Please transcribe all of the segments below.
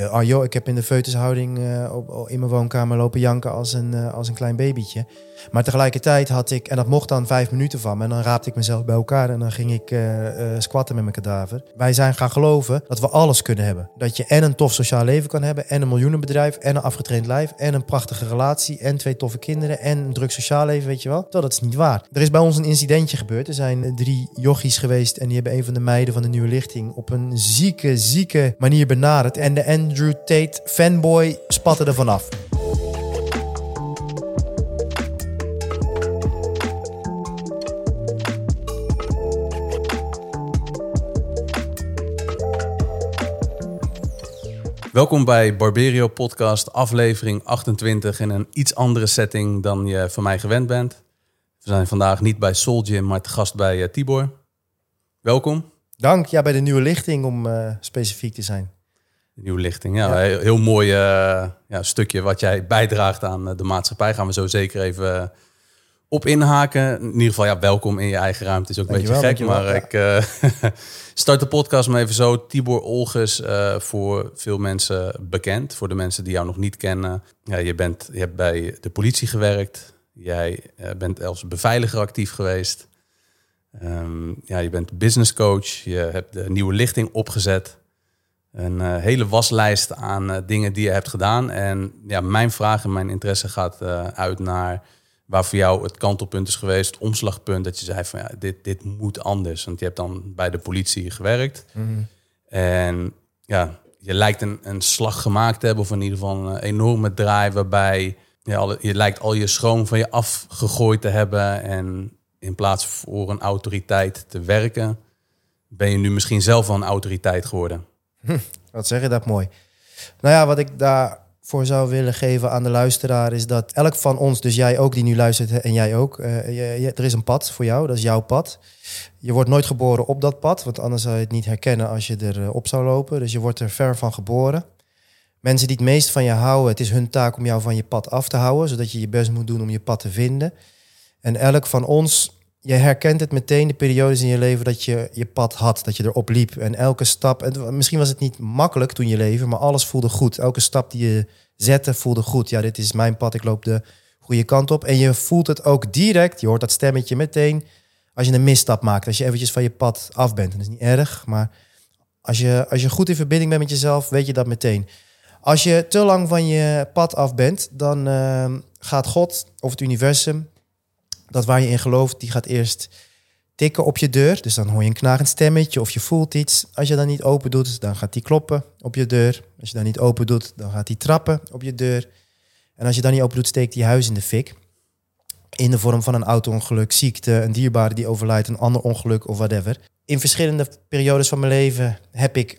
Uh, ah joh, ik heb in de feutushouding uh, op, in mijn woonkamer lopen janken als een, uh, als een klein babytje. Maar tegelijkertijd had ik, en dat mocht dan vijf minuten van me, en dan raapte ik mezelf bij elkaar en dan ging ik squatten met mijn kadaver. Wij zijn gaan geloven dat we alles kunnen hebben. Dat je en een tof sociaal leven kan hebben, en een miljoenenbedrijf, en een afgetraind lijf, en een prachtige relatie, en twee toffe kinderen, en een druk sociaal leven, weet je wel. Dat is niet waar. Er is bij ons een incidentje gebeurd. Er zijn drie jochies geweest en die hebben een van de meiden van de nieuwe lichting op een zieke, zieke manier benaderd. En de Andrew Tate fanboy spatte er vanaf. Welkom bij Barberio Podcast, aflevering 28 in een iets andere setting dan je van mij gewend bent. We zijn vandaag niet bij Soul Gym, maar te gast bij uh, Tibor. Welkom. Dank, ja, bij de nieuwe lichting om uh, specifiek te zijn. Nieuwe lichting, ja. Heel, heel mooi uh, ja, stukje wat jij bijdraagt aan eh, de maatschappij. Gaan we zo zeker even eh, op inhaken. In ieder geval, ja, welkom in je eigen ruimte. is ook een beetje gek, maar ik uh, start de podcast maar even zo. Tibor Olges, uh, voor veel mensen bekend. Voor de mensen die jou nog niet kennen. Ja, je, bent, je hebt bij de politie gewerkt. Jij bent als beveiliger actief geweest. Um, ja, je bent business coach. Je hebt de nieuwe lichting opgezet een uh, hele waslijst aan uh, dingen die je hebt gedaan. En ja, mijn vraag en mijn interesse gaat uh, uit naar waar voor jou het kantelpunt is geweest, het omslagpunt, dat je zei van ja, dit, dit moet anders. Want je hebt dan bij de politie gewerkt. Mm -hmm. En ja, je lijkt een, een slag gemaakt te hebben, of in ieder geval een enorme draai waarbij al, je lijkt al je schroom van je afgegooid te hebben. En in plaats voor een autoriteit te werken, ben je nu misschien zelf wel een autoriteit geworden. Wat zeg je dat mooi. Nou ja, wat ik daarvoor zou willen geven aan de luisteraar is dat elk van ons, dus jij ook die nu luistert en jij ook, je, er is een pad voor jou, dat is jouw pad. Je wordt nooit geboren op dat pad, want anders zou je het niet herkennen als je erop zou lopen. Dus je wordt er ver van geboren. Mensen die het meest van je houden, het is hun taak om jou van je pad af te houden, zodat je je best moet doen om je pad te vinden. En elk van ons je herkent het meteen, de periodes in je leven dat je je pad had, dat je erop liep. En elke stap, en misschien was het niet makkelijk toen je leven, maar alles voelde goed. Elke stap die je zette voelde goed. Ja, dit is mijn pad, ik loop de goede kant op. En je voelt het ook direct, je hoort dat stemmetje meteen, als je een misstap maakt. Als je eventjes van je pad af bent. dat is niet erg, maar als je, als je goed in verbinding bent met jezelf, weet je dat meteen. Als je te lang van je pad af bent, dan uh, gaat God of het universum dat waar je in gelooft, die gaat eerst tikken op je deur. Dus dan hoor je een knagend stemmetje of je voelt iets. Als je dan niet open doet, dan gaat die kloppen op je deur. Als je dan niet open doet, dan gaat die trappen op je deur. En als je dan niet open doet, steekt die huis in de fik. In de vorm van een auto-ongeluk, ziekte, een dierbare die overlijdt, een ander ongeluk of whatever. In verschillende periodes van mijn leven heb ik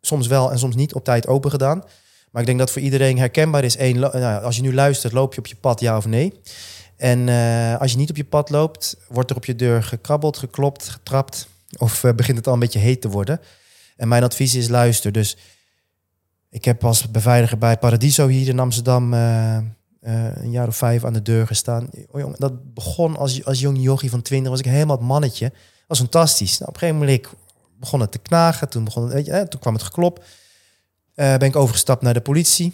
soms wel en soms niet op tijd open gedaan. Maar ik denk dat voor iedereen herkenbaar is. één, nou, als je nu luistert, loop je op je pad, ja of nee? En uh, als je niet op je pad loopt, wordt er op je deur gekrabbeld, geklopt, getrapt. Of uh, begint het al een beetje heet te worden. En mijn advies is luister. Dus ik heb als beveiliger bij Paradiso hier in Amsterdam uh, een jaar of vijf aan de deur gestaan. Oh, jongen, dat begon als, als jong jochie van twintig, was ik helemaal het mannetje. Dat was fantastisch. Nou, op een gegeven moment begon het te knagen. Toen, begon het, weet je, toen kwam het geklop. ben ik overgestapt naar de politie.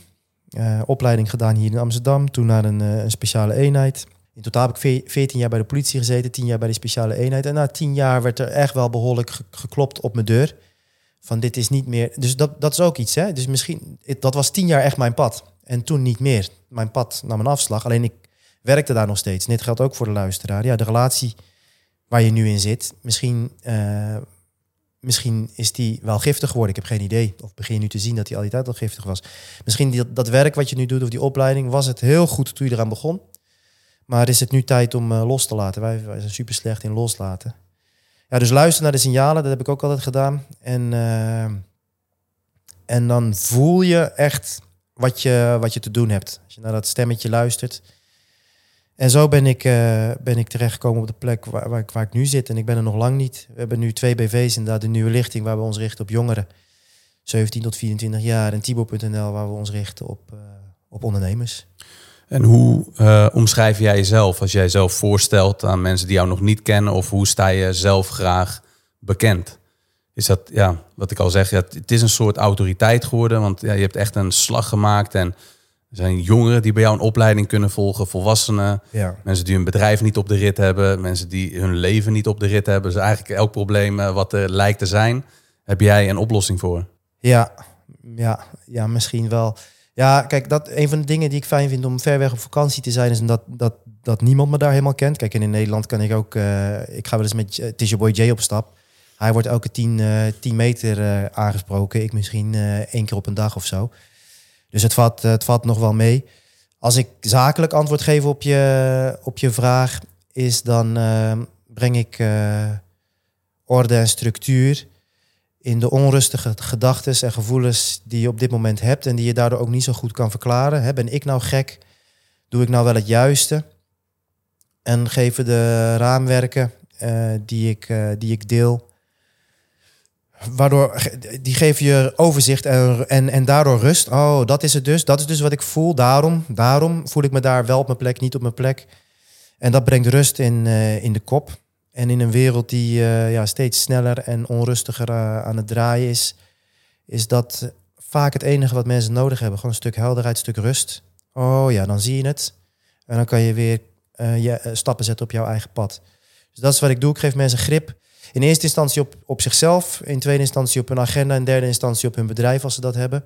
opleiding gedaan hier in Amsterdam. Toen naar een, een speciale eenheid. In totaal heb ik 14 jaar bij de politie gezeten, 10 jaar bij de speciale eenheid. En na 10 jaar werd er echt wel behoorlijk geklopt op mijn deur. Van dit is niet meer. Dus dat, dat is ook iets. Hè? Dus misschien, dat was 10 jaar echt mijn pad. En toen niet meer. Mijn pad nam een afslag. Alleen ik werkte daar nog steeds. En dit geldt ook voor de luisteraar. Ja, de relatie waar je nu in zit, misschien, uh, misschien is die wel giftig geworden. Ik heb geen idee. Of begin je nu te zien dat die al die tijd al giftig was. Misschien dat werk wat je nu doet, of die opleiding, was het heel goed toen je eraan begon. Maar is het nu tijd om uh, los te laten? Wij, wij, zijn super slecht in loslaten. Ja, dus luister naar de signalen, dat heb ik ook altijd gedaan. En, uh, en dan voel je echt wat je, wat je te doen hebt. Als je naar dat stemmetje luistert. En zo ben ik, uh, ben ik terechtgekomen op de plek waar, waar, ik, waar ik nu zit. En ik ben er nog lang niet. We hebben nu twee BV's, inderdaad de nieuwe lichting waar we ons richten op jongeren. 17 tot 24 jaar. En Tibo.nl waar we ons richten op, op ondernemers. En hoe uh, omschrijf jij jezelf als jij zelf voorstelt aan mensen die jou nog niet kennen? Of hoe sta je zelf graag bekend? is dat, ja, wat ik al zeg, ja, het is een soort autoriteit geworden. Want ja, je hebt echt een slag gemaakt. En er zijn jongeren die bij jou een opleiding kunnen volgen, volwassenen. Ja. Mensen die hun bedrijf niet op de rit hebben. Mensen die hun leven niet op de rit hebben. Dus eigenlijk elk probleem eh, wat er lijkt te zijn, heb jij een oplossing voor. Ja, ja, ja misschien wel. Ja, kijk, dat, een van de dingen die ik fijn vind om ver weg op vakantie te zijn, is dat, dat, dat niemand me daar helemaal kent. Kijk, in Nederland kan ik ook, uh, ik ga wel eens met, het is je boy Jay op stap. Hij wordt elke 10 uh, tien meter aangesproken. Ik misschien één keer op een dag of zo. Dus het valt, het valt nog wel mee. Als ik zakelijk antwoord geef op je, op je vraag, is dan breng ik orde en structuur in de onrustige gedachten en gevoelens die je op dit moment hebt en die je daardoor ook niet zo goed kan verklaren. Hè, ben ik nou gek? Doe ik nou wel het juiste? En geven de raamwerken uh, die, ik, uh, die ik deel, waardoor die geven je overzicht en, en, en daardoor rust. Oh, dat is het dus. Dat is dus wat ik voel. Daarom, daarom voel ik me daar wel op mijn plek, niet op mijn plek. En dat brengt rust in, uh, in de kop. En in een wereld die uh, ja, steeds sneller en onrustiger uh, aan het draaien is, is dat vaak het enige wat mensen nodig hebben. Gewoon een stuk helderheid, een stuk rust. Oh ja, dan zie je het. En dan kan je weer uh, je, stappen zetten op jouw eigen pad. Dus dat is wat ik doe. Ik geef mensen grip. In eerste instantie op, op zichzelf, in tweede instantie op hun agenda, in derde instantie op hun bedrijf als ze dat hebben.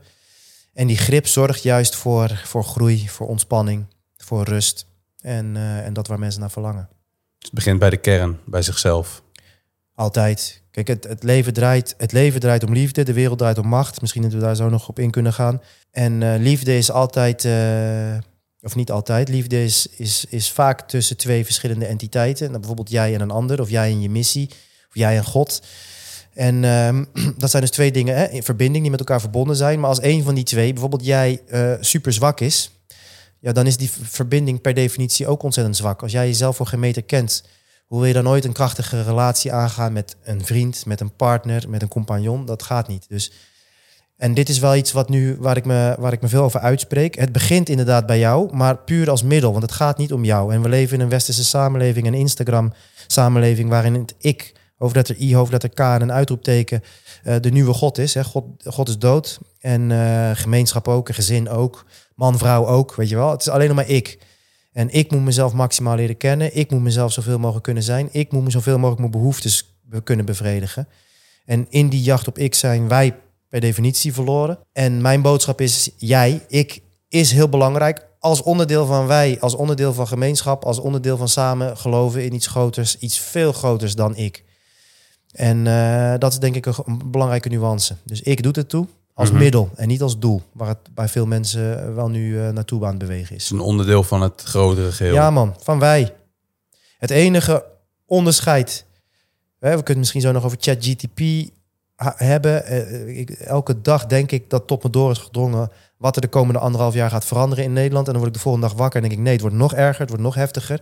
En die grip zorgt juist voor, voor groei, voor ontspanning, voor rust. En, en dat waar mensen naar verlangen. Het begint bij de kern, bij zichzelf. Altijd. Kijk, het, het, leven draait, het leven draait om liefde, de wereld draait om macht. Misschien dat we daar zo nog op in kunnen gaan. En uh, liefde is altijd, uh, of niet altijd, liefde is, is, is vaak tussen twee verschillende entiteiten. Nou, bijvoorbeeld jij en een ander, of jij en je missie, of jij en God. En um, dat zijn dus twee dingen hè, in verbinding die met elkaar verbonden zijn. Maar als een van die twee, bijvoorbeeld jij, uh, super zwak is, ja, dan is die verbinding per definitie ook ontzettend zwak. Als jij jezelf voor geen meter kent, hoe wil je dan nooit een krachtige relatie aangaan met een vriend, met een partner, met een compagnon? Dat gaat niet. Dus, en dit is wel iets wat nu, waar, ik me, waar ik me veel over uitspreek. Het begint inderdaad bij jou, maar puur als middel, want het gaat niet om jou. En we leven in een westerse samenleving, een Instagram-samenleving, waarin het ik, hoofdletter I, hoofdletter K en een uitroepteken, uh, de nieuwe God is. Hè. God, God is dood en uh, gemeenschap ook, een gezin ook man, vrouw ook, weet je wel. Het is alleen nog maar ik. En ik moet mezelf maximaal leren kennen. Ik moet mezelf zoveel mogelijk kunnen zijn. Ik moet me zoveel mogelijk mijn behoeftes kunnen bevredigen. En in die jacht op ik zijn wij per definitie verloren. En mijn boodschap is, jij, ik, is heel belangrijk als onderdeel van wij, als onderdeel van gemeenschap, als onderdeel van samen geloven in iets groters, iets veel groters dan ik. En uh, dat is denk ik een belangrijke nuance. Dus ik doe het toe. Als mm-hmm. middel en niet als doel, waar het bij veel mensen wel nu uh, naartoe aan het bewegen is. Een onderdeel van het grotere geheel. Ja man, van wij. Het enige onderscheid, hè, we kunnen het misschien zo nog over ChatGTP hebben. Uh, ik, elke dag denk ik dat tot me door is gedrongen wat er de komende anderhalf jaar gaat veranderen in Nederland. En dan word ik de volgende dag wakker en denk ik nee, het wordt nog erger, het wordt nog heftiger.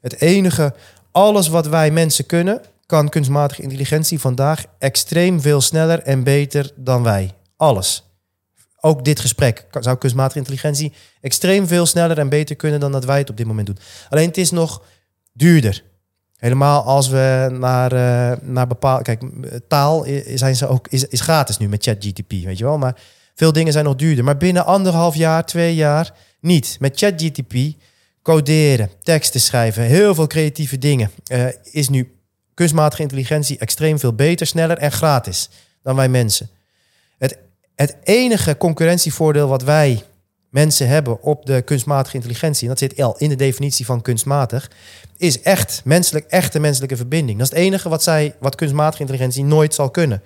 Het enige, alles wat wij mensen kunnen, kan kunstmatige intelligentie vandaag extreem veel sneller en beter dan wij. Alles. Ook dit gesprek zou kunstmatige intelligentie extreem veel sneller en beter kunnen dan dat wij het op dit moment doen. Alleen het is nog duurder. Helemaal als we naar, uh, naar bepaalde. Kijk, taal zijn ze ook, is, is gratis nu met ChatGTP, weet je wel. Maar veel dingen zijn nog duurder. Maar binnen anderhalf jaar, twee jaar niet. Met ChatGTP coderen, teksten schrijven, heel veel creatieve dingen. Uh, is nu kunstmatige intelligentie extreem veel beter, sneller en gratis dan wij mensen. Het enige concurrentievoordeel wat wij mensen hebben op de kunstmatige intelligentie, en dat zit al in de definitie van kunstmatig, is echt menselijk, echte menselijke verbinding. Dat is het enige wat, zij, wat kunstmatige intelligentie nooit zal kunnen.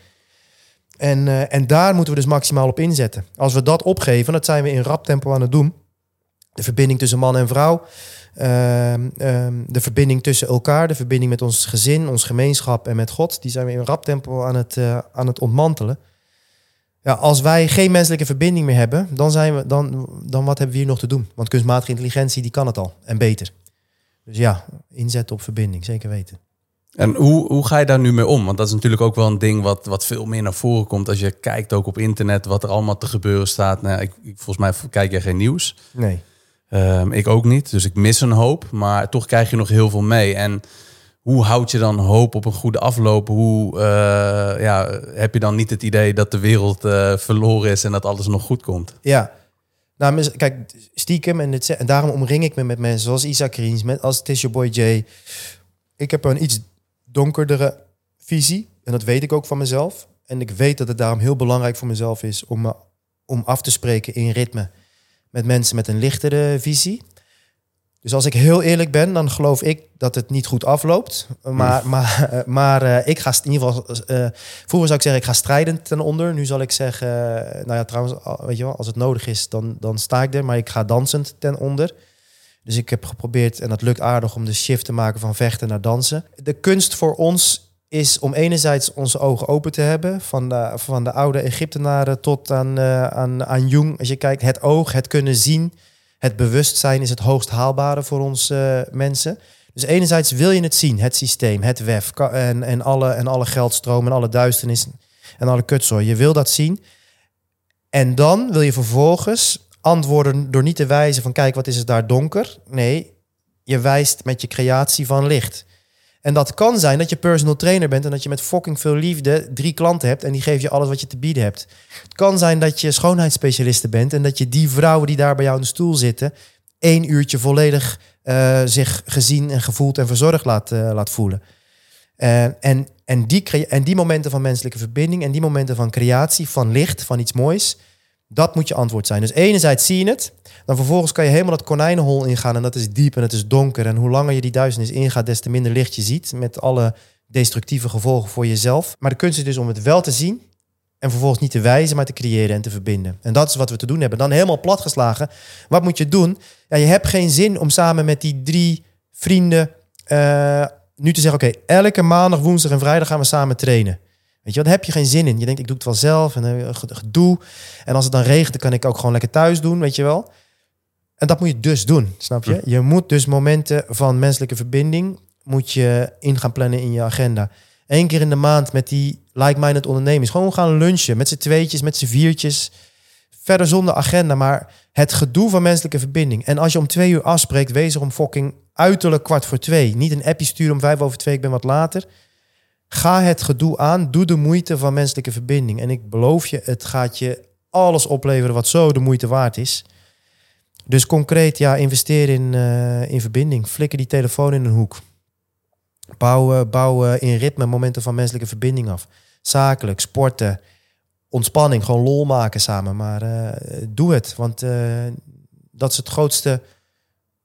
En, uh, en daar moeten we dus maximaal op inzetten. Als we dat opgeven, dat zijn we in rap tempo aan het doen. De verbinding tussen man en vrouw, uh, uh, de verbinding tussen elkaar, de verbinding met ons gezin, ons gemeenschap en met God, die zijn we in rap tempo aan het, uh, aan het ontmantelen. Ja, als wij geen menselijke verbinding meer hebben, dan, zijn we, dan, dan wat hebben we hier nog te doen? Want kunstmatige intelligentie die kan het al en beter. Dus ja, inzetten op verbinding, zeker weten. En hoe, hoe ga je daar nu mee om? Want dat is natuurlijk ook wel een ding wat, wat veel meer naar voren komt. Als je kijkt ook op internet wat er allemaal te gebeuren staat. Nou, ik, ik volgens mij kijk jij geen nieuws. Nee. Um, ik ook niet, dus ik mis een hoop. Maar toch krijg je nog heel veel mee. En hoe houd je dan hoop op een goede afloop? Hoe ja, heb je dan niet het idee dat de wereld verloren is en dat alles nog goed komt? Ja, nou, kijk, stiekem en, het, daarom omring ik me met mensen zoals Isaac Riens, met als Tisha Boy J. Ik heb een iets donkerdere visie en dat weet ik ook van mezelf. En ik weet dat het daarom heel belangrijk voor mezelf is om, om af te spreken in ritme met mensen met een lichtere visie. Dus als ik heel eerlijk ben, dan geloof ik dat het niet goed afloopt. Maar, maar, eh, maar uh, ik ga in ieder geval. Uh, vroeger zou ik zeggen, ik ga strijdend ten onder. Nu zal ik zeggen, nou ja, trouwens, weet je wel, als het nodig is, dan, dan sta ik er. Maar ik ga dansend ten onder. Dus ik heb geprobeerd, en dat lukt aardig, om de shift te maken van vechten naar dansen. De kunst voor ons is om enerzijds onze ogen open te hebben. Van de, van de oude Egyptenaren tot aan, aan, aan Jung. Als je kijkt, het oog, het kunnen zien het bewustzijn is het hoogst haalbare voor ons uh, mensen. Dus enerzijds wil je het zien, het systeem, het WEF en, en, alle, en alle geldstromen en alle duisternis en alle kutzooi. Je wil dat zien. En dan wil je vervolgens antwoorden door niet te wijzen van kijk, wat is het daar donker? Nee, je wijst met je creatie van licht. En dat kan zijn dat je personal trainer bent en dat je met fucking veel liefde drie klanten hebt en die geven je alles wat je te bieden hebt. Het kan zijn dat je schoonheidsspecialiste bent en dat je die vrouwen die daar bij jou in de stoel zitten, één uurtje volledig uh, zich gezien en gevoeld en verzorgd laat, uh, laat voelen. Uh, en, en, die, en die momenten van menselijke verbinding en die momenten van creatie, van licht, van iets moois, dat moet je antwoord zijn. Dus enerzijds zie je het, dan vervolgens kan je helemaal dat konijnenhol ingaan en dat is diep en het is donker. En hoe langer je die duisternis ingaat, des te minder licht je ziet met alle destructieve gevolgen voor jezelf. Maar de kunst is dus om het wel te zien en vervolgens niet te wijzen, maar te creëren en te verbinden. En dat is wat we te doen hebben. Dan helemaal platgeslagen. Wat moet je doen? Ja, je hebt geen zin om samen met die drie vrienden uh, nu te zeggen: oké, elke maandag, woensdag en vrijdag gaan we samen trainen. Weet je, wat heb je geen zin in. Je denkt, ik doe het wel zelf en uh, gedoe. En als het dan regent, dan kan ik ook gewoon lekker thuis doen, weet je wel. En dat moet je dus doen, snap je? Je moet dus momenten van menselijke verbinding moet je in gaan plannen in je agenda. Eén keer in de maand met die like-minded ondernemers. Gewoon gaan lunchen met z'n tweetjes, met z'n viertjes. Verder zonder agenda, maar het gedoe van menselijke verbinding. En als je om twee uur afspreekt, wees er om fucking uiterlijk kwart voor twee. Niet een appje sturen om vijf over twee, ik ben wat later. Ga het gedoe aan, doe de moeite van menselijke verbinding. En ik beloof je, het gaat je alles opleveren wat zo de moeite waard is. Dus concreet, ja, investeer in, uh, in verbinding. Flikker die telefoon in een hoek. Bouw, bouw in ritme momenten van menselijke verbinding af. Zakelijk, sporten, ontspanning, gewoon lol maken samen. Maar uh, doe het, want uh, dat is het grootste,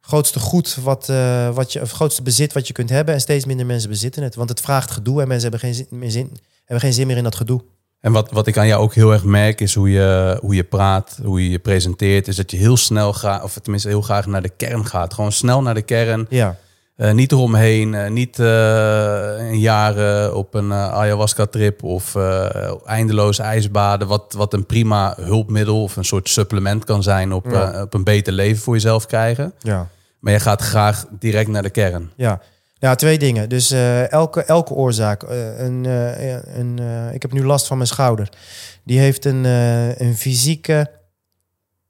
grootste goed wat, wat je, grootste bezit wat je kunt hebben. En steeds minder mensen bezitten het, want het vraagt gedoe en mensen hebben geen zin, hebben geen zin meer in dat gedoe. En wat, wat ik aan jou ook heel erg merk, is hoe je, hoe je praat, hoe je je presenteert. Is dat je heel snel gaat, of tenminste heel graag naar de kern gaat. Gewoon snel naar de kern. Ja. Uh, niet eromheen, uh, niet uh, een jaar op een ayahuasca-trip of eindeloos ijsbaden. Wat, wat een prima hulpmiddel of een soort supplement kan zijn op, op een beter leven voor jezelf krijgen. Ja. Maar je gaat graag direct naar de kern. Ja. Ja, twee dingen. Dus uh, elke, elke oorzaak. Uh, een, uh, een, ik heb nu last van mijn schouder. Die heeft een, een fysieke,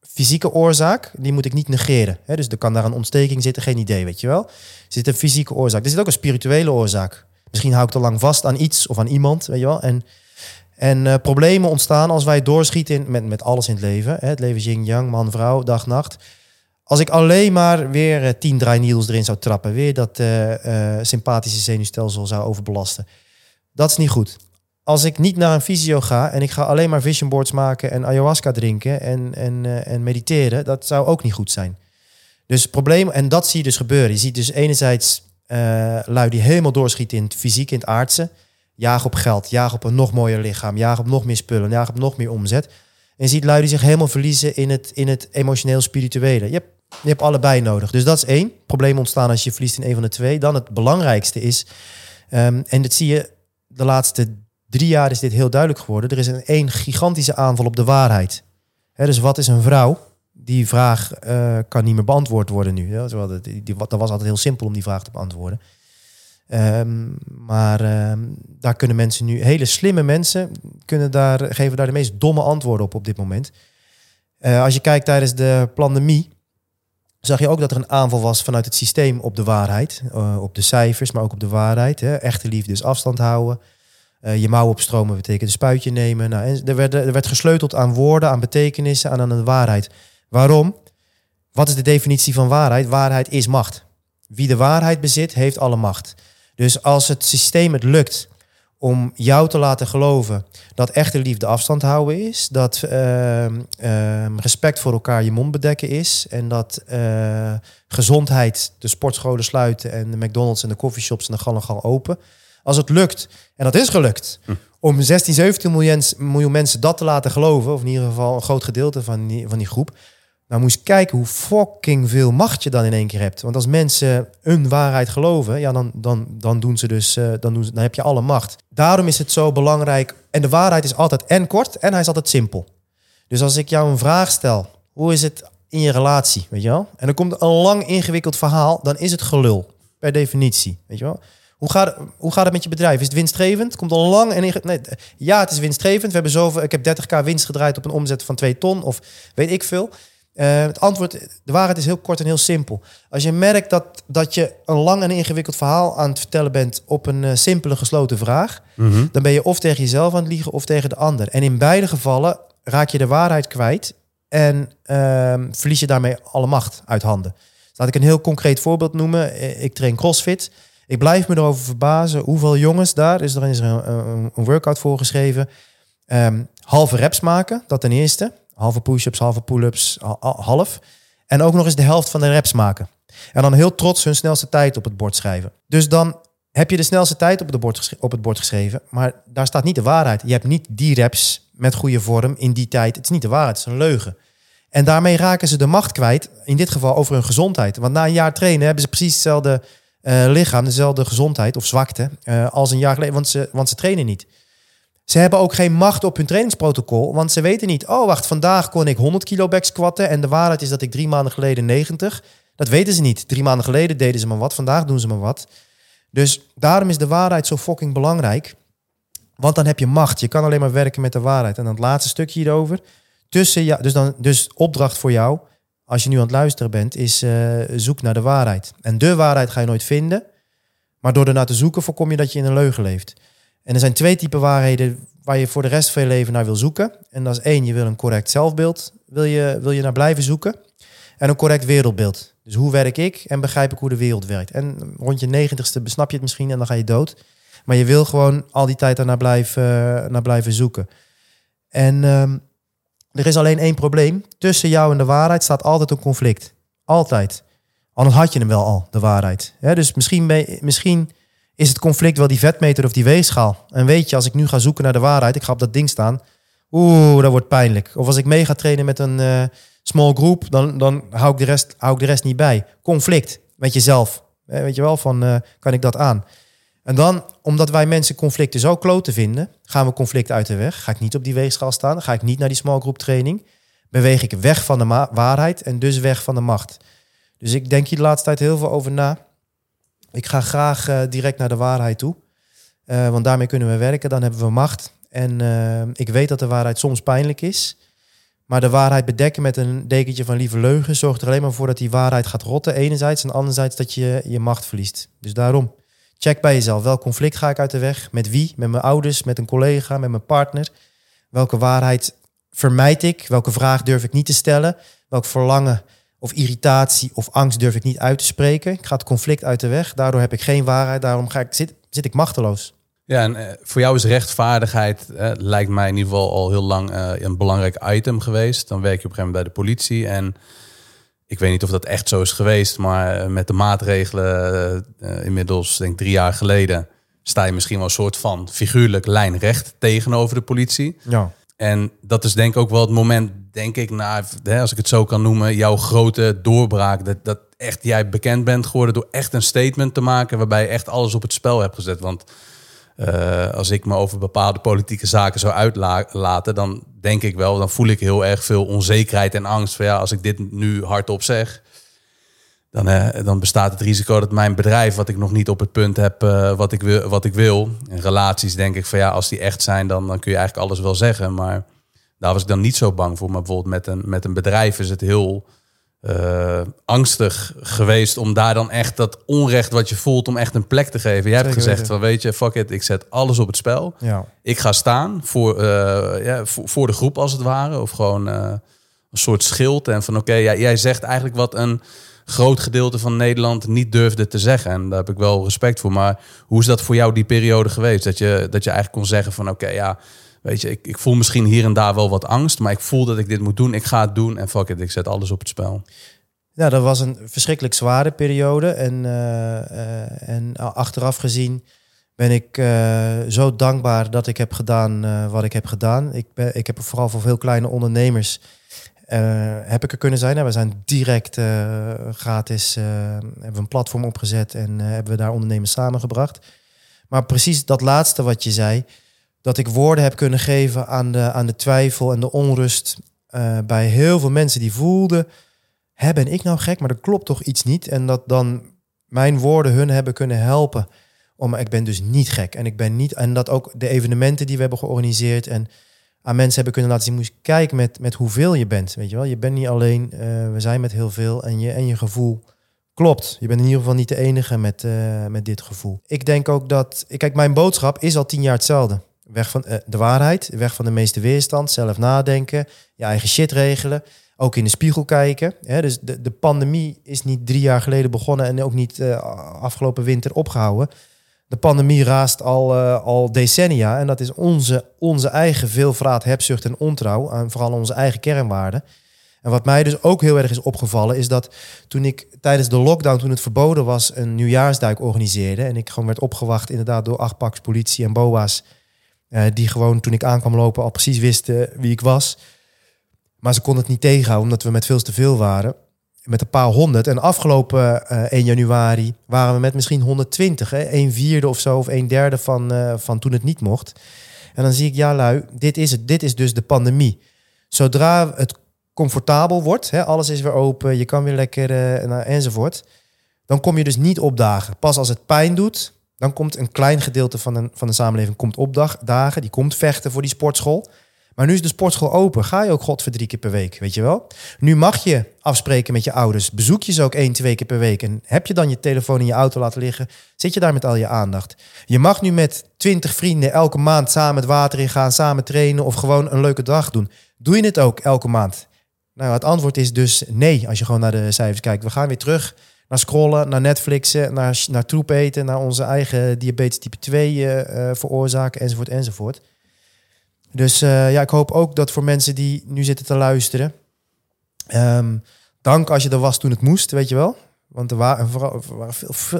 fysieke oorzaak. Die moet ik niet negeren. Hè? Dus er kan daar een ontsteking zitten, geen idee, weet je wel. Er zit een fysieke oorzaak. Er zit ook een spirituele oorzaak. Misschien hou ik te lang vast aan iets of aan iemand, weet je wel. En, en problemen ontstaan als wij doorschieten in, met, met alles in het leven. Hè? Het leven yin-yang, man-vrouw, dag-nacht ik alleen maar weer uh, tien draaineedels erin zou trappen, weer dat uh, uh, sympathische zenuwstelsel zou overbelasten. Dat is niet goed. Als ik niet naar een fysio ga en ik ga alleen maar vision boards maken en ayahuasca drinken en, en, en mediteren, dat zou ook niet goed zijn. Dus het probleem, en dat zie je dus gebeuren. Je ziet dus enerzijds lui die helemaal doorschieten in het fysiek, in het aardse. Jaag op geld, jaag op een nog mooier lichaam, jaag op nog meer spullen, jaag op nog meer omzet. En je ziet lui die zich helemaal verliezen in het, in het emotioneel-spirituele. Je hebt je hebt allebei nodig. Dus dat is één. Probleem ontstaan als je verliest in een van de twee. Dan het belangrijkste is, um, en dat zie je de laatste drie jaar is dit heel duidelijk geworden. Er is een één gigantische aanval op de waarheid. dus wat is een vrouw? Die vraag uh, kan niet meer beantwoord worden nu. Ja, dat, was altijd heel simpel om die vraag te beantwoorden. Um, maar um, daar kunnen mensen nu, hele slimme mensen, kunnen daar, geven daar de meest domme antwoorden op op dit moment. Uh, als je kijkt tijdens de pandemie, zag je ook dat er een aanval was vanuit het systeem op de waarheid. Uh, op de cijfers, maar ook op de waarheid. Hè. Echte liefde is afstand houden. Uh, je mouw opstromen betekent een spuitje nemen. Nou, en er, werd, er gesleuteld aan woorden, aan betekenissen, aan, aan de waarheid. Waarom? Wat is de definitie van waarheid? Waarheid is macht. Wie de waarheid bezit, heeft alle macht. Dus als het systeem het lukt om jou te laten geloven dat echte liefde afstand houden is, dat uh, uh, respect voor elkaar je mond bedekken is en dat uh, gezondheid de sportscholen sluiten en de McDonald's en de coffeeshops en de gaan open. Als het lukt, en dat is gelukt, hm. om 16, 17 miljoen, miljoen mensen dat te laten geloven, of in ieder geval een groot gedeelte van die, van die groep, nou, moest kijken hoe fucking veel macht je dan in één keer hebt. Want als mensen een waarheid geloven, ja, dan, dan, dan doen ze dus, uh, dan, doen ze, dan heb je alle macht. Daarom is het zo belangrijk. En de waarheid is altijd en kort en hij is altijd simpel. Dus als ik jou een vraag stel, hoe is het in je relatie, weet je wel? En er komt een lang ingewikkeld verhaal, dan is het gelul, per definitie, weet je wel? Hoe gaat, hoe gaat het met je bedrijf? Is het winstgevend? Komt al lang en nee, ja, het is winstgevend. We hebben zoveel. Ik heb 30k winst gedraaid op een omzet van 2 ton of weet ik veel. Uh, het antwoord, de waarheid is heel kort en heel simpel. Als je merkt dat, dat je een lang en ingewikkeld verhaal aan het vertellen bent op een uh, simpele gesloten vraag, mm -hmm. dan ben je of tegen jezelf aan het liegen of tegen de ander. En in beide gevallen raak je de waarheid kwijt en uh, verlies je daarmee alle macht uit handen. Laat ik een heel concreet voorbeeld noemen. Eh, ik train CrossFit. Ik blijf me erover verbazen hoeveel jongens daar, is er is een, een, een workout voorgeschreven, um, halve reps maken, dat ten eerste. Halve push-ups, halve pull-ups, half. En ook nog eens de helft van de reps maken. En dan heel trots hun snelste tijd op het bord schrijven. Dus dan heb je de snelste tijd op, bord, op het bord geschreven. Maar daar staat niet de waarheid. Je hebt niet die reps met goede vorm in die tijd. Het is niet de waarheid, het is een leugen. En daarmee raken ze de macht kwijt, in dit geval over hun gezondheid. Want na een jaar trainen hebben ze precies hetzelfde uh, lichaam, dezelfde gezondheid of zwakte uh, als een jaar geleden, want ze, want ze trainen niet. Ze hebben ook geen macht op hun trainingsprotocol, want ze weten niet, oh wacht, vandaag kon ik 100 kilo back squatten en de waarheid is dat ik drie maanden geleden 90. Dat weten ze niet. Drie maanden geleden deden ze maar wat, vandaag doen ze maar wat. Dus daarom is de waarheid zo fucking belangrijk. Want dan heb je macht. Je kan alleen maar werken met de waarheid. En dan het laatste stukje hierover. Tussen ja, dus, dan, dus opdracht voor jou, als je nu aan het luisteren bent, is uh, zoek naar de waarheid. En de waarheid ga je nooit vinden. Maar door ernaar te zoeken voorkom je dat je in een leugen leeft. En er zijn twee typen waarheden waar je voor de rest van je leven naar wil zoeken. En dat is één, je wil een correct zelfbeeld, wil je, wil je naar blijven zoeken. En een correct wereldbeeld. Dus hoe werk ik en begrijp ik hoe de wereld werkt. En rond je negentigste besnap je het misschien en dan ga je dood. Maar je wil gewoon al die tijd daarnaar blijven, naar blijven zoeken. En um, er is alleen één probleem. Tussen jou en de waarheid staat altijd een conflict. Altijd. Anders had je hem wel al, de waarheid. Dus misschien, misschien is het conflict wel die vetmeter of die weegschaal. En weet je, als ik nu ga zoeken naar de waarheid, ik ga op dat ding staan. Oeh, dat wordt pijnlijk. Of als ik mee ga trainen met een uh, small group, dan, dan hou, ik de rest, hou ik de rest niet bij. Conflict met jezelf. Eh, weet je wel, van uh, kan ik dat aan? En dan, omdat wij mensen conflicten zo kloten vinden, gaan we conflicten uit de weg. Ga ik niet op die weegschaal staan, ga ik niet naar die small group training. Beweeg ik weg van de waarheid en dus weg van de macht. Dus ik denk hier de laatste tijd heel veel over na. Ik ga graag uh, direct naar de waarheid toe. Uh, want daarmee kunnen we werken, dan hebben we macht. En uh, ik weet dat de waarheid soms pijnlijk is. Maar de waarheid bedekken met een dekentje van lieve leugen zorgt er alleen maar voor dat die waarheid gaat rotten, enerzijds. En anderzijds dat je je macht verliest. Dus daarom, check bij jezelf. Welk conflict ga ik uit de weg? Met wie? Met mijn ouders, met een collega, met mijn partner? Welke waarheid vermijd ik? Welke vraag durf ik niet te stellen? Welk verlangen of irritatie of angst durf ik niet uit te spreken. Ik ga het conflict uit de weg. Daardoor heb ik geen waarheid. Daarom ga ik, zit, zit ik machteloos. Ja, en eh, voor jou is rechtvaardigheid, eh, lijkt mij in ieder geval al heel lang eh, een belangrijk item geweest. Dan werk je op een gegeven moment bij de politie. En ik weet niet of dat echt zo is geweest, maar met de maatregelen inmiddels, denk ik drie jaar geleden, sta je misschien wel een soort van figuurlijk lijnrecht tegenover de politie. Ja. En dat is denk ik ook wel het moment, denk ik, na, als ik het zo kan noemen, jouw grote doorbraak. Dat, dat echt jij bekend bent geworden door echt een statement te maken waarbij je echt alles op het spel hebt gezet. Want uh, als ik me over bepaalde politieke zaken zou uitlaten, dan denk ik wel, dan voel ik heel erg veel onzekerheid en angst. Van ja, als ik dit nu hardop zeg, dan, uh, dan bestaat het risico dat mijn bedrijf, wat ik nog niet op het punt heb uh, wat, ik wil, wat ik wil. Relaties denk ik van ja, als die echt zijn, dan, dan kun je eigenlijk alles wel zeggen. Maar daar was ik dan niet zo bang voor. Maar bijvoorbeeld met een, met een bedrijf is het heel uh, angstig geweest om daar dan echt dat onrecht wat je voelt, om echt een plek te geven. Jij hebt gezegd van weet je, fuck it, ik zet alles op het spel. Ja. Ik ga staan voor, uh, ja, voor, voor, de groep als het ware. Of gewoon uh, een soort schild. En van oké, ja, jij zegt eigenlijk wat een groot gedeelte van Nederland niet durfde te zeggen. En daar heb ik wel respect voor. Maar hoe is dat voor jou die periode geweest? Dat je, dat je eigenlijk kon zeggen van oké, ja, weet je, ik, ik voel misschien hier en daar wel wat angst. Maar ik voel dat ik dit moet doen. Ik ga het doen en fuck it, ik zet alles op het spel. Ja, dat was een verschrikkelijk zware periode. En, uh, uh, en achteraf gezien ben ik uh, zo dankbaar dat ik heb gedaan wat ik heb gedaan. Ik, ben, ik heb vooral voor veel kleine ondernemers heb ik er kunnen zijn. We zijn direct gratis, hebben we een platform opgezet en hebben we daar ondernemers samengebracht. Maar precies dat laatste wat je zei, dat ik woorden heb kunnen geven aan de, aan de twijfel en de onrust bij heel veel mensen die voelden, hè, ben ik nou gek, maar er klopt toch iets niet. En dat dan mijn woorden hun hebben kunnen helpen. Om, ik ben dus niet gek en ik ben niet, en dat ook de evenementen die we hebben georganiseerd en aan mensen hebben kunnen laten zien. Moest kijken met, met hoeveel je bent. Weet je wel, je bent niet alleen. Uh, we zijn met heel veel en je, en je gevoel klopt. Je bent in ieder geval niet de enige met, uh, met dit gevoel. Ik denk ook dat. Kijk, mijn boodschap is al tien jaar hetzelfde. Weg van uh, de waarheid, weg van de meeste weerstand, zelf nadenken, je eigen shit regelen. Ook in de spiegel kijken. Hè? Dus de, de pandemie is niet drie jaar geleden begonnen en ook niet afgelopen winter opgehouden de pandemie raast al, uh, al decennia. En dat is onze, onze eigen veelvraat, hebzucht en ontrouw. En vooral onze eigen kernwaarden. En wat mij dus ook heel erg is opgevallen, is dat toen ik tijdens de lockdown, toen het verboden was, een nieuwjaarsduik organiseerde. En ik gewoon werd opgewacht inderdaad door acht paks politie en boa's. Uh, die gewoon toen ik aankwam lopen al precies wisten wie ik was. Maar ze konden het niet tegenhouden omdat we met veel te veel waren met een paar honderd. En afgelopen uh, eh, 1 januari waren we met misschien 120. Hè? Een vierde of zo, of een derde van, uh, van toen het niet mocht. En dan zie ik, ja lui, dit is het. Dit is dus de pandemie. Zodra het comfortabel wordt, hè, alles is weer open, je kan weer lekker enzovoort. Dan kom je dus niet opdagen. Pas als het pijn doet, dan komt een klein gedeelte van de, van de samenleving komt opdagen. Die komt vechten voor die sportschool. Maar nu is de sportschool open. Ga je ook God voor drie keer per week, weet je wel? Nu mag je afspreken met je ouders. Bezoek je ze ook één, twee keer per week. En heb je dan je telefoon in je auto laten liggen? Zit je daar met al je aandacht? Je mag nu met twintig vrienden elke maand samen het water ingaan, samen trainen of gewoon een leuke dag doen. Doe je het ook elke maand? Nou, het antwoord is dus nee, als je gewoon naar de cijfers kijkt. We gaan weer terug naar scrollen, naar Netflixen, naar, naar troep eten, naar onze eigen diabetes type 2 uh, uh, veroorzaken, enzovoort, enzovoort. Dus uh, ja, ik hoop ook dat voor mensen die nu zitten te luisteren. Um, dank als je er was toen het moest, weet je wel. Want er waren,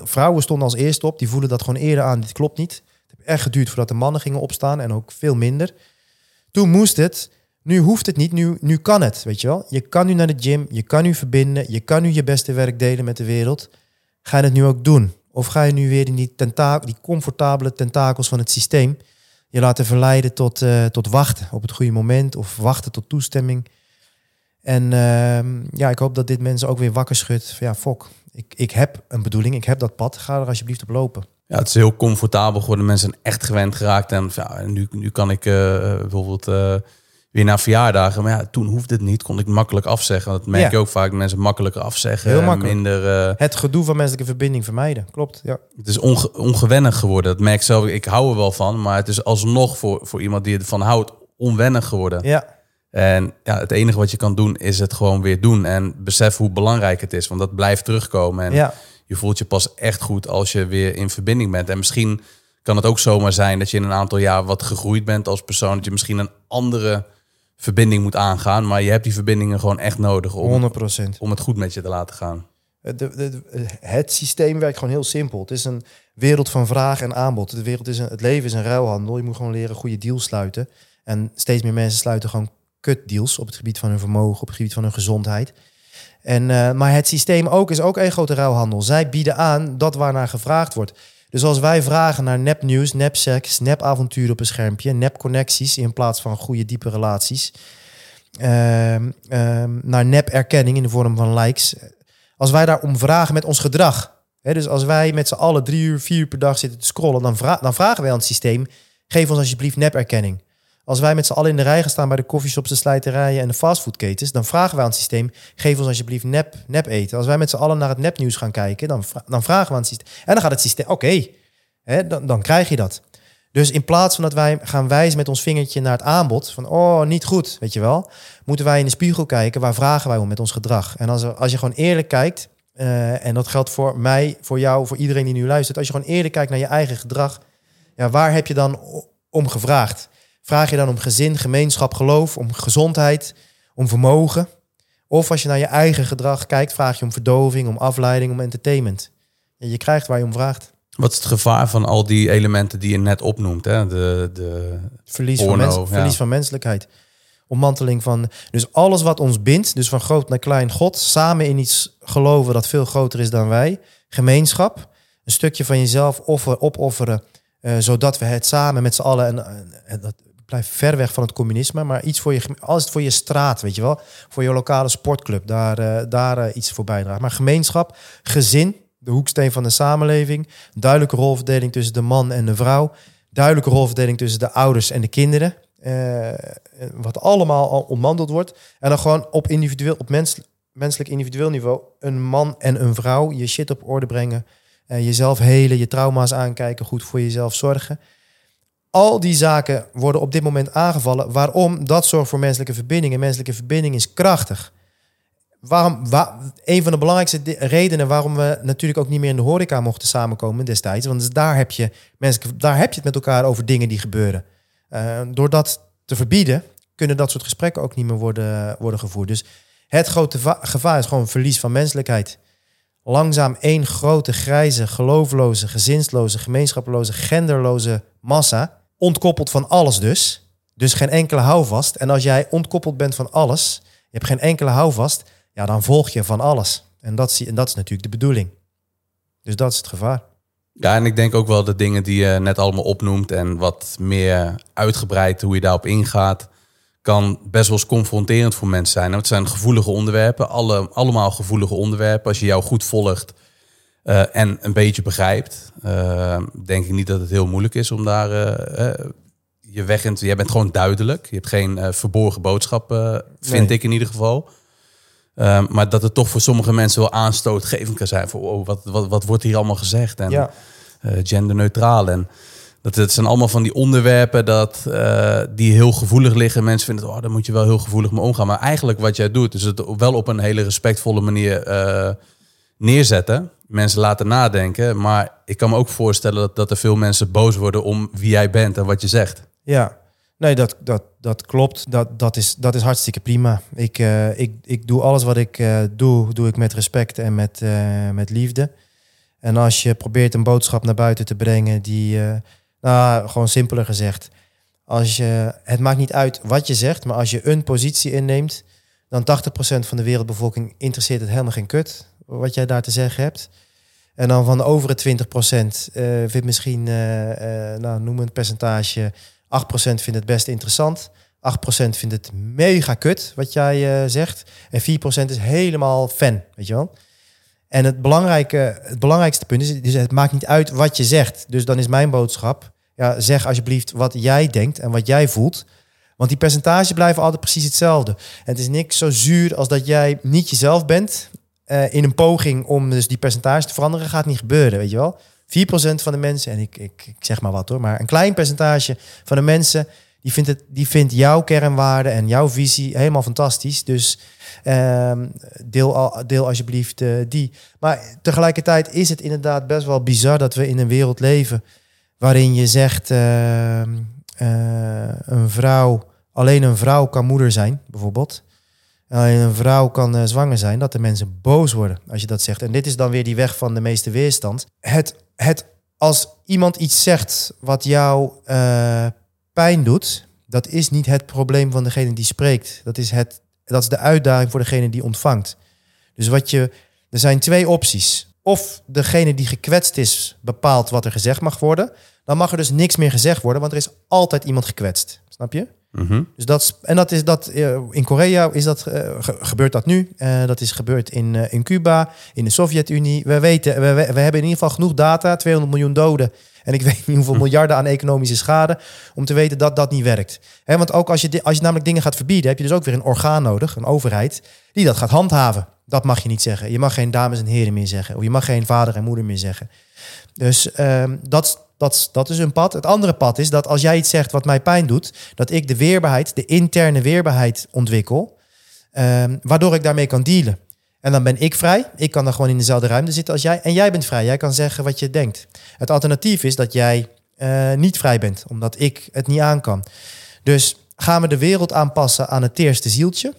vrouwen stonden als eerste op. Die voelen dat gewoon eerder aan. Dit klopt niet. Het heeft echt geduurd voordat de mannen gingen opstaan. En ook veel minder. Toen moest het. Nu hoeft het niet. Nu, nu kan het, weet je wel. Je kan nu naar de gym. Je kan nu verbinden. Je kan nu je beste werk delen met de wereld. Ga je het nu ook doen? Of ga je nu weer in die, die comfortabele tentakels van het systeem je laten verleiden tot, uh, tot wachten op het goede moment of wachten tot toestemming. En uh, ja, ik hoop dat dit mensen ook weer wakker schudt. Ja, fok, ik, ik heb een bedoeling, ik heb dat pad, ga er alsjeblieft op lopen. Ja, het is heel comfortabel geworden. Mensen zijn echt gewend geraakt. En ja, nu, nu kan ik uh, bijvoorbeeld uh, weer naar verjaardagen. Maar ja, toen hoefde het niet. Kon ik makkelijk afzeggen. Dat merk je ook vaak. Mensen makkelijker afzeggen. Heel makkelijk. Minder, uh... Het gedoe van menselijke verbinding vermijden. Klopt, ja. Het is onge ongewennig geworden. Dat merk ik zelf. Ik hou er wel van. Maar het is alsnog voor, voor iemand die ervan houdt onwennig geworden. Ja. En ja, het enige wat je kan doen is het gewoon weer doen. En besef hoe belangrijk het is. Want dat blijft terugkomen. En ja. je voelt je pas echt goed als je weer in verbinding bent. En misschien kan het ook zomaar zijn dat je in een aantal jaar wat gegroeid bent als persoon. Dat je misschien een andere verbinding moet aangaan. Maar je hebt die verbindingen gewoon echt nodig om, 100%. om het goed met je te laten gaan. De, het systeem werkt gewoon heel simpel. Het is een wereld van vraag en aanbod. De wereld is een, het leven is een ruilhandel. Je moet gewoon leren goede deals sluiten. En steeds meer mensen sluiten gewoon kut deals op het gebied van hun vermogen, op het gebied van hun gezondheid. En, uh, maar het systeem ook is ook een grote ruilhandel. Zij bieden aan dat waarnaar gevraagd wordt. Dus als wij vragen naar nepnieuws, nepseks, nepavonturen op een schermpje, nepconnecties in plaats van goede diepe relaties, uh, uh, naar nep-erkenning in de vorm van likes. Als wij daarom vragen met ons gedrag, hè, dus als wij met z'n allen drie uur, vier uur per dag zitten te scrollen, dan, dan vragen wij aan het systeem, geef ons alsjeblieft nep-erkenning. Als wij met z'n allen in de rij gaan staan bij de koffieshops, de slijterijen en de fastfoodketens, dan vragen wij aan het systeem: geef ons alsjeblieft nep, nep eten. Als wij met z'n allen naar het nepnieuws gaan kijken, dan, dan vragen we aan het systeem. En dan gaat het systeem: oké, dan, dan krijg je dat. Dus in plaats van dat wij gaan wijzen met ons vingertje naar het aanbod, van oh, niet goed, weet je wel, moeten wij in de spiegel kijken, waar vragen wij om met ons gedrag? En als, als je gewoon eerlijk kijkt, uh, en dat geldt voor mij, voor jou, voor iedereen die nu luistert, als je gewoon eerlijk kijkt naar je eigen gedrag, ja, waar heb je dan om gevraagd? Vraag je dan om gezin, gemeenschap, geloof, om gezondheid, om vermogen? Of als je naar je eigen gedrag kijkt, vraag je om verdoving, om afleiding, om entertainment. En je krijgt waar je om vraagt. Wat is het gevaar van al die elementen die je net opnoemt? Hè? De, de verlies, van, mens, verlies van menselijkheid. Ommanteling van. Dus alles wat ons bindt, dus van groot naar klein, God, samen in iets geloven dat veel groter is dan wij. Gemeenschap, een stukje van jezelf offer, opofferen, uh, zodat we het samen met z'n allen. En, en, dat blijft ver weg van het communisme, maar iets voor je, alles voor je straat, weet je wel, voor je lokale sportclub, daar, uh, daar uh, iets voor bijdragen. Maar gemeenschap, gezin, de hoeksteen van de samenleving. Duidelijke rolverdeling tussen de man en de vrouw. Duidelijke rolverdeling tussen de ouders en de kinderen. Uh, wat allemaal al ontmanteld wordt. En dan gewoon op, individueel, op mens, menselijk individueel niveau een man en een vrouw je shit op orde brengen. Jezelf helen, je trauma's aankijken, goed voor jezelf zorgen. Al die zaken worden op dit moment aangevallen. Waarom? Dat zorgt voor menselijke verbinding. En menselijke verbinding is krachtig waarom, waar, een van de belangrijkste redenen waarom we natuurlijk ook niet meer in de horeca mochten samenkomen destijds. Want daar heb je, mensen, daar heb je het met elkaar over dingen die gebeuren. Uh, door dat te verbieden, kunnen dat soort gesprekken ook niet meer worden, worden gevoerd. Dus het grote gevaar is gewoon verlies van menselijkheid. Langzaam één grote, grijze, geloofloze, gezinsloze, gemeenschaploze, genderloze massa. Ontkoppeld van alles dus. Dus geen enkele houvast. En als jij ontkoppeld bent van alles, je hebt geen enkele houvast, ja, dan volg je van alles. En dat, en dat is natuurlijk de bedoeling. Dus dat is het gevaar. Ja, en ik denk ook wel de dingen die je net allemaal opnoemt en wat meer uitgebreid hoe je daarop ingaat, kan best wel eens confronterend voor mensen zijn. Het zijn gevoelige onderwerpen, alle, allemaal gevoelige onderwerpen. Als je jou goed volgt uh, en een beetje begrijpt, uh, denk ik niet dat het heel moeilijk is om daar uh, je weg in te... Jij bent gewoon duidelijk. Je hebt geen verborgen boodschap, vind ik in ieder geval. Maar dat het toch voor sommige mensen wel aanstootgevend kan zijn. Voor oh, wat, wat, wat wordt hier allemaal gezegd? En ja. genderneutraal. En dat het zijn allemaal van die onderwerpen dat, uh, die heel gevoelig liggen. Mensen vinden, oh, daar moet je wel heel gevoelig mee omgaan. Maar eigenlijk wat jij doet, is het wel op een hele respectvolle manier uh, neerzetten. Mensen laten nadenken. Maar ik kan me ook voorstellen dat, dat er veel mensen boos worden om wie jij bent en wat je zegt. Ja, Nee, dat, dat, dat klopt. Dat, dat, is, dat is hartstikke prima. Ik, uh, ik, ik doe alles wat ik doe, doe ik met respect en met, met liefde. En als je probeert een boodschap naar buiten te brengen die, nou, gewoon simpeler gezegd, als je, het maakt niet uit wat je zegt, maar als je een positie inneemt, dan 80% van de wereldbevolking interesseert het helemaal geen kut wat jij daar te zeggen hebt. En dan van de overige 20% vindt misschien, nou, noem een percentage 8% vindt het best interessant. 8% vindt het mega kut, wat jij uh, zegt. En 4% is helemaal fan, weet je wel. En het, belangrijke, het belangrijkste punt is, dus het maakt niet uit wat je zegt. Dus dan is mijn boodschap, ja, zeg alsjeblieft wat jij denkt en wat jij voelt. Want die percentages blijven altijd precies hetzelfde. En het is niks zo zuur als dat jij niet jezelf bent. Uh, in een poging om dus die percentage te veranderen, gaat niet gebeuren, weet je wel. 4% van de mensen, en ik, ik, ik, zeg maar wat hoor, maar een klein percentage van de mensen die vindt, het, die vindt jouw kernwaarde en jouw visie helemaal fantastisch. Dus um, deel, deel alsjeblieft uh, die. Maar tegelijkertijd is het inderdaad best wel bizar dat we in een wereld leven waarin je zegt uh, uh, een vrouw, alleen een vrouw kan moeder zijn, bijvoorbeeld. Alleen een vrouw kan uh, zwanger zijn, dat de mensen boos worden als je dat zegt. En dit is dan weer die weg van de meeste weerstand. Het het, als iemand iets zegt wat jou pijn doet, dat is niet het probleem van degene die spreekt. Dat is, het, dat is de uitdaging voor degene die ontvangt. Dus wat je, er zijn twee opties. Of degene die gekwetst is bepaalt wat er gezegd mag worden. Dan mag er dus niks meer gezegd worden, want er is altijd iemand gekwetst. Snap je? Mhm. Dus dat, en dat is dat, in Korea is dat, gebeurt dat nu. dat is gebeurd in, in Cuba, in de Sovjet-Unie. We weten, we, we, hebben in ieder geval genoeg data, 200 miljoen doden. En ik weet niet hoeveel hm. miljarden aan economische schade. Om te weten dat dat niet werkt. He, want ook als je, als je namelijk dingen gaat verbieden, heb je dus ook weer een orgaan nodig, een overheid, die dat gaat handhaven. Dat mag je niet zeggen. Je mag geen dames en heren meer zeggen. Of je mag geen vader en moeder meer zeggen. Dus uh, dat, dat, dat is een pad. Het andere pad is dat als jij iets zegt wat mij pijn doet, dat ik de weerbaarheid, de interne weerbaarheid ontwikkel, uh, waardoor ik daarmee kan dealen. En dan ben ik vrij. Ik kan dan gewoon in dezelfde ruimte zitten als jij. En jij bent vrij. Jij kan zeggen wat je denkt. Het alternatief is dat jij uh, niet vrij bent, omdat ik het niet aan kan. Dus gaan we de wereld aanpassen aan het teerste zieltje?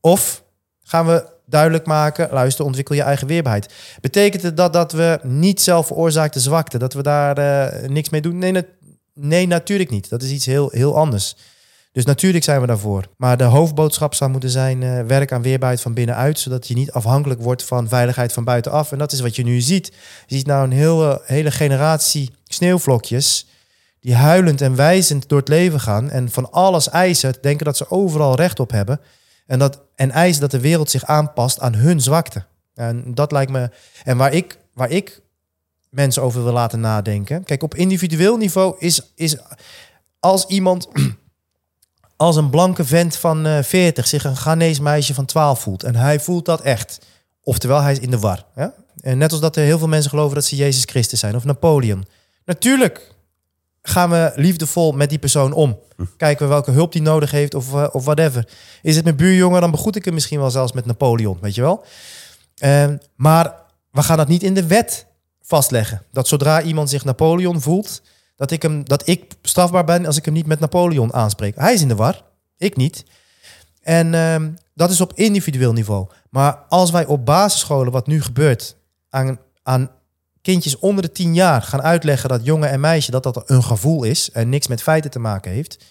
Of gaan we duidelijk maken, luister, ontwikkel je eigen weerbaarheid. Betekent het dat, dat we niet zelf veroorzaakte zwakte, dat we daar uh, niks mee doen? Nee, nee, natuurlijk niet. Dat is iets heel, heel anders. Dus natuurlijk zijn we daarvoor. Maar de hoofdboodschap zou moeten zijn: uh, werk aan weerbaarheid van binnenuit, zodat je niet afhankelijk wordt van veiligheid van buitenaf. En dat is wat je nu ziet. Je ziet nou een hele, hele generatie sneeuwvlokjes die huilend en wijzend door het leven gaan en van alles eisen, denken dat ze overal recht op hebben. En, dat, en eisen dat de wereld zich aanpast aan hun zwakte. En dat lijkt me. En waar ik, waar ik mensen over wil laten nadenken. Kijk, op individueel niveau is, is als iemand. Als een blanke vent van uh, eh, 40 zich een Ghanese meisje van 12 voelt. En hij voelt dat echt. Oftewel, hij is in de war. Ja? En net als dat er heel veel mensen geloven dat ze Jezus Christus zijn. Of Napoleon. Natuurlijk gaan we liefdevol met die persoon om. Kijken we welke hulp die nodig heeft of, uh, of whatever. Is het mijn buurjongen, dan begroet ik hem misschien wel zelfs met Napoleon, weet je wel. Uh, maar we gaan dat niet in de wet vastleggen. Dat zodra iemand zich Napoleon voelt, dat ik, hem, dat ik strafbaar ben als ik hem niet met Napoleon aanspreek. Hij is in de war, ik niet. En uh, dat is op individueel niveau. Maar als wij op basisscholen, wat nu gebeurt, aan, aan kindjes onder de tien jaar gaan uitleggen dat jongen en meisje dat dat een gevoel is en niks met feiten te maken heeft.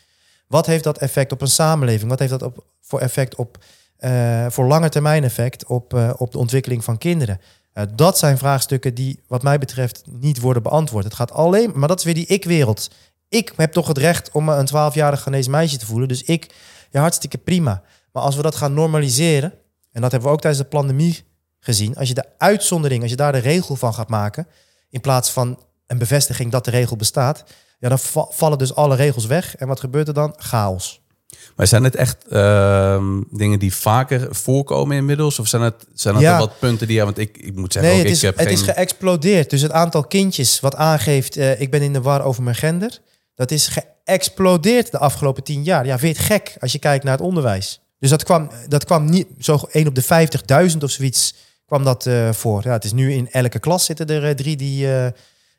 Wat heeft dat effect op een samenleving? Wat heeft dat op, voor effect op uh, voor lange termijn effect op, uh, op de ontwikkeling van kinderen? Uh, dat zijn vraagstukken die, wat mij betreft, niet worden beantwoord. Het gaat alleen, maar dat is weer die ik-wereld. Ik heb toch het recht om een 12-jarig Ghanese meisje te voelen. Dus ik, ja, hartstikke prima. Maar als we dat gaan normaliseren, en dat hebben we ook tijdens de pandemie gezien. Als je de uitzondering, als je daar de regel van gaat maken, in plaats van een bevestiging dat de regel bestaat, ja, dan vallen dus alle regels weg. En wat gebeurt er dan? Chaos. Maar zijn het echt uh, dingen die vaker voorkomen inmiddels? Of zijn het, zijn het ja. wat punten die... Ja, want ik, ik moet zeggen, nee, ook, het, is, heb het is geëxplodeerd. Dus het aantal kindjes wat aangeeft... Uh, ik ben in de war over mijn gender... dat is geëxplodeerd de afgelopen tien jaar. Ja, vind je het gek als je kijkt naar het onderwijs? Dus dat kwam, dat kwam niet zo 1 op de 50.000 of zoiets kwam dat uh, voor. Ja, het is nu in elke klas zitten er uh, drie die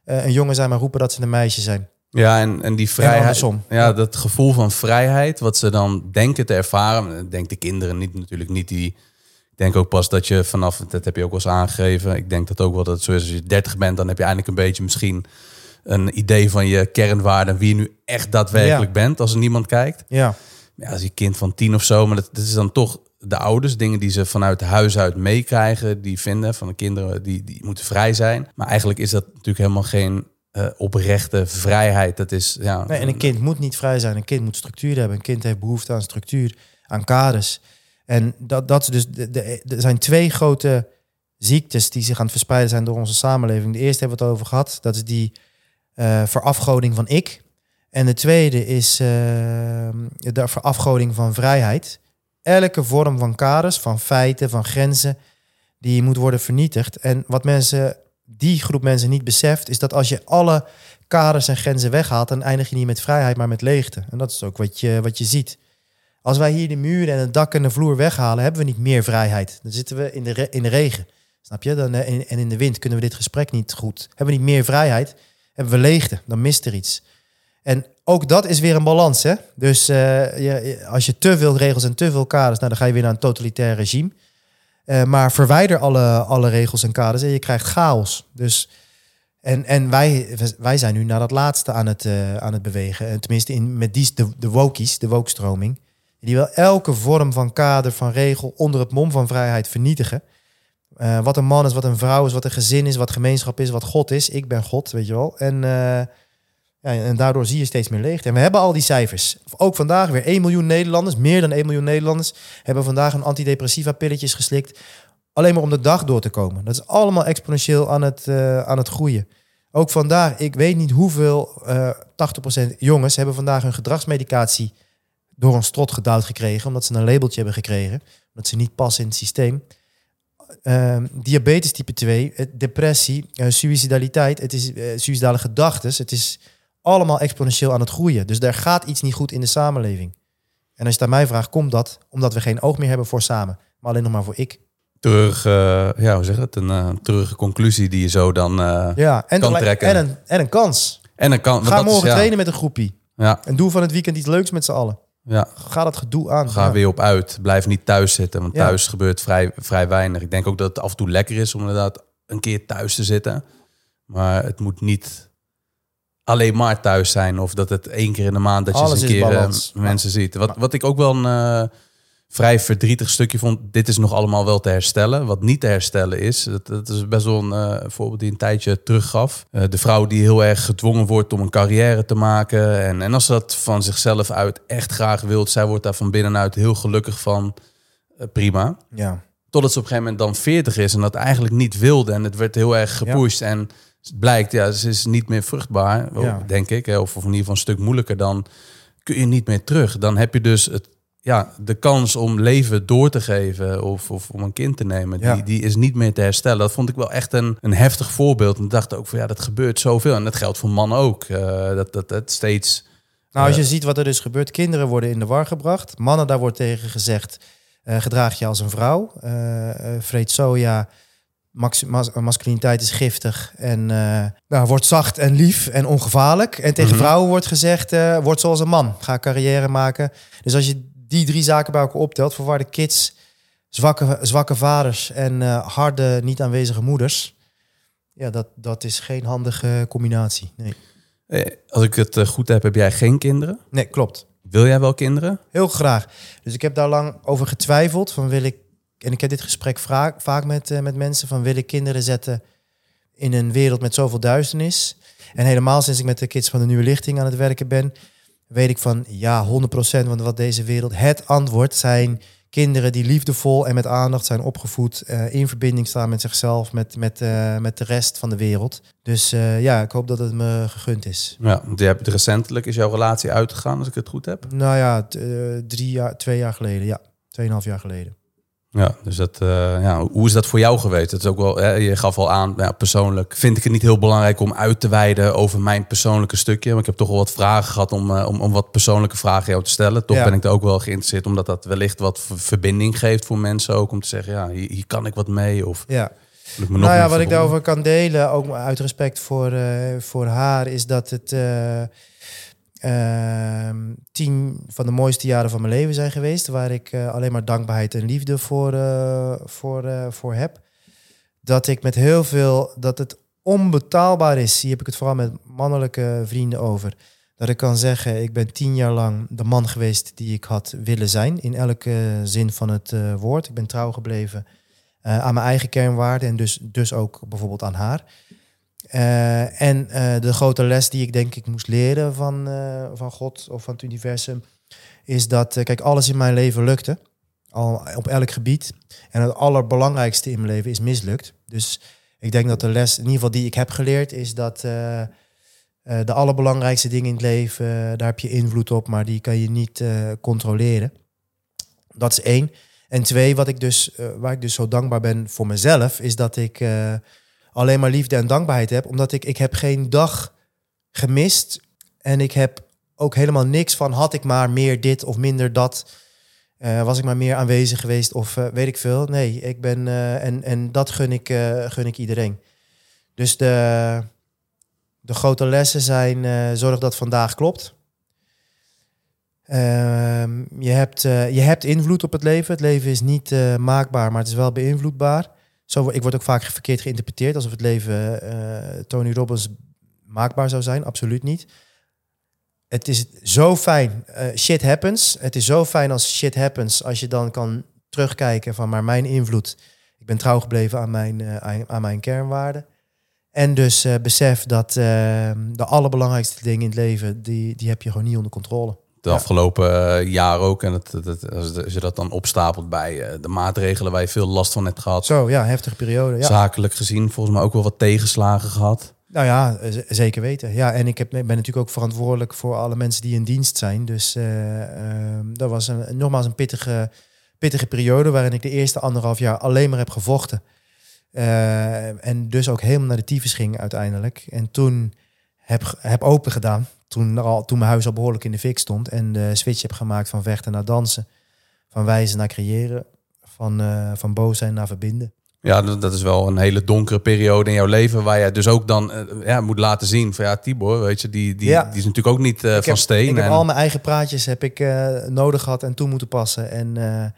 een jongen zijn, maar roepen dat ze een meisje zijn. Ja, en, en die vrijheid. Ja, ja, dat gevoel van vrijheid, wat ze dan denken te ervaren. Denk de kinderen niet, natuurlijk niet. Die, ik denk ook pas dat je vanaf, dat heb je ook wel eens aangegeven. Ik denk dat ook wel dat het zo is als je 30 bent, dan heb je eigenlijk een beetje misschien een idee van je kernwaarden. Wie je nu echt daadwerkelijk bent als er niemand kijkt. Ja. ja. Als je kind van tien of zo, maar dat, dat is dan toch de ouders, dingen die ze vanuit huis uit meekrijgen, die vinden van de kinderen, die, die moeten vrij zijn. Maar eigenlijk is dat natuurlijk helemaal geen uh, oprechte vrijheid. Dat is, ja, nee, en een kind moet niet vrij zijn. Een kind moet structuur hebben. Een kind heeft behoefte aan structuur, aan kaders. En dat, dat dus, de, de, er zijn twee grote ziektes die zich aan het verspreiden zijn door onze samenleving. De eerste hebben we het over gehad. Dat is die uh, verafgoding van ik. En de tweede is uh, de verafgoding van vrijheid elke vorm van kaders, van feiten, van grenzen, die moet worden vernietigd. En wat mensen, die groep mensen niet beseft, is dat als je alle kaders en grenzen weghaalt, dan eindig je niet met vrijheid, maar met leegte. En dat is ook wat je, wat je ziet. Als wij hier de muren en het dak en de vloer weghalen, hebben we niet meer vrijheid. Dan zitten we in de, in de regen. Snap je? Dan, eh, en in de wind kunnen we dit gesprek niet goed. Hebben we niet meer vrijheid, hebben we leegte. Dan mist er iets. En ook dat is weer een balans. Hè? Dus uh, je, als je te veel regels en te veel kaders, nou, dan ga je weer naar een totalitair regime. Uh, maar verwijder alle, alle regels en kaders en je krijgt chaos. Dus, en en wij, wij zijn nu naar dat laatste aan het, uh, aan het bewegen. En tenminste in, met die, de, de wokies, de wookstroming. Die wil elke vorm van kader, van regel onder het mom van vrijheid vernietigen. wat een man is, wat een vrouw is, wat een gezin is, wat gemeenschap is, wat God is. Ik ben God, weet je wel. En Ja, en daardoor zie je steeds meer leegte. En we hebben al die cijfers. Ook vandaag weer 1 miljoen Nederlanders, meer dan 1 miljoen Nederlanders, hebben vandaag een antidepressiva pilletjes geslikt. Alleen maar om de dag door te komen. Dat is allemaal exponentieel aan het, uh, aan het groeien. Ook vandaag, ik weet niet hoeveel, uh, eh, 80% jongens hebben vandaag hun gedragsmedicatie door een strot gedouwd gekregen, omdat ze een labeltje hebben gekregen, omdat ze niet passen in het systeem. Uh, diabetes type 2, depressie, uh, suicidaliteit, het is suicidale gedachten, het is allemaal exponentieel aan het groeien. Dus er gaat iets niet goed in de samenleving. En als je het aan mij vraagt, komt dat omdat we geen oog meer hebben voor samen, maar alleen nog maar voor ik. Terug, uh, ja, hoe zeg het? Een uh, terugge conclusie die je zo dan uh, ja, en kan trekken. En een, en een kans. En een kans. Ga morgen is, trainen met een groepie. Ja. En doe van het weekend iets leuks met z'n allen. Ja. Ga dat gedoe aan. Ga weer op uit. Blijf niet thuis zitten, want thuis gebeurt vrij, vrij weinig. Ik denk ook dat het af en toe lekker is om inderdaad een keer thuis te zitten. Maar het moet niet alleen maar thuis zijn. Of dat het één keer in de maand dat je eens een keer uh, mensen ziet. Wat, wat ik ook wel een uh, vrij verdrietig stukje vond. Dit is nog allemaal wel te herstellen. Wat niet te herstellen is, dat, dat is best wel een uh, voorbeeld die een tijdje teruggaf. de vrouw die heel erg gedwongen wordt om een carrière te maken. En, en als ze dat van zichzelf uit echt graag wilt, zij wordt daar van binnenuit heel gelukkig van. prima. Ja. Totdat ze op een gegeven moment dan 40 is en dat eigenlijk niet wilde. En het werd heel erg gepusht. En het blijkt, ja, ze is niet meer vruchtbaar, denk ik. Of, of in ieder geval een stuk moeilijker. Dan kun je niet meer terug. Dan heb je dus het, ja, de kans om leven door te geven of, of om een kind te nemen, die, die is niet meer te herstellen. Dat vond ik wel echt een, een heftig voorbeeld. En dacht ook van ja, dat gebeurt zoveel. En dat geldt voor mannen ook. Uh, dat, dat het steeds. Nou, als je eh, ziet wat er dus gebeurt, kinderen worden in de war gebracht. Mannen, daar wordt tegen gezegd, uh, gedraag je als een vrouw. Vreet soja, masculiniteit is giftig en uh, nou, wordt zacht en lief en ongevaarlijk. En tegen mhm. vrouwen wordt gezegd, uh, word zoals een man, ga carrière maken. Dus als je die drie zaken bij elkaar optelt, verwarde kids, zwakke, zwakke vaders en uh, harde, niet aanwezige moeders. Ja, dat, dat is geen handige combinatie. Nee. Als ik het goed heb, heb jij geen kinderen? Nee, klopt. Wil jij wel kinderen? Heel graag. Dus ik heb daar lang over getwijfeld. Van wil ik en ik heb dit gesprek vaak, vaak met, uh, met mensen van willen kinderen zetten in een wereld met zoveel duisternis. En helemaal sinds ik met de kids van de nieuwe lichting aan het werken ben, weet ik van ja, 100% van wat deze wereld het antwoord zijn kinderen die liefdevol en met aandacht zijn opgevoed, uh, in verbinding staan met zichzelf, met, met, uh, met de rest van de wereld. Dus uh, ja, ik hoop dat het me gegund is. Ja, je hebt recentelijk is jouw relatie uitgegaan, als ik het goed heb. Nou ja, drie jaar, twee jaar geleden, ja, tweeënhalf jaar geleden. Ja, dus dat, uh, ja, hoe is dat voor jou geweest? Dat is ook wel, hè, je gaf al aan, ja, persoonlijk vind ik het niet heel belangrijk om uit te wijden over mijn persoonlijke stukje. Maar ik heb toch wel wat vragen gehad om, uh, om, om wat persoonlijke vragen jou te stellen. Toch ben ik er ook wel geïnteresseerd, omdat dat wellicht wat verbinding geeft voor mensen ook. Om te zeggen, ja, hier, hier kan ik wat mee. Of ja. Nou ja, wat ik daarover kan delen, ook uit respect voor, uh, voor haar, is dat het uh, tien van de mooiste jaren van mijn leven zijn geweest. Waar ik uh, alleen maar dankbaarheid en liefde voor, uh, voor, uh, voor heb. Dat ik met heel veel, dat het onbetaalbaar is. Hier heb ik het vooral met mannelijke vrienden over. Dat ik kan zeggen, ik ben tien jaar lang de man geweest die ik had willen zijn. In elke zin van het woord. Ik ben trouw gebleven aan mijn eigen kernwaarden. En dus, dus ook bijvoorbeeld aan haar. Uh, en uh, de grote les die ik denk ik moest leren van, uh, van God of van het universum, is dat, kijk, alles in mijn leven lukte. Al op elk gebied. En het allerbelangrijkste in mijn leven is mislukt. Dus ik denk dat de les, in ieder geval die ik heb geleerd, is dat de allerbelangrijkste dingen in het leven, daar heb je invloed op, maar die kan je niet controleren. Dat is één. En twee, wat ik dus, waar ik dus zo dankbaar ben voor mezelf, is dat ik alleen maar liefde en dankbaarheid heb. Omdat ik, ik heb geen dag gemist. En ik heb ook helemaal niks van had ik maar meer dit of minder dat. Uh, was ik maar meer aanwezig geweest of uh, weet ik veel. Nee, ik ben uh, en, en dat gun ik, gun ik iedereen. Dus de, de grote lessen zijn zorg dat vandaag klopt. Ehm, je, hebt, je hebt invloed op het leven. Het leven is niet maakbaar, maar het is wel beïnvloedbaar. Zo, ik word ook vaak verkeerd geïnterpreteerd alsof het leven uh, Tony Robbins maakbaar zou zijn. Absoluut niet. Het is zo fijn. Uh, shit happens. Het is zo fijn als shit happens. Als je dan kan terugkijken van maar mijn invloed. Ik ben trouw gebleven aan mijn, uh, aan, mijn kernwaarden. En dus besef dat de allerbelangrijkste dingen in het leven, die, die heb je gewoon niet onder controle de afgelopen jaar ook. En het, als je dat dan opstapelt bij de maatregelen waar je veel last van hebt gehad. Zo, ja, heftige periode. Ja. Zakelijk gezien volgens mij ook wel wat tegenslagen gehad. Nou ja, zeker weten. Ja, en ik heb, ben natuurlijk ook verantwoordelijk voor alle mensen die in dienst zijn. Dus uh, dat was een, nogmaals een pittige, pittige periode waarin ik de eerste anderhalf jaar alleen maar heb gevochten. Uh, en dus ook helemaal naar de tyfus ging uiteindelijk. En toen heb, heb open gedaan. Toen, al, toen mijn huis al behoorlijk in de fik stond. En de switch heb gemaakt van vechten naar dansen. Van wijzen naar creëren. Van, uh, van boos zijn naar verbinden. Ja, dat is wel een hele donkere periode in jouw leven. Waar je dus ook dan uh, ja, moet laten zien van ja, Tibor, weet je, die, die, ja. die is natuurlijk ook niet uh, van steen. Ik heb al mijn eigen praatjes heb ik uh, nodig gehad en toe moeten passen. En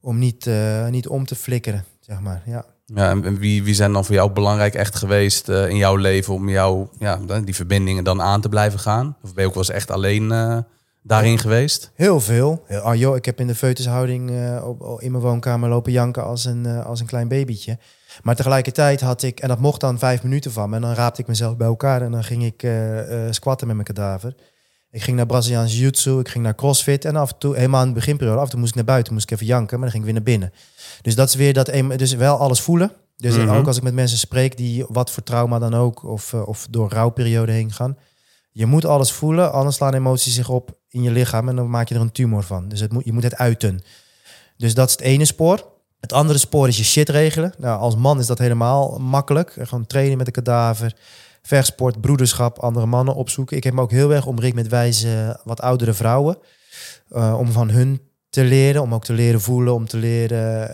om niet, niet om te flikkeren, zeg maar. Ja. Ja, en wie, wie zijn dan voor jou belangrijk echt geweest in jouw leven om jou ja, die verbindingen dan aan te blijven gaan? Of ben je ook wel eens echt alleen daarin geweest? Heel veel. Oh, joh, ik heb in de feutushouding uh, op, in mijn woonkamer lopen janken als een, als een klein babytje. Maar tegelijkertijd had ik, en dat mocht dan vijf minuten van me, en dan raapte ik mezelf bij elkaar en dan ging ik squatten met mijn kadaver. Ik ging naar Braziliaans jiu-jitsu, ik ging naar crossfit en af en toe, helemaal in de beginperiode, af en toe moest ik naar buiten, moest ik even janken, maar dan ging ik weer naar binnen. Dus dat is weer dat, dus wel alles voelen. Dus mhm. ook als ik met mensen spreek die wat voor trauma dan ook, of, of door rouwperiode heen gaan. Je moet alles voelen, anders slaan emoties zich op in je lichaam en dan maak je er een tumor van. Dus het moet, je moet het uiten. Dus dat is het ene spoor. Het andere spoor is je shit regelen. Nou, als man is dat helemaal makkelijk. Gewoon trainen met een kadaver, vechtsport, broederschap, andere mannen opzoeken. Ik heb me ook heel erg omringd met wijze wat oudere vrouwen. Uh, om van hun te leren, om ook te leren voelen, om te leren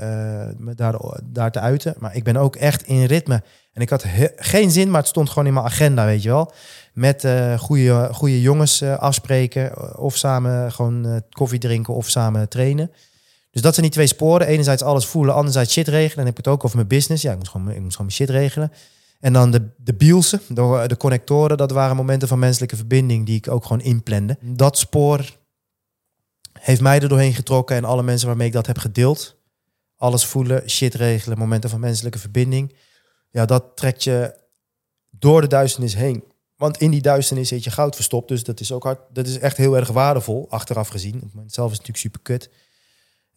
uh, daar, daar te uiten. Maar ik ben ook echt in ritme. En ik had geen zin, maar het stond gewoon in mijn agenda, weet je wel met uh, goede, goede jongens afspreken. Eh, of samen gewoon koffie drinken of samen trainen. Dus dat zijn die twee sporen. Enerzijds alles voelen, anderzijds shit regelen. Dan heb ik het ook over mijn business. Ja, ik moet gewoon, ik moet gewoon mijn shit regelen. En dan de, de bielsen, de, de connectoren. Dat waren momenten van menselijke verbinding die ik ook gewoon inplande. Dat spoor heeft mij er doorheen getrokken. En alle mensen waarmee ik dat heb gedeeld. Alles voelen, shit regelen, momenten van menselijke verbinding. Ja, dat trekt je door de duisternis heen. Want in die duisternis zit je goud verstopt. Dus dat is ook hard. Dat is echt heel erg waardevol, achteraf gezien. Het zelf is natuurlijk super kut.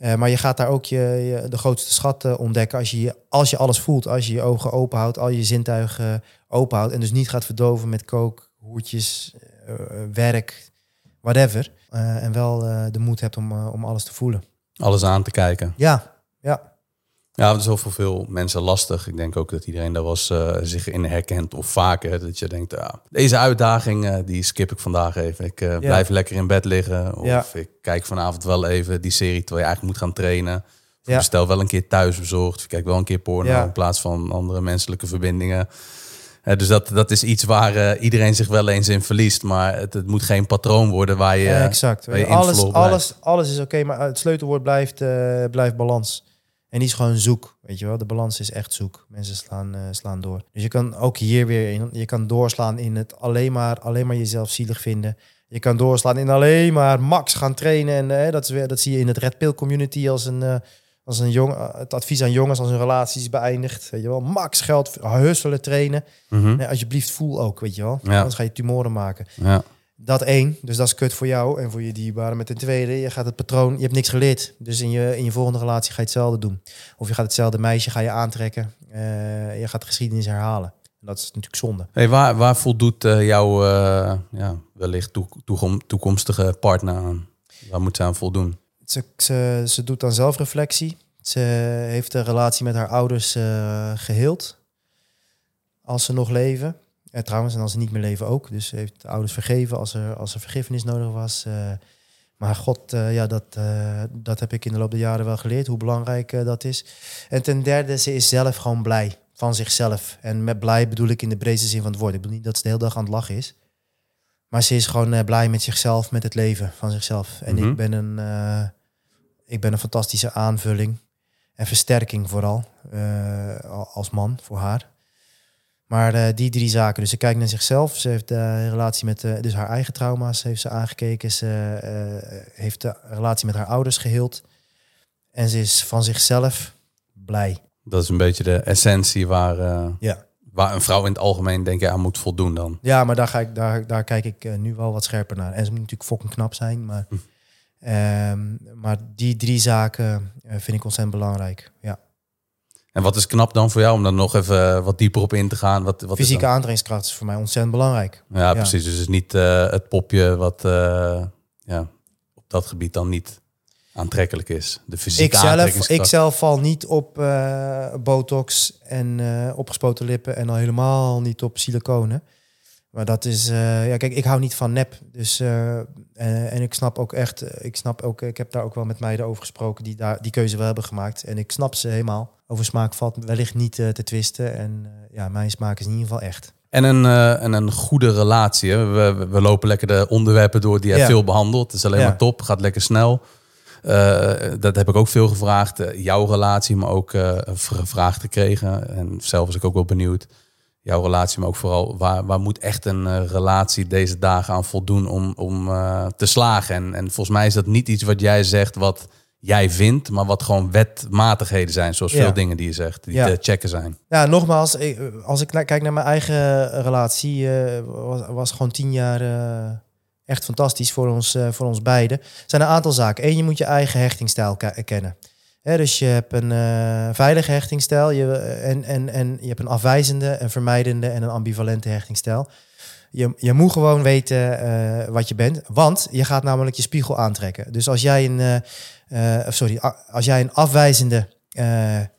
Uh, maar je gaat daar ook je, je de grootste schat uh, ontdekken als je, als je alles voelt. Als je je ogen open houdt, al je zintuigen uh, open houdt. En dus niet gaat verdoven met kook, hoertjes, eh, werk, whatever. en wel de moed hebt om, om alles te voelen. Alles aan te kijken. Ja, ja. Ja, dat is voor veel mensen lastig. Ik denk ook dat iedereen daar was uh, zich in herkent of vaker. Dat je denkt, ah, deze uitdaging, uh, die skip ik vandaag even. Ik uh, blijf lekker in bed liggen. Of ja. ik kijk vanavond wel even die serie terwijl je eigenlijk moet gaan trainen. Of bestel wel een keer thuis bezorgd. Of kijk wel een keer porno in plaats van andere menselijke verbindingen. dus dat, dat is iets waar iedereen zich wel eens in verliest. Maar het, het moet geen patroon worden waar je, exact. Waar je alles, alles, alles is oké, maar het sleutelwoord blijft, blijft balans. En die is gewoon zoek, weet je wel. De balans is echt zoek. Mensen slaan, uh, slaan door. Dus je kan ook hier weer in, je kan doorslaan in het alleen maar, alleen maar jezelf zielig vinden. Je kan doorslaan in alleen maar max gaan trainen. En uh, dat, is weer, dat zie je in het Red Pill community als een, uh, als een jong, het advies aan jongens als hun relatie is beëindigd. Weet je wel, max geld, husselen, trainen. Mm nee, alsjeblieft, voel ook, weet je wel. Ja. Anders ga je tumoren maken. Ja. Dat één, dus dat is kut voor jou en voor je dierbaren. Met een tweede, je gaat het patroon, je hebt niks geleerd. Dus in je, in je volgende relatie ga je hetzelfde doen. Of je gaat hetzelfde meisje ga je aantrekken. Uh, je gaat de geschiedenis herhalen. En dat is natuurlijk zonde. Hey, waar, waar voldoet uh, jouw uh, ja, wellicht toekomstige partner aan? Waar moet ze aan voldoen? Ze, ze, ze doet dan zelfreflectie. Ze heeft de relatie met haar ouders geheeld. Als ze nog leven. Ja, trouwens, en als ze niet meer leven ook. Dus heeft de ouders vergeven als er, als er vergiffenis nodig was. Uh, maar God, uh, ja, dat, uh, dat heb ik in de loop der jaren wel geleerd, hoe belangrijk dat is. En ten derde, ze is zelf gewoon blij van zichzelf. En met blij bedoel ik in de breedste zin van het woord. Ik bedoel niet dat ze de hele dag aan het lachen is. Maar ze is gewoon blij met zichzelf, met het leven van zichzelf. En ik, mhm. ben een, ik ben een fantastische aanvulling en versterking vooral als man voor haar. Maar uh, die drie zaken. Dus ze kijkt naar zichzelf. Ze heeft de relatie met uh, dus haar eigen trauma's heeft ze aangekeken. Ze uh, heeft de relatie met haar ouders geheeld. En ze is van zichzelf blij. Dat is een beetje de essentie waar ja. waar een vrouw in het algemeen denk ik aan moet voldoen dan. Ja, maar daar, ga ik, daar, daar kijk ik nu wel wat scherper naar. En ze moet natuurlijk fucking knap zijn, maar, hm. um, maar die drie zaken vind ik ontzettend belangrijk. Ja. En wat is knap dan voor jou om dan nog even wat dieper op in te gaan? Wat, wat Fysieke aantrekkingskracht is voor mij ontzettend belangrijk. Ja, precies. Dus het is niet uh, het popje wat ja, op dat gebied dan niet aantrekkelijk is. De fysieke ik zelf, ik zelf val niet op uh, botox en opgespoten lippen en al helemaal niet op siliconen. Maar dat is, ja, kijk, ik hou niet van nep. Dus, en, en, ik snap ook echt, ik snap ook, ik heb daar ook wel met meiden over gesproken die daar die keuze wel hebben gemaakt. En ik snap ze helemaal. Over smaak valt wellicht niet te twisten. En ja, mijn smaak is in ieder geval echt. En een, en een goede relatie. We, we, lopen lekker de onderwerpen door die je veel behandeld. Het is alleen maar top, gaat lekker snel. Uh, dat heb ik ook veel gevraagd. Uh, jouw relatie, maar ook gevraagd gekregen. En zelf was ik ook wel benieuwd. Jouw relatie, maar ook vooral waar, waar moet echt een relatie deze dagen aan voldoen om, om te slagen? En, en volgens mij is dat niet iets wat jij zegt wat jij vindt, maar wat gewoon wetmatigheden zijn, zoals veel dingen die je zegt, die te checken zijn. Ja, nogmaals, als ik kijk naar mijn eigen relatie, was, was gewoon tien jaar echt fantastisch voor ons, voor ons beiden. Er zijn een aantal zaken. Eén, je moet je eigen hechtingstijl kennen. dus je hebt een uh, veilige hechtingstijl je, en, en, en je hebt een afwijzende, een vermijdende en een ambivalente hechtingstijl. Je, je moet gewoon weten uh, wat je bent, want je gaat namelijk je spiegel aantrekken. Dus als jij een, sorry, als jij een afwijzende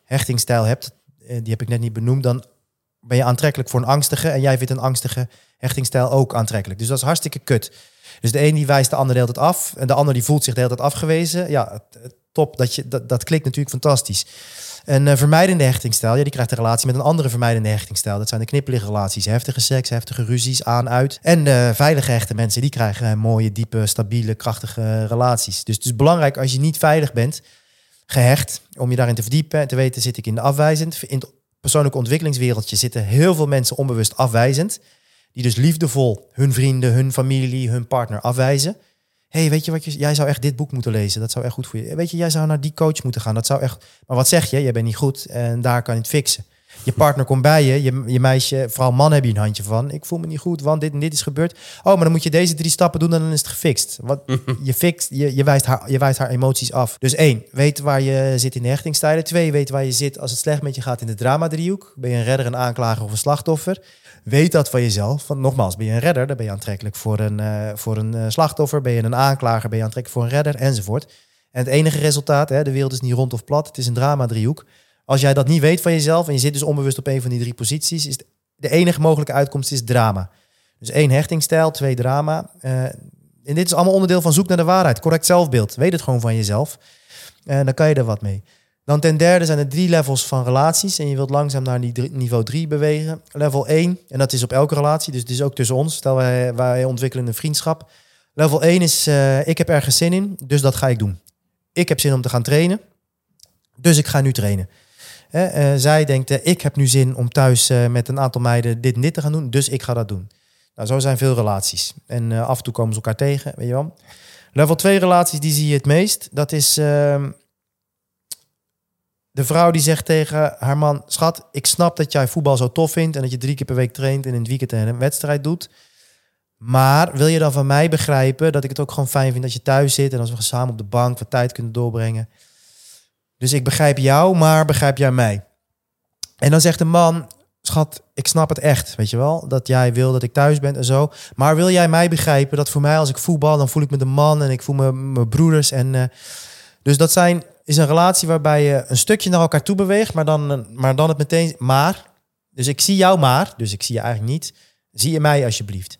hechtingstijl hebt, die heb ik net niet benoemd, dan ben je aantrekkelijk voor een angstige en jij vindt een angstige hechtingstijl ook aantrekkelijk. Dus dat is hartstikke kut. Dus de een die wijst de ander de hele af. En de ander die voelt zich de hele afgewezen. Ja, top. Dat, je, dat, dat klikt natuurlijk fantastisch. Een uh, vermijdende hechtingstijl, ja, die krijgt een relatie met een andere vermijdende hechtingstijl. Dat zijn de knippelige relaties, heftige seks, heftige ruzies, aan, uit. En de veilige hechte mensen, die krijgen uh, mooie, diepe, stabiele, krachtige relaties. Dus het is belangrijk als je niet veilig bent, gehecht, om je daarin te verdiepen en te weten, zit ik in de afwijzend. In het persoonlijke ontwikkelingswereldje zitten heel veel mensen onbewust afwijzend die dus liefdevol hun vrienden, hun familie, hun partner afwijzen. Hey, weet je wat je, jij zou echt dit boek moeten lezen. Dat zou echt goed voor je. Weet je, jij zou naar die coach moeten gaan. Dat zou echt. Maar wat zeg je? Jij bent niet goed en daar kan je het fixen. Je partner komt bij je, je, je meisje, vooral man heb je een handje van. Ik voel me niet goed, want dit en dit is gebeurd. Oh, maar dan moet je deze drie stappen doen en dan is het gefixt. Wat, je, fixt, je, je, wijst haar, je wijst haar emoties af. Dus één, weet waar je zit in de hechtingstijden. Twee, weet waar je zit als het slecht met je gaat in de drama-driehoek. Ben je een redder, een aanklager of een slachtoffer? Weet dat van jezelf. Want nogmaals, ben je een redder, dan ben je aantrekkelijk voor een, uh, voor een uh, slachtoffer. Ben je een aanklager, ben je aantrekkelijk voor een redder, enzovoort. En het enige resultaat, hè, de wereld is niet rond of plat, het is een drama-driehoek. Als jij dat niet weet van jezelf en je zit dus onbewust op een van die drie posities, is de enige mogelijke uitkomst is drama. Dus één hechtingstijl, twee drama. Uh, en dit is allemaal onderdeel van zoek naar de waarheid. Correct zelfbeeld. Weet het gewoon van jezelf. En dan kan je er wat mee. Dan ten derde zijn er drie levels van relaties. En je wilt langzaam naar niveau 3 bewegen. Level 1, en dat is op elke relatie, dus het is ook tussen ons. Stel wij, wij ontwikkelen een vriendschap. Level 1 is, uh, ik heb ergens zin in, dus dat ga ik doen. Ik heb zin om te gaan trainen, dus ik ga nu trainen. Uh, zij denkt, uh, ik heb nu zin om thuis met een aantal meiden dit en dit te gaan doen, dus ik ga dat doen. Nou, zo zijn veel relaties. En af en toe komen ze elkaar tegen, weet je wel. Level 2 relaties, die zie je het meest. Dat is ehm, de vrouw die zegt tegen haar man: Schat, ik snap dat jij voetbal zo tof vindt en dat je drie keer per week traint en in het weekend een wedstrijd doet. Maar wil je dan van mij begrijpen dat ik het ook gewoon fijn vind dat je thuis zit en als we samen op de bank wat tijd kunnen doorbrengen? Dus ik begrijp jou, maar begrijp jij mij? En dan zegt de man: Schat, ik snap het echt, weet je wel, dat jij wil dat ik thuis ben en zo. Maar wil jij mij begrijpen dat voor mij als ik voetbal, dan voel ik me de man en ik voel me mijn broeders en. Uh, dus dat zijn is een relatie waarbij je een stukje naar elkaar toe beweegt, maar dan, maar dan het meteen maar. Dus ik zie jou maar, dus ik zie je eigenlijk niet. Zie je mij alsjeblieft.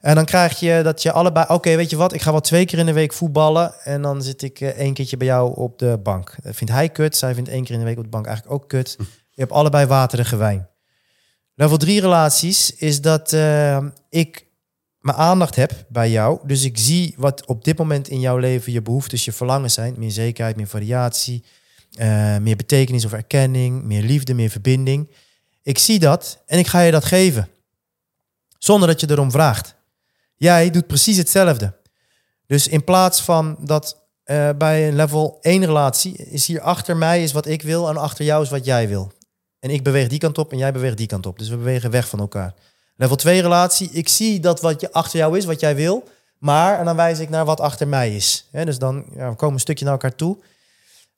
En dan krijg je dat je allebei, oké, weet je wat, ik ga wel twee keer in de week voetballen en dan zit ik uh, één keertje bij jou op de bank. Dat vindt hij kut, zij vindt één keer in de week op de bank eigenlijk ook kut. Je hebt allebei waterige wijn. Level 3 relaties is dat uh, ik mijn aandacht heb bij jou. Dus ik zie wat op dit moment in jouw leven je behoeftes, je verlangens zijn. Meer zekerheid, meer variatie, uh, meer betekenis of erkenning, meer liefde, meer verbinding. Ik zie dat en ik ga je dat geven. Zonder dat je erom vraagt. Jij doet precies hetzelfde. Dus in plaats van dat uh, bij een level 1 relatie is hier achter mij is wat ik wil en achter jou is wat jij wil. En ik beweeg die kant op en jij beweegt die kant op. Dus we bewegen weg van elkaar. Level 2 relatie. Ik zie dat wat je achter jou is, wat jij wil. Maar, en dan wijs ik naar wat achter mij is. dus dan ja, we komen een stukje naar elkaar toe.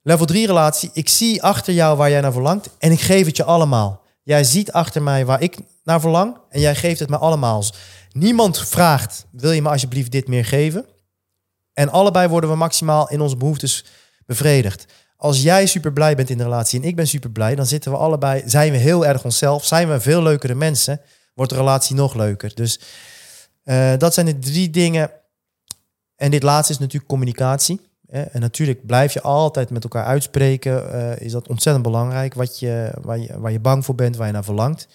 Level 3 relatie. Ik zie achter jou waar jij naar verlangt. En ik geef het je allemaal. Jij ziet achter mij waar ik naar verlang. En jij geeft het me allemaal. Niemand vraagt, wil je me alsjeblieft dit meer geven? En allebei worden we maximaal in onze behoeftes bevredigd. Als jij super blij bent in de relatie en ik ben super blij, dan zitten we allebei, zijn we heel erg onszelf, zijn we veel leukere mensen, wordt de relatie nog leuker. Dus uh, dat zijn de drie dingen. En dit laatste is natuurlijk communicatie. En natuurlijk blijf je altijd met elkaar uitspreken. Uh, is dat ontzettend belangrijk. Wat je, waar, je, waar je bang voor bent, waar je naar verlangt.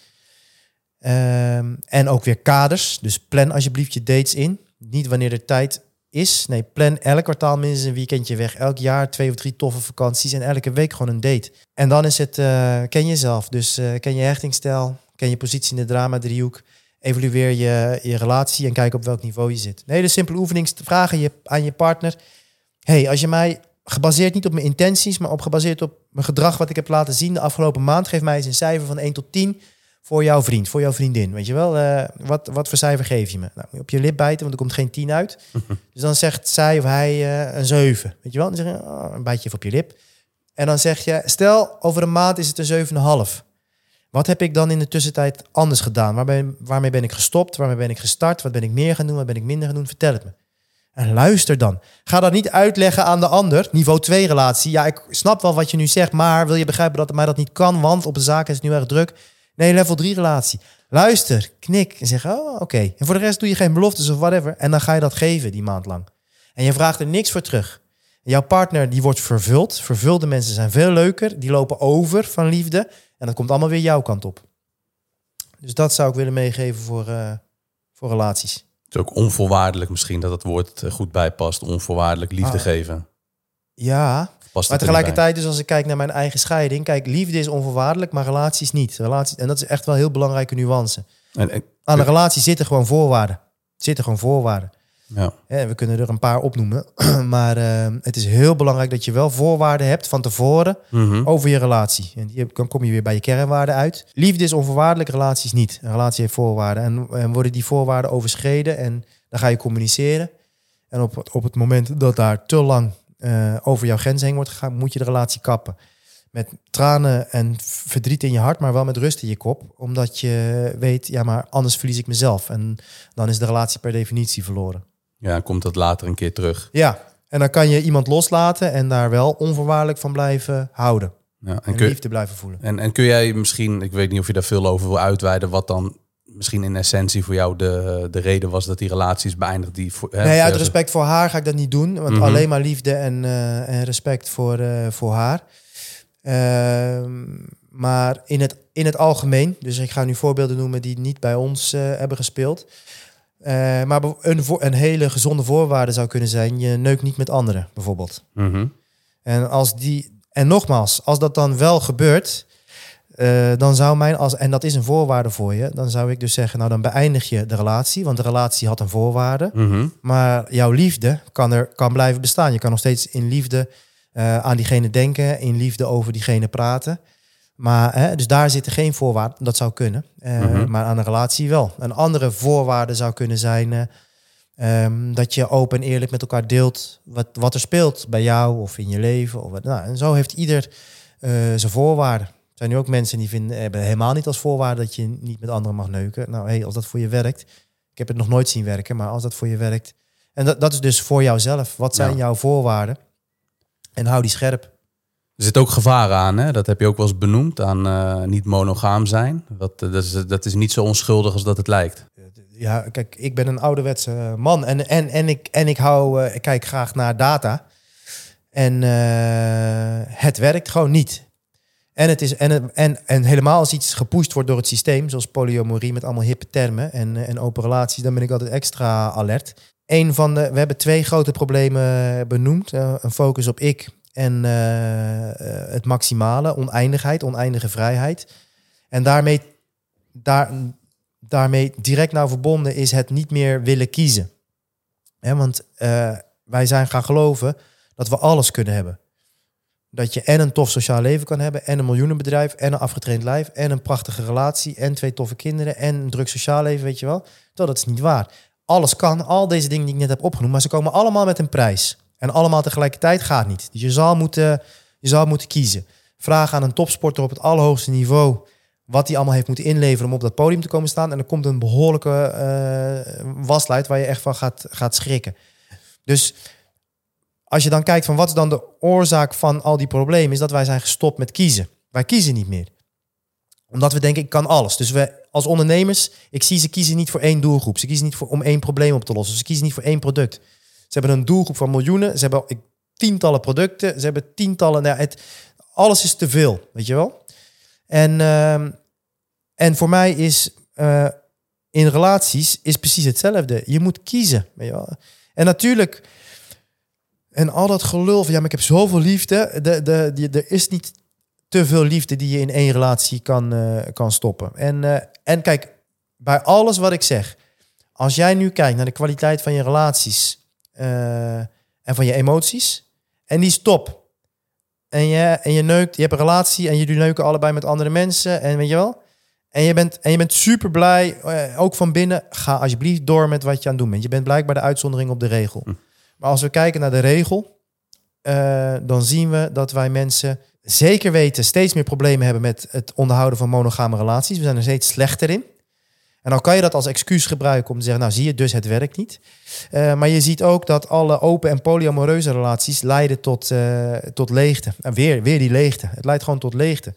Um, en ook weer kaders. Dus plan alsjeblieft je dates in. Niet wanneer er tijd is. Nee, plan elk kwartaal minstens een weekendje weg. Elk jaar twee of drie toffe vakanties. En elke week gewoon een date. En dan is het, uh, ken jezelf. Dus ken je hechtingstijl. Ken je positie in de drama-driehoek. Evalueer je, je relatie en kijk op welk niveau je zit. Een hele simpele oefening. Vragen je aan je partner. hey, als je mij gebaseerd niet op mijn intenties, maar op gebaseerd op mijn gedrag wat ik heb laten zien de afgelopen maand, geef mij eens een cijfer van 1 tot 10 voor jouw vriend, voor jouw vriendin. Weet je wel, uh, wat, wat voor cijfer geef je me? Nou, op je lip bijten, want er komt geen 10 uit. dus dan zegt zij of hij uh, een 7. Weet je wel, dan zeg je, oh, een bijtje op je lip. En dan zeg je, stel over een maand is het een 7,5. Wat heb ik dan in de tussentijd anders gedaan? Waarmee, waarmee ben ik gestopt? Waarmee ben ik gestart? Wat ben ik meer gaan doen? Wat ben ik minder gaan doen? Vertel het me. En luister dan. Ga dat niet uitleggen aan de ander. Niveau 2 relatie. Ja, ik snap wel wat je nu zegt, maar wil je begrijpen dat mij dat niet kan? Want op de zaak is het nu erg druk. Nee, level 3 relatie. Luister, knik en zeg, oh, oké. En voor de rest doe je geen beloftes of whatever. En dan ga je dat geven die maand lang. En je vraagt er niks voor terug. jouw partner die wordt vervuld. Vervulde mensen zijn veel leuker. Die lopen over van liefde. En dat komt allemaal weer jouw kant op. Dus dat zou ik willen meegeven voor, uh, voor relaties. Het is ook onvoorwaardelijk misschien dat het woord goed bijpast. Onvoorwaardelijk liefde ah. geven. Ja, maar tegelijkertijd, dus als ik kijk naar mijn eigen scheiding, kijk, liefde is onvoorwaardelijk, maar relaties niet. Relaties, en dat is echt wel een heel belangrijke nuance. En, Aan een relatie zitten gewoon voorwaarden. Zitten gewoon voorwaarden. Ja. En we kunnen er een paar opnoemen. maar uh, het is heel belangrijk dat je wel voorwaarden hebt van tevoren mm over je relatie. En die, dan kom je weer bij je kernwaarden uit. Liefde is onvoorwaardelijk, relaties niet. Een relatie heeft voorwaarden. En, en worden die voorwaarden overschreden en dan ga je communiceren. En op, op het moment dat daar te lang uh, over jouw grens heen wordt gegaan, moet je de relatie kappen. Met tranen en verdriet in je hart, maar wel met rust in je kop. Omdat je weet, ja, maar anders verlies ik mezelf. En dan is de relatie per definitie verloren. Ja, komt dat later een keer terug. Ja, en dan kan je iemand loslaten en daar wel onvoorwaardelijk van blijven houden. Ja, en, en kun, liefde blijven voelen. En, en kun jij misschien, ik weet niet of je daar veel over wil uitweiden, wat dan misschien in essentie voor jou de, de reden was dat die relaties beëindigd die voor, Nee, uit respect voor haar ga ik dat niet doen. Want mhm. alleen maar liefde en, uh, en respect voor, uh, voor haar. Uh, maar in het, in het algemeen, dus ik ga nu voorbeelden noemen die niet bij ons uh, hebben gespeeld. Maar een, een hele gezonde voorwaarde zou kunnen zijn: je neukt niet met anderen, bijvoorbeeld. Mhm. En als die, en nogmaals, als dat dan wel gebeurt, uh, dan zou mijn, als, en dat is een voorwaarde voor je, dan zou ik dus zeggen, nou dan beëindig je de relatie, want de relatie had een voorwaarde. Mhm. Maar jouw liefde kan, er, kan blijven bestaan. Je kan nog steeds in liefde uh, aan diegene denken, in liefde over diegene praten. Maar, hè, dus daar zitten geen voorwaarden, dat zou kunnen. Uh, mm Maar aan een relatie wel. Een andere voorwaarde zou kunnen zijn um, dat je open en eerlijk met elkaar deelt wat, wat er speelt bij jou of in je leven. Of wat, nou, en zo heeft ieder zijn voorwaarden zijn nu ook mensen die vinden, hebben helemaal niet als voorwaarde dat je niet met anderen mag neuken. Nou, hey, als dat voor je werkt, ik heb het nog nooit zien werken, maar als dat voor je werkt. En dat, dat is dus voor jouzelf. Wat zijn jouw voorwaarden? En hou die scherp. Er zit ook gevaar aan, hè? dat heb je ook wel eens benoemd, aan uh, niet monogaam zijn. Dat, dat, is, dat is niet zo onschuldig als dat het lijkt. Ja, kijk, ik ben een ouderwetse man en, en, en, ik, en ik, hou, ik kijk graag naar data. En het werkt gewoon niet. En, het is, en, en, en helemaal als iets gepusht wordt door het systeem, zoals polyamorie met allemaal hippe termen en, en open relaties, dan ben ik altijd extra alert. Een van de, we hebben twee grote problemen benoemd. Een focus op ik en uh, het maximale, oneindigheid, oneindige vrijheid. En daarmee, daar, daarmee direct nou verbonden is het niet meer willen kiezen. Want uh, wij zijn gaan geloven dat we alles kunnen hebben. dat je en een tof sociaal leven kan hebben, en een miljoenenbedrijf, en een afgetraind lijf, en een prachtige relatie, en twee toffe kinderen, en een druk sociaal leven, weet je wel. Dat is niet waar. Alles kan, al deze dingen die ik net heb opgenoemd, maar ze komen allemaal met een prijs. En allemaal tegelijkertijd gaat niet. Dus je zal moeten, je zal moeten kiezen. Vraag aan een topsporter op het allerhoogste niveau wat hij allemaal heeft moeten inleveren om op dat podium te komen staan. En er komt een behoorlijke uh, waslijt waar je echt van gaat, gaat schrikken. Dus als je dan kijkt van wat is dan de oorzaak van al die problemen, is dat wij zijn gestopt met kiezen. Wij kiezen niet meer. Omdat we denken, ik kan alles. Dus we als ondernemers, ik zie ze kiezen niet voor één doelgroep. Ze kiezen niet voor, om één probleem op te lossen. Ze kiezen niet voor één product. Ze hebben een doelgroep van miljoenen. Ze hebben tientallen producten. Ze hebben tientallen. Nou, het, alles is te veel, weet je wel. En, uh, en voor mij is uh, in relaties is precies hetzelfde. Je moet kiezen. Weet je wel. En natuurlijk en al dat gelul van ja, maar ik heb zoveel liefde. De, de, die, er is niet te veel liefde die je in één relatie kan, uh, kan stoppen. En, uh, en kijk, bij alles wat ik zeg, als jij nu kijkt naar de kwaliteit van je relaties en van je emoties, en die is top. En je, en je neukt, je hebt een relatie en jullie neuken allebei met andere mensen. En weet je wel? En je bent, en je bent super blij, ook van binnen. Ga alsjeblieft door met wat je aan het doen bent. Je bent blijkbaar de uitzondering op de regel. Hm. Maar als we kijken naar de regel, uh, dan zien we dat wij mensen zeker weten steeds meer problemen hebben met het onderhouden van monogame relaties. We zijn er steeds slechter in. En dan kan je dat als excuus gebruiken om te zeggen, nou zie je, dus het werkt niet. Uh, maar je ziet ook dat alle open en polyamoreuze relaties leiden tot, uh, tot leegte. En weer, weer die leegte. Het leidt gewoon tot leegte.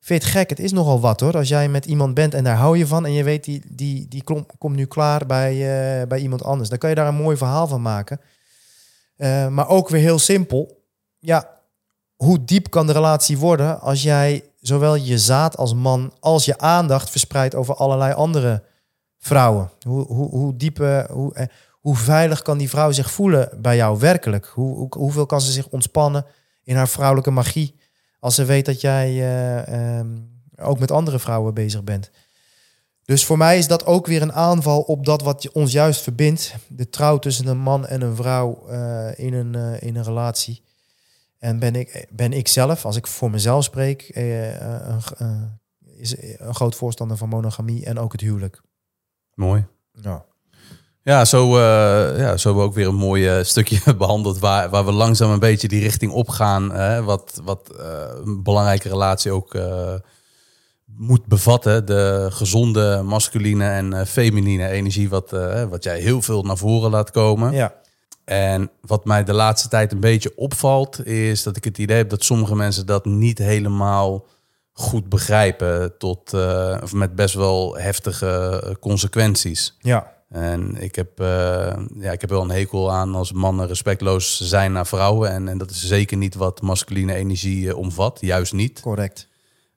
Vind je het gek? Het is nogal wat hoor. Als jij met iemand bent en daar hou je van en je weet die, die, die komt nu klaar bij, uh, bij iemand anders. Dan kan je daar een mooi verhaal van maken. Maar ook weer heel simpel. Ja, hoe diep kan de relatie worden als jij zowel je zaad als man als je aandacht verspreidt over allerlei andere vrouwen? Hoe, hoe, hoe diep, hoe, eh, hoe veilig kan die vrouw zich voelen bij jou werkelijk? Hoe, hoe, hoeveel kan ze zich ontspannen in haar vrouwelijke magie als ze weet dat jij uh, um, ook met andere vrouwen bezig bent? Dus voor mij is dat ook weer een aanval op dat wat ons juist verbindt. De trouw tussen een man en een vrouw in, een, in een relatie. En ben ik, ben ik zelf, als ik voor mezelf spreek, uh, een, is een groot voorstander van monogamie en ook het huwelijk. Mooi. Ja. Ja, zo, ja, zo hebben we ook weer een mooi stukje behandeld waar, waar we langzaam een beetje die richting op gaan. wat wat een belangrijke relatie ook moet bevatten. De gezonde masculine en feminine energie, wat, wat jij heel veel naar voren laat komen. Ja. En wat mij de laatste tijd een beetje opvalt, is dat ik het idee heb dat sommige mensen dat niet helemaal goed begrijpen. Tot uh, of met best wel heftige consequenties. Ja. En ik heb, ja, ik heb wel een hekel aan als mannen respectloos zijn naar vrouwen. En, en dat is zeker niet wat masculine energie omvat. Juist niet. Correct.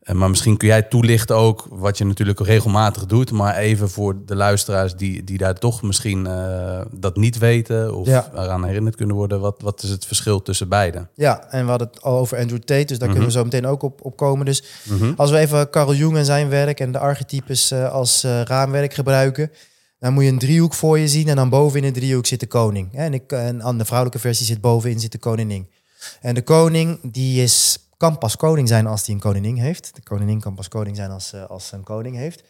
Eh, maar misschien kun jij toelichten ook wat je natuurlijk regelmatig doet, maar even voor de luisteraars die, die daar toch misschien uh, dat niet weten of ja. eraan herinnerd kunnen worden. Wat, wat is het verschil tussen beide? Ja, en we hadden het al over Andrew Tate, dus daar kunnen we mhm. zo meteen ook op, op komen. Dus mm als we even Carl Jung en zijn werk en de archetypes uh, als raamwerk gebruiken, dan moet je een driehoek voor je zien en dan boven in de driehoek zit de koning. En, ik, en aan de vrouwelijke versie zit bovenin zit de koningin. En de koning die is kan pas koning zijn als hij een koningin heeft. De koningin kan pas koning zijn als, uh, als een koning heeft.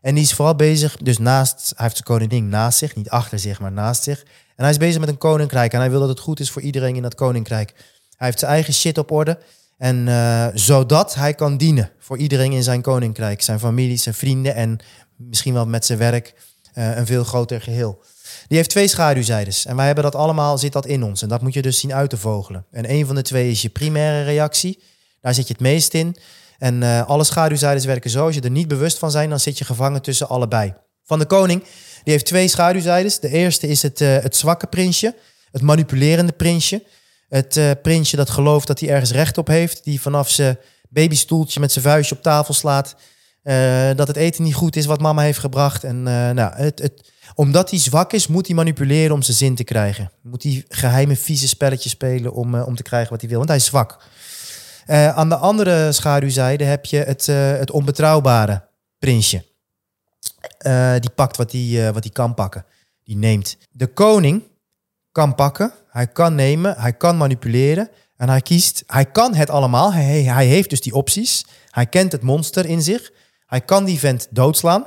En die is vooral bezig, dus naast, hij heeft zijn koningin naast zich, niet achter zich, maar naast zich. En hij is bezig met een koninkrijk en hij wil dat het goed is voor iedereen in dat koninkrijk. Hij heeft zijn eigen shit op orde. En uh, zodat hij kan dienen voor iedereen in zijn koninkrijk. Zijn familie, zijn vrienden en misschien wel met zijn werk uh, een veel groter geheel. Die heeft twee schaduwzijdes. En wij hebben dat allemaal, zit dat in ons. En dat moet je dus zien uit te vogelen. En een van de twee is je primaire reactie. Daar zit je het meest in. En uh, alle schaduwzijdes werken zo. Als je er niet bewust van zijn, dan zit je gevangen tussen allebei. Van de koning, die heeft twee schaduwzijdes. De eerste is het, uh, het zwakke prinsje, het manipulerende prinsje. Het uh, prinsje dat gelooft dat hij ergens recht op heeft. Die vanaf zijn babystoeltje met zijn vuistje op tafel slaat. dat het eten niet goed is wat mama heeft gebracht. En nou, het, het, omdat hij zwak is, moet hij manipuleren om zijn zin te krijgen. Moet hij geheime vieze spelletjes spelen om, om te krijgen wat hij wil. Want hij is zwak. Uh, aan de andere schaduwzijde heb je het, uh, het onbetrouwbare prinsje. Uh, die pakt wat hij wat kan pakken. Die neemt. De koning kan pakken, hij kan nemen, hij kan manipuleren. En hij kiest, hij kan het allemaal. Hij, hij heeft dus die opties. Hij kent het monster in zich. Hij kan die vent doodslaan.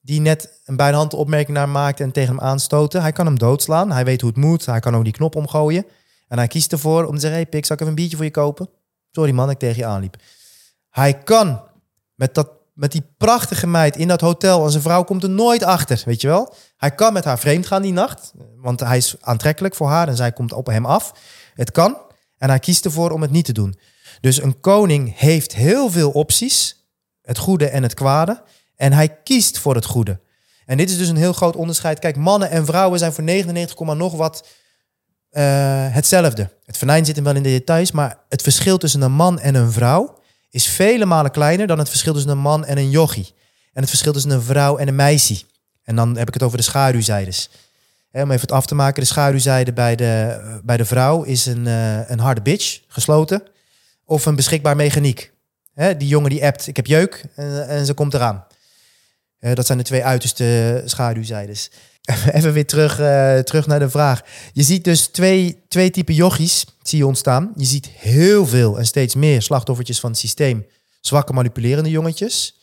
Die net een bij de hand opmerking naar maakt en tegen hem aanstoten. Hij kan hem doodslaan. Hij weet hoe het moet. Hij kan ook die knop omgooien. En hij kiest ervoor om te zeggen: Hey, pik, zal ik even een biertje voor je kopen? Sorry man, ik tegen je aanliep. Hij kan met, dat, met die prachtige meid in dat hotel en zijn vrouw komt er nooit achter, weet je wel? Hij kan met haar vreemd gaan die nacht, want hij is aantrekkelijk voor haar en zij komt op hem af. Het kan en hij kiest ervoor om het niet te doen. Dus een koning heeft heel veel opties, het goede en het kwade, en hij kiest voor het goede. En dit is dus een heel groot onderscheid. Kijk, mannen en vrouwen zijn voor 99, nog wat uh, hetzelfde. Het venijn zit hem wel in de details, maar het verschil tussen een man en een vrouw is vele malen kleiner dan het verschil tussen een man en een yogi. En het verschil tussen een vrouw en een meisje. En dan heb ik het over de schaduwzijdes. om even het af te maken, de schaduwzijde bij de, bij de vrouw is een, uh, een harde bitch, gesloten. Of een beschikbaar mechaniek. die jongen die appt, ik heb jeuk en, en ze komt eraan. Dat zijn de twee uiterste schaduwzijdes. Even weer terug, uh, terug naar de vraag. Je ziet dus twee, twee typen yogis zie je ontstaan. Je ziet heel veel en steeds meer slachtoffertjes van het systeem. Zwakke manipulerende jongetjes.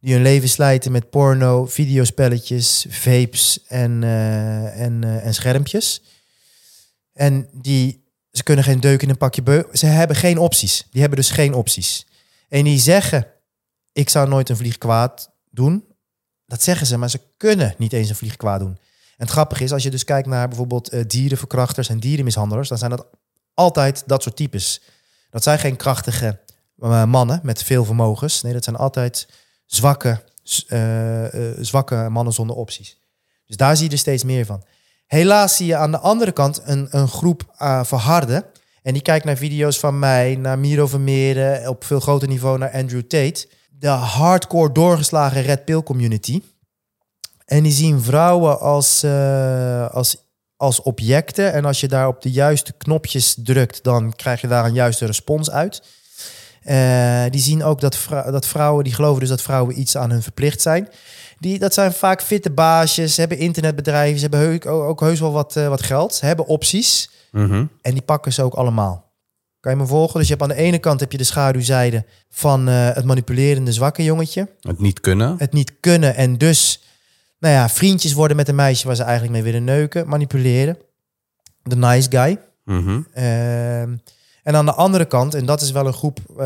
Die hun leven slijten met porno, videospelletjes, vapes en, uh, en, en schermpjes. En die, ze kunnen geen deuk in een pakje beu. Ze hebben geen opties. Die hebben dus geen opties. En die zeggen, ik zou nooit een vlieg kwaad doen. Dat zeggen ze, maar ze kunnen niet eens een vlieg kwaad doen. En het grappige is, als je dus kijkt naar bijvoorbeeld uh, dierenverkrachters en dierenmishandelaars, dan zijn dat altijd dat soort types. Dat zijn geen krachtige uh, mannen met veel vermogens. Nee, dat zijn altijd zwakke, uh, zwakke mannen zonder opties. Dus daar zie je er steeds meer van. Helaas zie je aan de andere kant een, een groep verharden. En die kijkt naar video's van mij, naar Miro Vermeeren, op veel groter niveau naar Andrew Tate de hardcore doorgeslagen red pill community. En die zien vrouwen als, uh, als, als objecten. En als je daar op de juiste knopjes drukt, dan krijg je daar een juiste respons uit. Uh, die zien ook dat, dat vrouwen, die geloven dus dat vrouwen iets aan hun verplicht zijn. Die, dat zijn vaak fitte baasjes, hebben internetbedrijven, ze hebben ook, ook heus wel wat, uh, wat geld, hebben opties. Mm -hmm. En die pakken ze ook allemaal. Kan je me volgen? Dus je hebt aan de ene kant heb je de schaduwzijde van uh, het manipulerende zwakke jongetje. Het niet kunnen. Het niet kunnen en dus, nou ja, vriendjes worden met een meisje waar ze eigenlijk mee willen neuken, manipuleren. De nice guy. Mm -hmm. uh, en aan de andere kant, en dat is wel een groep uh,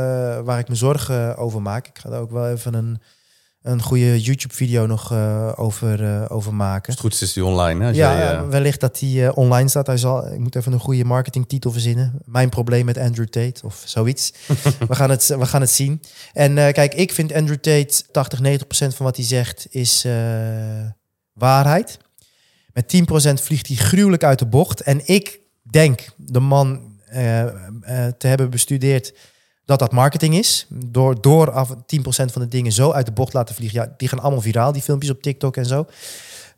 waar ik me zorgen over maak. Ik ga daar ook wel even een een goede YouTube-video nog uh, over, uh, over maken. Als het goed is, is die online. Hè? Als ja, jij, uh... wellicht dat die online staat. Hij zal, ik moet even een goede marketingtitel verzinnen. Mijn probleem met Andrew Tate of zoiets. we, gaan het, we gaan het zien. En kijk, ik vind Andrew Tate 80, 90 procent van wat hij zegt is waarheid. Met 10% vliegt hij gruwelijk uit de bocht. En ik denk de man te hebben bestudeerd dat dat marketing is. Door, door af 10% van de dingen zo uit de bocht laten vliegen. Ja, die gaan allemaal viraal, die filmpjes op TikTok en zo.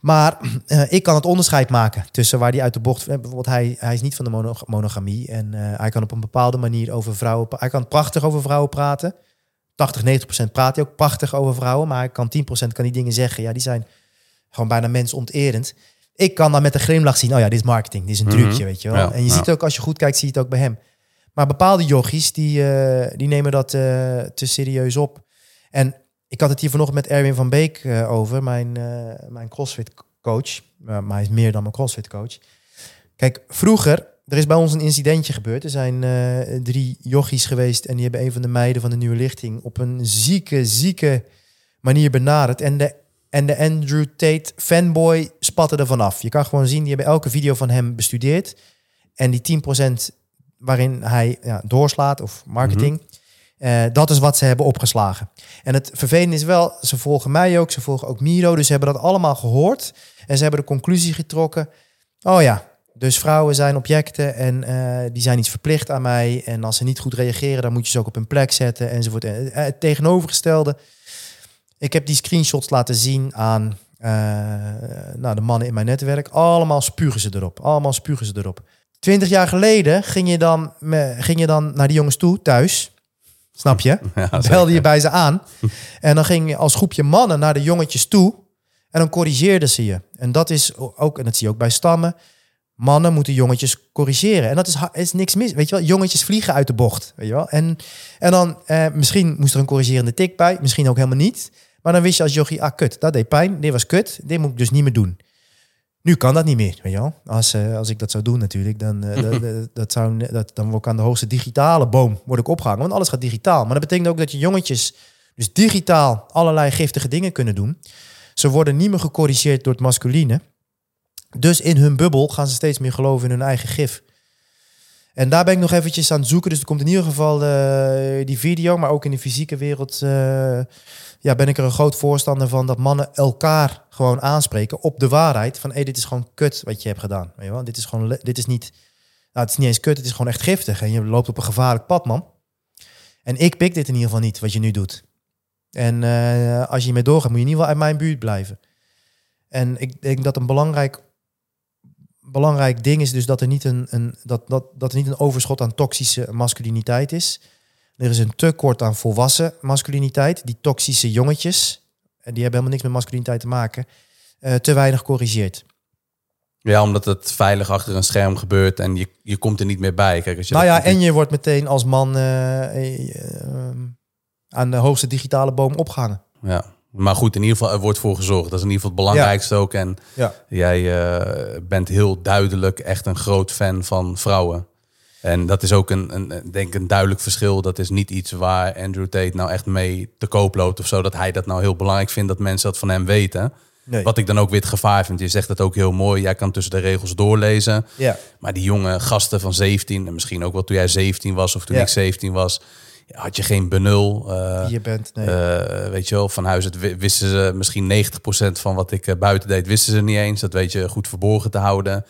Maar uh, ik kan het onderscheid maken tussen waar die uit de bocht... Bijvoorbeeld hij, hij is niet van de monogamie. En uh, hij kan op een bepaalde manier over vrouwen... Hij kan prachtig over vrouwen praten. 80, 90% praat hij ook prachtig over vrouwen. Maar hij kan 10% kan die dingen zeggen. Ja, die zijn gewoon bijna mensonterend. Ik kan dan met een glimlach zien... Oh ja, dit is marketing. Dit is een trucje, mm -hmm. weet je wel. Ja, en je ja. ziet ook, als je goed kijkt, zie je het ook bij hem. Maar bepaalde yogis, die, uh, die nemen dat uh, te serieus op. En ik had het hier vanochtend met Erwin van Beek uh, over, mijn, mijn CrossFit coach. maar hij is meer dan mijn CrossFit coach. Kijk, vroeger, er is bij ons een incidentje gebeurd. Er zijn drie yogis geweest en die hebben een van de meiden van de nieuwe lichting op een zieke, zieke manier benaderd. En de, en de Andrew Tate fanboy spatte er vanaf. Je kan gewoon zien, die hebben elke video van hem bestudeerd. En die 10% waarin hij ja, doorslaat of marketing. uh, dat is wat ze hebben opgeslagen. En het vervelende is wel, ze volgen mij ook, ze volgen ook Miro, dus ze hebben dat allemaal gehoord. En ze hebben de conclusie getrokken, oh ja, dus vrouwen zijn objecten en uh, die zijn iets verplicht aan mij. En als ze niet goed reageren, dan moet je ze ook op hun plek zetten enzovoort. Uh, het tegenovergestelde. Ik heb die screenshots laten zien aan nou, de mannen in mijn netwerk. Allemaal spugen ze erop. Allemaal spugen ze erop. Twintig jaar geleden ging je, dan, ging je dan naar die jongens toe, thuis. Snap je? Ja, Belde je bij ze aan. En dan ging je als groepje mannen naar de jongetjes toe. En dan corrigeerden ze je. En dat is ook, en dat zie je ook bij stammen. Mannen moeten jongetjes corrigeren. En dat is, is niks mis. Weet je wel, jongetjes vliegen uit de bocht. Weet je wel. En, en dan, eh, misschien moest er een corrigerende tik bij. Misschien ook helemaal niet. Maar dan wist je als jochie, ah kut, dat deed pijn. Dit was kut. Dit moet ik dus niet meer doen. Nu kan dat niet meer, weet je wel. Als, uh, als ik dat zou doen natuurlijk, dan, uh, dat, dat, zou, dat, dan word ik aan de hoogste digitale boom word ik opgehangen. Want alles gaat digitaal. Maar dat betekent ook dat je jongetjes dus digitaal allerlei giftige dingen kunnen doen. Ze worden niet meer gecorrigeerd door het masculine. Dus in hun bubbel gaan ze steeds meer geloven in hun eigen gif. En daar ben ik nog eventjes aan het zoeken. Dus er komt in ieder geval uh, die video, maar ook in de fysieke wereld ja, ben ik er een groot voorstander van dat mannen elkaar gewoon aanspreken op de waarheid. Van hé, dit is gewoon kut wat je hebt gedaan. Weet je wel? Dit is gewoon, dit is niet, nou, het is niet eens kut, het is gewoon echt giftig. En je loopt op een gevaarlijk pad, man. En ik pik dit in ieder geval niet, wat je nu doet. En uh, als je hiermee doorgaat, moet je in ieder geval uit mijn buurt blijven. En ik denk dat een belangrijk belangrijk ding is dus dat er niet een, een, dat, dat, dat er niet een overschot aan toxische masculiniteit is. Er is een tekort aan volwassen masculiniteit. Die toxische jongetjes, en die hebben helemaal niks met masculiniteit te maken, uh, te weinig corrigeert. Ja, omdat het veilig achter een scherm gebeurt en je, je komt er niet meer bij. Kijk, als je nou ja, en je wordt meteen als man uh, uh, aan de hoogste digitale boom opgehangen. Ja, maar goed, in ieder geval, er wordt voor gezorgd. Dat is in ieder geval het belangrijkste ook. En ja. jij bent heel duidelijk echt een groot fan van vrouwen. En dat is ook een, een, denk een duidelijk verschil. Dat is niet iets waar Andrew Tate nou echt mee te koop loopt of zo. Dat hij dat nou heel belangrijk vindt dat mensen dat van hem weten. Nee. Wat ik dan ook weer het gevaar vind. Je zegt het ook heel mooi. Jij kan tussen de regels doorlezen. Ja. Maar die jonge gasten van 17, en misschien ook wel toen jij 17 was of toen ik 17 was had je geen benul. Uh, je bent, nee. uh, weet je wel, van huis het wisten ze misschien 90% van wat ik uh, buiten deed, wisten ze niet eens. Dat weet je goed verborgen te houden.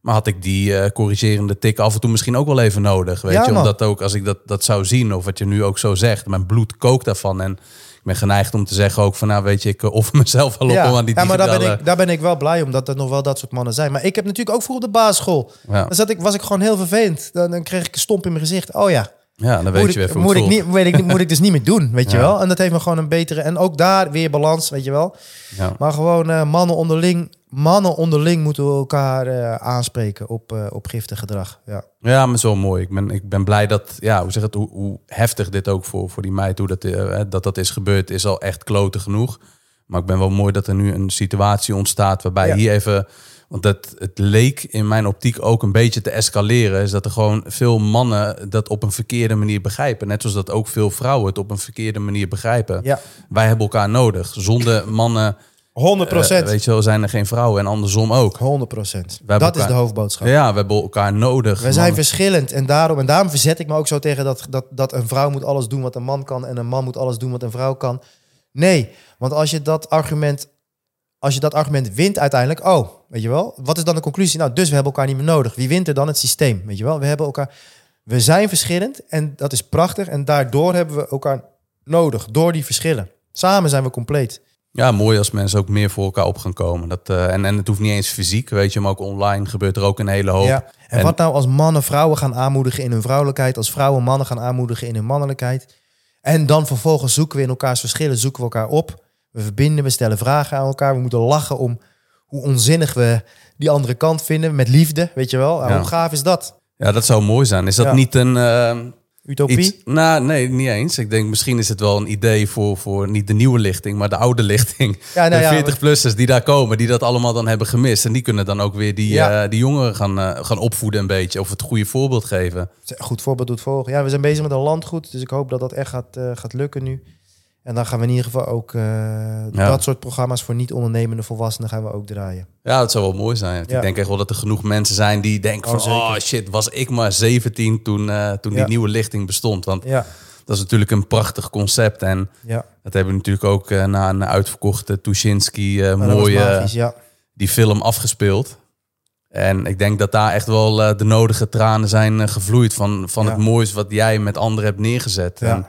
Maar had ik die corrigerende tik af en toe misschien ook wel even nodig. Weet ja, je, omdat ook als ik dat, dat zou zien, of wat je nu ook zo zegt, mijn bloed kookt daarvan. En ik ben geneigd om te zeggen ook van, nou weet je, ik offer mezelf wel op ja. aan die Ja, maar daar ben, ik, daar ben ik wel blij om dat er nog wel dat soort mannen zijn. Maar ik heb natuurlijk ook vroeger op de basisschool. Ja. Dan zat ik, was ik gewoon heel vervelend. Dan, dan kreeg ik een stomp in mijn gezicht. Oh ja, ja, dan weet moet je weer moet ik, niet, weet ik, moet ik dus niet meer doen, weet je wel. En dat heeft me gewoon een betere... En ook daar weer balans, weet je wel. Ja. Maar gewoon uh, mannen onderling... Mannen onderling moeten we elkaar uh, aanspreken op, uh, op giftig gedrag. Ja. ja, maar zo mooi. Ik ben, ik ben blij dat, ja, hoe zeg het, hoe, hoe heftig dit ook voor, voor die meid, hoe dat, dat dat is gebeurd, is al echt kloten genoeg. Maar ik ben wel mooi dat er nu een situatie ontstaat waarbij ja. hier even want het, het leek in mijn optiek ook een beetje te escaleren. Is dat er gewoon veel mannen dat op een verkeerde manier begrijpen. Net zoals dat ook veel vrouwen het op een verkeerde manier begrijpen. Ja. Wij hebben elkaar nodig. Zonder mannen. 100 procent. Uh, weet je wel, zijn er geen vrouwen en andersom ook. 100 procent. Dat is de hoofdboodschap. Ja, we hebben elkaar nodig. We zijn verschillend en daarom, en daarom verzet ik me ook zo tegen dat, dat, dat een vrouw moet alles doen wat een man kan en een man moet alles doen wat een vrouw kan. Nee, want als je dat argument als je dat argument wint uiteindelijk, oh, weet je wel, wat is dan de conclusie? Nou, dus we hebben elkaar niet meer nodig. Wie wint er dan? Het systeem, weet je wel. We hebben elkaar, we zijn verschillend en dat is prachtig en daardoor hebben we elkaar nodig, door die verschillen. Samen zijn we compleet. Ja, mooi als mensen ook meer voor elkaar op gaan komen. Dat, uh, en, en het hoeft niet eens fysiek, weet je, maar ook online gebeurt er ook een hele hoop. Ja. En, en wat nou als mannen vrouwen gaan aanmoedigen in hun vrouwelijkheid, als vrouwen mannen gaan aanmoedigen in hun mannelijkheid. En dan vervolgens zoeken we in elkaars verschillen, zoeken we elkaar op. We verbinden, we stellen vragen aan elkaar. We moeten lachen om hoe onzinnig we die andere kant vinden. Met liefde, weet je wel. Hoe gaaf is dat? Ja, dat zou mooi zijn. Is dat niet een... Uh, Utopie? Iets, nou, nee, niet eens. Ik denk misschien is het wel een idee voor, voor niet de nieuwe lichting, maar de oude lichting. Ja, nou de 40-plussers die daar komen, die dat allemaal dan hebben gemist. En die kunnen dan ook weer die, uh, die jongeren gaan, uh, gaan opvoeden een beetje. Of het goede voorbeeld geven. Goed voorbeeld doet volgen. Ja, we zijn bezig met een landgoed. Dus ik hoop dat dat echt gaat, gaat lukken nu. En dan gaan we in ieder geval ook uh, dat soort programma's voor niet-ondernemende volwassenen gaan we ook draaien. Ja, dat zou wel mooi zijn. Ik denk echt wel dat er genoeg mensen zijn die denken oh, van... oh shit, was ik maar 17 toen, uh, toen die nieuwe lichting bestond. Want dat is natuurlijk een prachtig concept. En dat hebben we natuurlijk ook uh, na een uitverkochte Tuschinski mooie die film afgespeeld. En ik denk dat daar echt wel de nodige tranen zijn gevloeid van, van het moois wat jij met anderen hebt neergezet. En,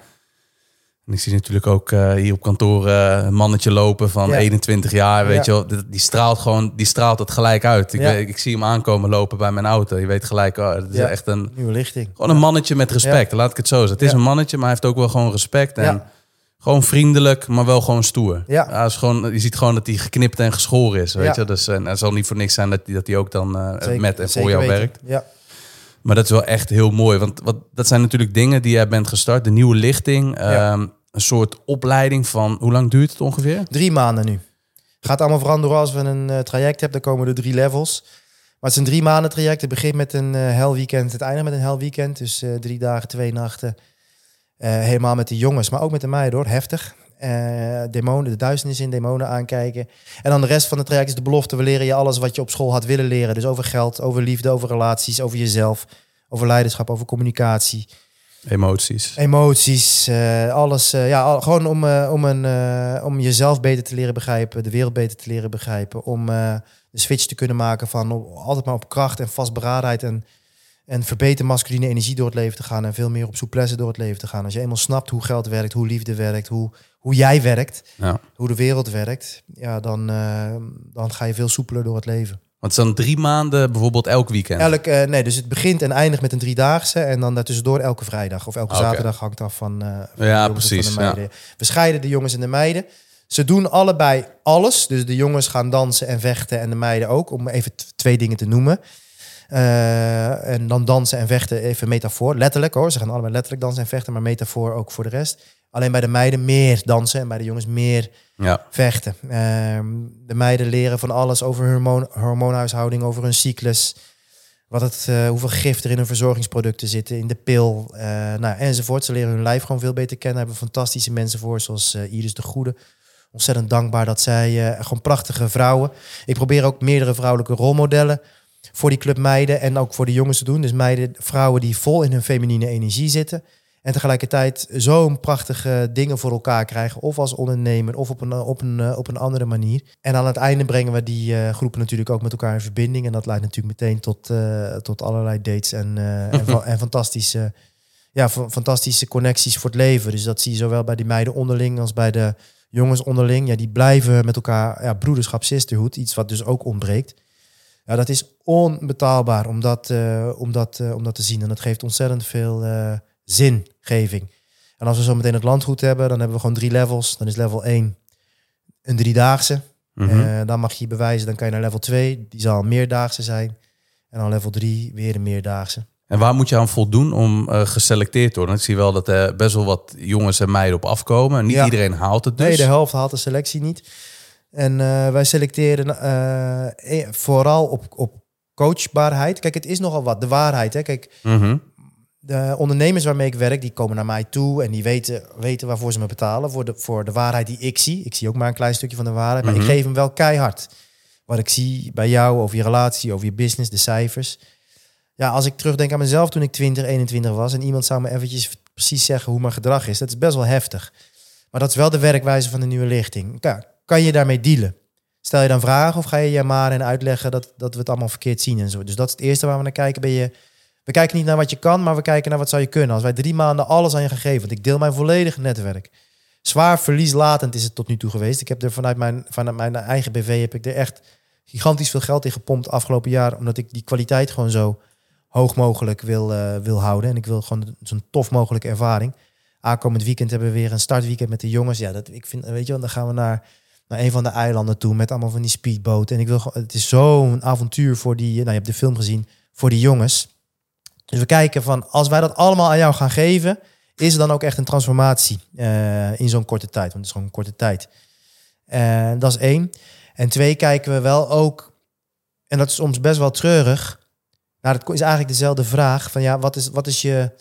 en ik zie natuurlijk ook uh, hier op kantoor uh, een mannetje lopen van 21 jaar, weet je wel. Die straalt gewoon, die straalt het gelijk uit. Ik, zie hem aankomen lopen bij mijn auto. Je weet gelijk, oh, het is echt een... Nieuwe lichting. Gewoon een mannetje met respect, laat ik het zo zeggen. Het is een mannetje, maar hij heeft ook wel gewoon respect. En Gewoon vriendelijk, maar wel gewoon stoer. Ja. is gewoon, je ziet gewoon dat hij geknipt en geschoren is. Weet je? Dus en het zal niet voor niks zijn dat hij dat die ook dan uh, met en voor jou werkt. Ja. Maar dat is wel echt heel mooi. Want wat, dat zijn natuurlijk dingen die jij bent gestart. De nieuwe lichting. Ehm, een soort opleiding van... Hoe lang duurt het ongeveer? Drie maanden nu. Gaat allemaal veranderen als we een uh, traject hebben. Dan komen er drie levels. Maar het is een drie maanden traject. Het begint met een uh, hel weekend. Het eindigt met een hel weekend. Dus uh, drie dagen, twee nachten. helemaal met de jongens, maar ook met de meiden hoor. Heftig. Demonen, de duisternis in, demonen aankijken. En dan de rest van het traject is de belofte. We leren je alles wat je op school had willen leren. Dus over geld, over liefde, over relaties, over jezelf. Over leiderschap, over communicatie. Emoties. Emoties, uh, alles. Uh, ja, gewoon om, om, een, om jezelf beter te leren begrijpen, de wereld beter te leren begrijpen. Om de switch te kunnen maken van op, altijd maar op kracht en vastberadenheid en, en verbeter masculine energie door het leven te gaan. En veel meer op souplesse door het leven te gaan. Als je eenmaal snapt hoe geld werkt, hoe liefde werkt, hoe, hoe jij werkt, ja. hoe de wereld werkt, ja, dan, dan ga je veel soepeler door het leven. Want het is dan drie maanden bijvoorbeeld elk weekend? Elk, uh, nee, dus het begint en eindigt met een driedaagse. En dan daartussendoor elke vrijdag of elke zaterdag hangt af van, uh, van ja, precies, de meiden. We scheiden de jongens en de meiden. Ze doen allebei alles. Dus de jongens gaan dansen en vechten en de meiden ook. Om even twee dingen te noemen. Uh, en dan dansen en vechten, even metafoor. Letterlijk hoor, ze gaan allebei letterlijk dansen en vechten. Maar metafoor ook voor de rest. Alleen bij de meiden meer dansen en bij de jongens meer ja. vechten. Ehm, de meiden leren van alles over hormoon, hormoonhuishouding, over hun cyclus. Wat het, uh, hoeveel gif er in hun verzorgingsproducten zitten, in de pil, uh, nou, enzovoort. Ze leren hun lijf gewoon veel beter kennen. Hebben fantastische mensen voor, zoals uh, Iris de Goede. Ontzettend dankbaar dat zij gewoon prachtige vrouwen. Ik probeer ook meerdere vrouwelijke rolmodellen voor die club meiden en ook voor de jongens te doen. Dus meiden, vrouwen die vol in hun feminine energie zitten. En tegelijkertijd zo'n prachtige dingen voor elkaar krijgen. Of als ondernemer of op een, op een, eh, op een andere manier. En aan het einde brengen we die uh, groepen natuurlijk ook met elkaar in verbinding. En dat leidt natuurlijk meteen tot, uh, tot allerlei dates en, uh, en, en, fantastische, ja, fantastische connecties voor het leven. Dus dat zie je zowel bij die meiden onderling als bij de jongens onderling. Ja, die blijven met elkaar ja, broederschap, sisterhood. Iets wat dus ook ontbreekt. Ja, dat is onbetaalbaar om dat, om dat, om dat te zien. En dat geeft ontzettend veel zingeving. En als we zo meteen het landgoed hebben, dan hebben we gewoon drie levels. Dan is level 1 een driedaagse. Mm dan mag je bewijzen, dan kan je naar level 2. Die zal een meerdaagse zijn. En dan level 3 weer een meerdaagse. En waar moet je aan voldoen om uh, geselecteerd te worden? Ik zie wel dat er best wel wat jongens en meiden op afkomen. Niet iedereen haalt het dus. Nee, de helft haalt de selectie niet. En wij selecteren uh, vooral op, op coachbaarheid. Kijk, het is nogal wat. De waarheid. Hè? Kijk, mm de ondernemers waarmee ik werk, die komen naar mij toe en die weten, weten waarvoor ze me betalen. Voor de, voor de waarheid die ik zie. Ik zie ook maar een klein stukje van de waarheid, maar ik mhm. geef hem wel keihard. Wat ik zie bij jou over je relatie, over je business, de cijfers. Ja, als ik terugdenk aan mezelf toen ik 20, 21 was en iemand zou me eventjes precies zeggen hoe mijn gedrag is, dat is best wel heftig. Maar dat is wel de werkwijze van de nieuwe lichting. Ja, kan je daarmee dealen? Stel je dan vragen of ga je je maar en uitleggen dat, dat we het allemaal verkeerd zien en zo. Dus dat is het eerste waar we naar kijken. Ben je we kijken niet naar wat je kan, maar we kijken naar wat zou je kunnen. Als wij drie maanden alles aan je gegeven, want ik deel mijn volledige netwerk. Zwaar verlieslatend is het tot nu toe geweest. Ik heb er vanuit mijn, vanuit mijn eigen BV heb ik er echt gigantisch veel geld in gepompt afgelopen jaar, omdat ik die kwaliteit gewoon zo hoog mogelijk wil, uh, wil houden. En ik wil gewoon zo'n tof mogelijke ervaring. Aankomend weekend hebben we weer een startweekend met de jongens. Ja, dat ik vind, weet je, dan gaan we naar, naar een van de eilanden toe met allemaal van die speedboten. En ik wil, het is zo'n avontuur voor die, nou je hebt de film gezien, voor die jongens. Dus we kijken van, als wij dat allemaal aan jou gaan geven, is er dan ook echt een transformatie uh, in zo'n korte tijd? Want het is gewoon een korte tijd. Uh, dat is één. En twee, kijken we wel ook, en dat is soms best wel treurig, nou, dat is eigenlijk dezelfde vraag, van ja, wat is, wat is je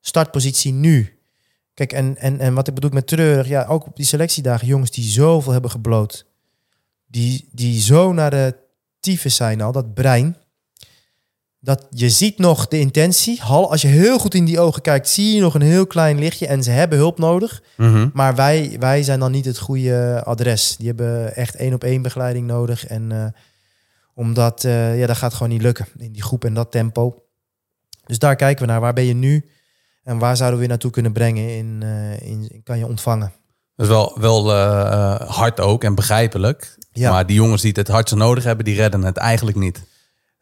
startpositie nu? Kijk, en, en, en wat ik bedoel met treurig, ja, ook op die selectiedagen, jongens die zoveel hebben gebloot, die, die zo naar de tyfus zijn al, dat brein, dat je ziet nog de intentie. Als je heel goed in die ogen kijkt, zie je nog een heel klein lichtje en ze hebben hulp nodig. Mhm. Maar wij, wij zijn dan niet het goede adres. Die hebben echt één op één begeleiding nodig. En uh, omdat, uh, ja, dat gaat gewoon niet lukken in die groep en dat tempo. Dus daar kijken we naar. Waar ben je nu? En waar zouden we je naartoe kunnen brengen? In, uh, in, kan je ontvangen? Dat is wel, wel hard ook en begrijpelijk. Ja. Maar die jongens die het hardst nodig hebben, die redden het eigenlijk niet.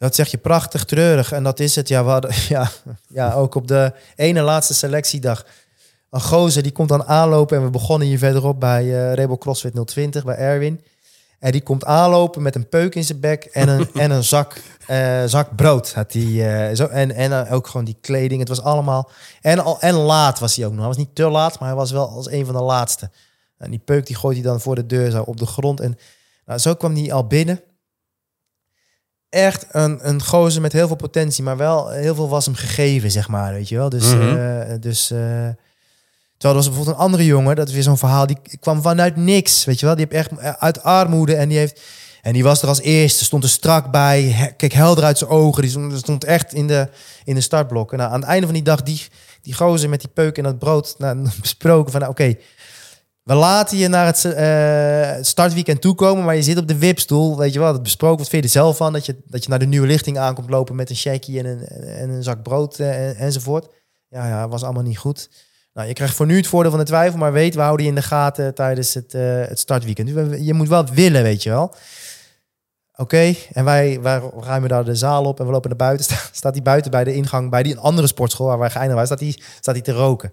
Dat zeg je prachtig treurig. En dat is het. Ja, we hadden, ja, ja ook op de ene laatste selectiedag een gozer die komt dan aanlopen. En we begonnen hier verderop bij uh, Rebel CrossFit 020, bij Erwin. En die komt aanlopen met een peuk in zijn bek en een, en een zak, uh, zak brood. Had die, uh, zo, en en ook gewoon die kleding. Het was allemaal... En, al, en laat was hij ook nog. Hij was niet te laat, maar hij was wel als een van de laatste. En die peuk die gooit hij dan voor de deur zo op de grond. En nou, zo kwam hij al binnen. Echt een, een gozer met heel veel potentie, maar wel heel veel was hem gegeven, zeg maar. Weet je wel? Dus... Mm -hmm. dus Terwijl er was bijvoorbeeld een andere jongen, dat is weer zo'n verhaal, die kwam vanuit niks, weet je wel. Die heeft echt eh, uit armoede en die heeft... En die was er als eerste, stond er strak bij, keek helder uit zijn ogen. Die stond echt in de, in de startblokken. Nou, aan het einde van die dag, die, die gozer met die peuk en dat brood, nou, besproken van, nou, oké, we laten je naar het uh, startweekend toekomen, maar je zit op de wipstoel, weet je wel. Dat besproken, wat vind je er zelf van? Dat je, dat je naar de nieuwe lichting aankomt lopen met een checkie en een, en een zak brood uh, enzovoort. Ja, ja, was allemaal niet goed. Nou, je krijgt voor nu het voordeel van de twijfel, maar weet, we houden je in de gaten tijdens het, uh, het startweekend. Je moet wel willen, weet je wel. Oké, en wij, wij ruimen daar de zaal op en we lopen naar buiten. staat hij buiten bij de ingang, bij die andere sportschool waar wij geëindigd waren, staat hij staat hij te roken.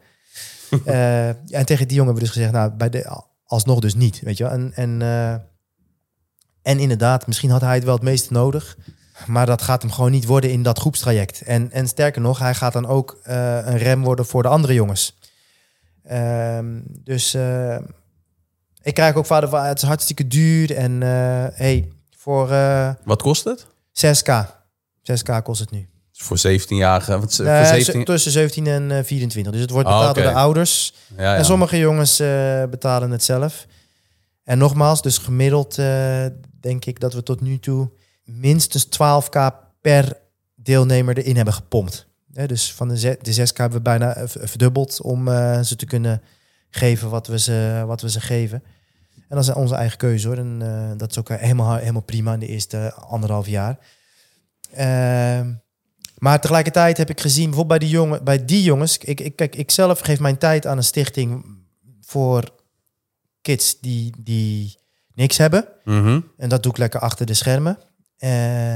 uh, en tegen die jongen hebben we dus gezegd, nou, bij de, alsnog dus niet, weet je wel. En, en, uh, en inderdaad, misschien had hij het wel het meeste nodig. Maar dat gaat hem gewoon niet worden in dat groepstraject. En, en sterker nog, hij gaat dan ook een rem worden voor de andere jongens. Um, dus ik krijg ook vader van het is hartstikke duur. En hey, voor. Wat kost het? 6k. 6k kost het nu. Voor 17-jarigen? voor 17... Tussen 17 en 24. Dus het wordt betaald oh, okay. door de ouders. Ja, ja. En sommige jongens betalen het zelf. En nogmaals, dus gemiddeld denk ik dat we tot nu toe minstens 12k per deelnemer erin hebben gepompt dus van de, de 6K hebben we bijna verdubbeld om uh, ze te kunnen geven wat we ze, wat we ze geven. En dat is onze eigen keuze hoor. En dat is ook helemaal, helemaal prima in de eerste anderhalf jaar. Uh, maar tegelijkertijd heb ik gezien, bijvoorbeeld bij die, jongen, bij die jongens. Ik, ik, kijk, ik zelf geef mijn tijd aan een stichting voor kids die, die niks hebben. Mm -hmm. En dat doe ik lekker achter de schermen. Uh,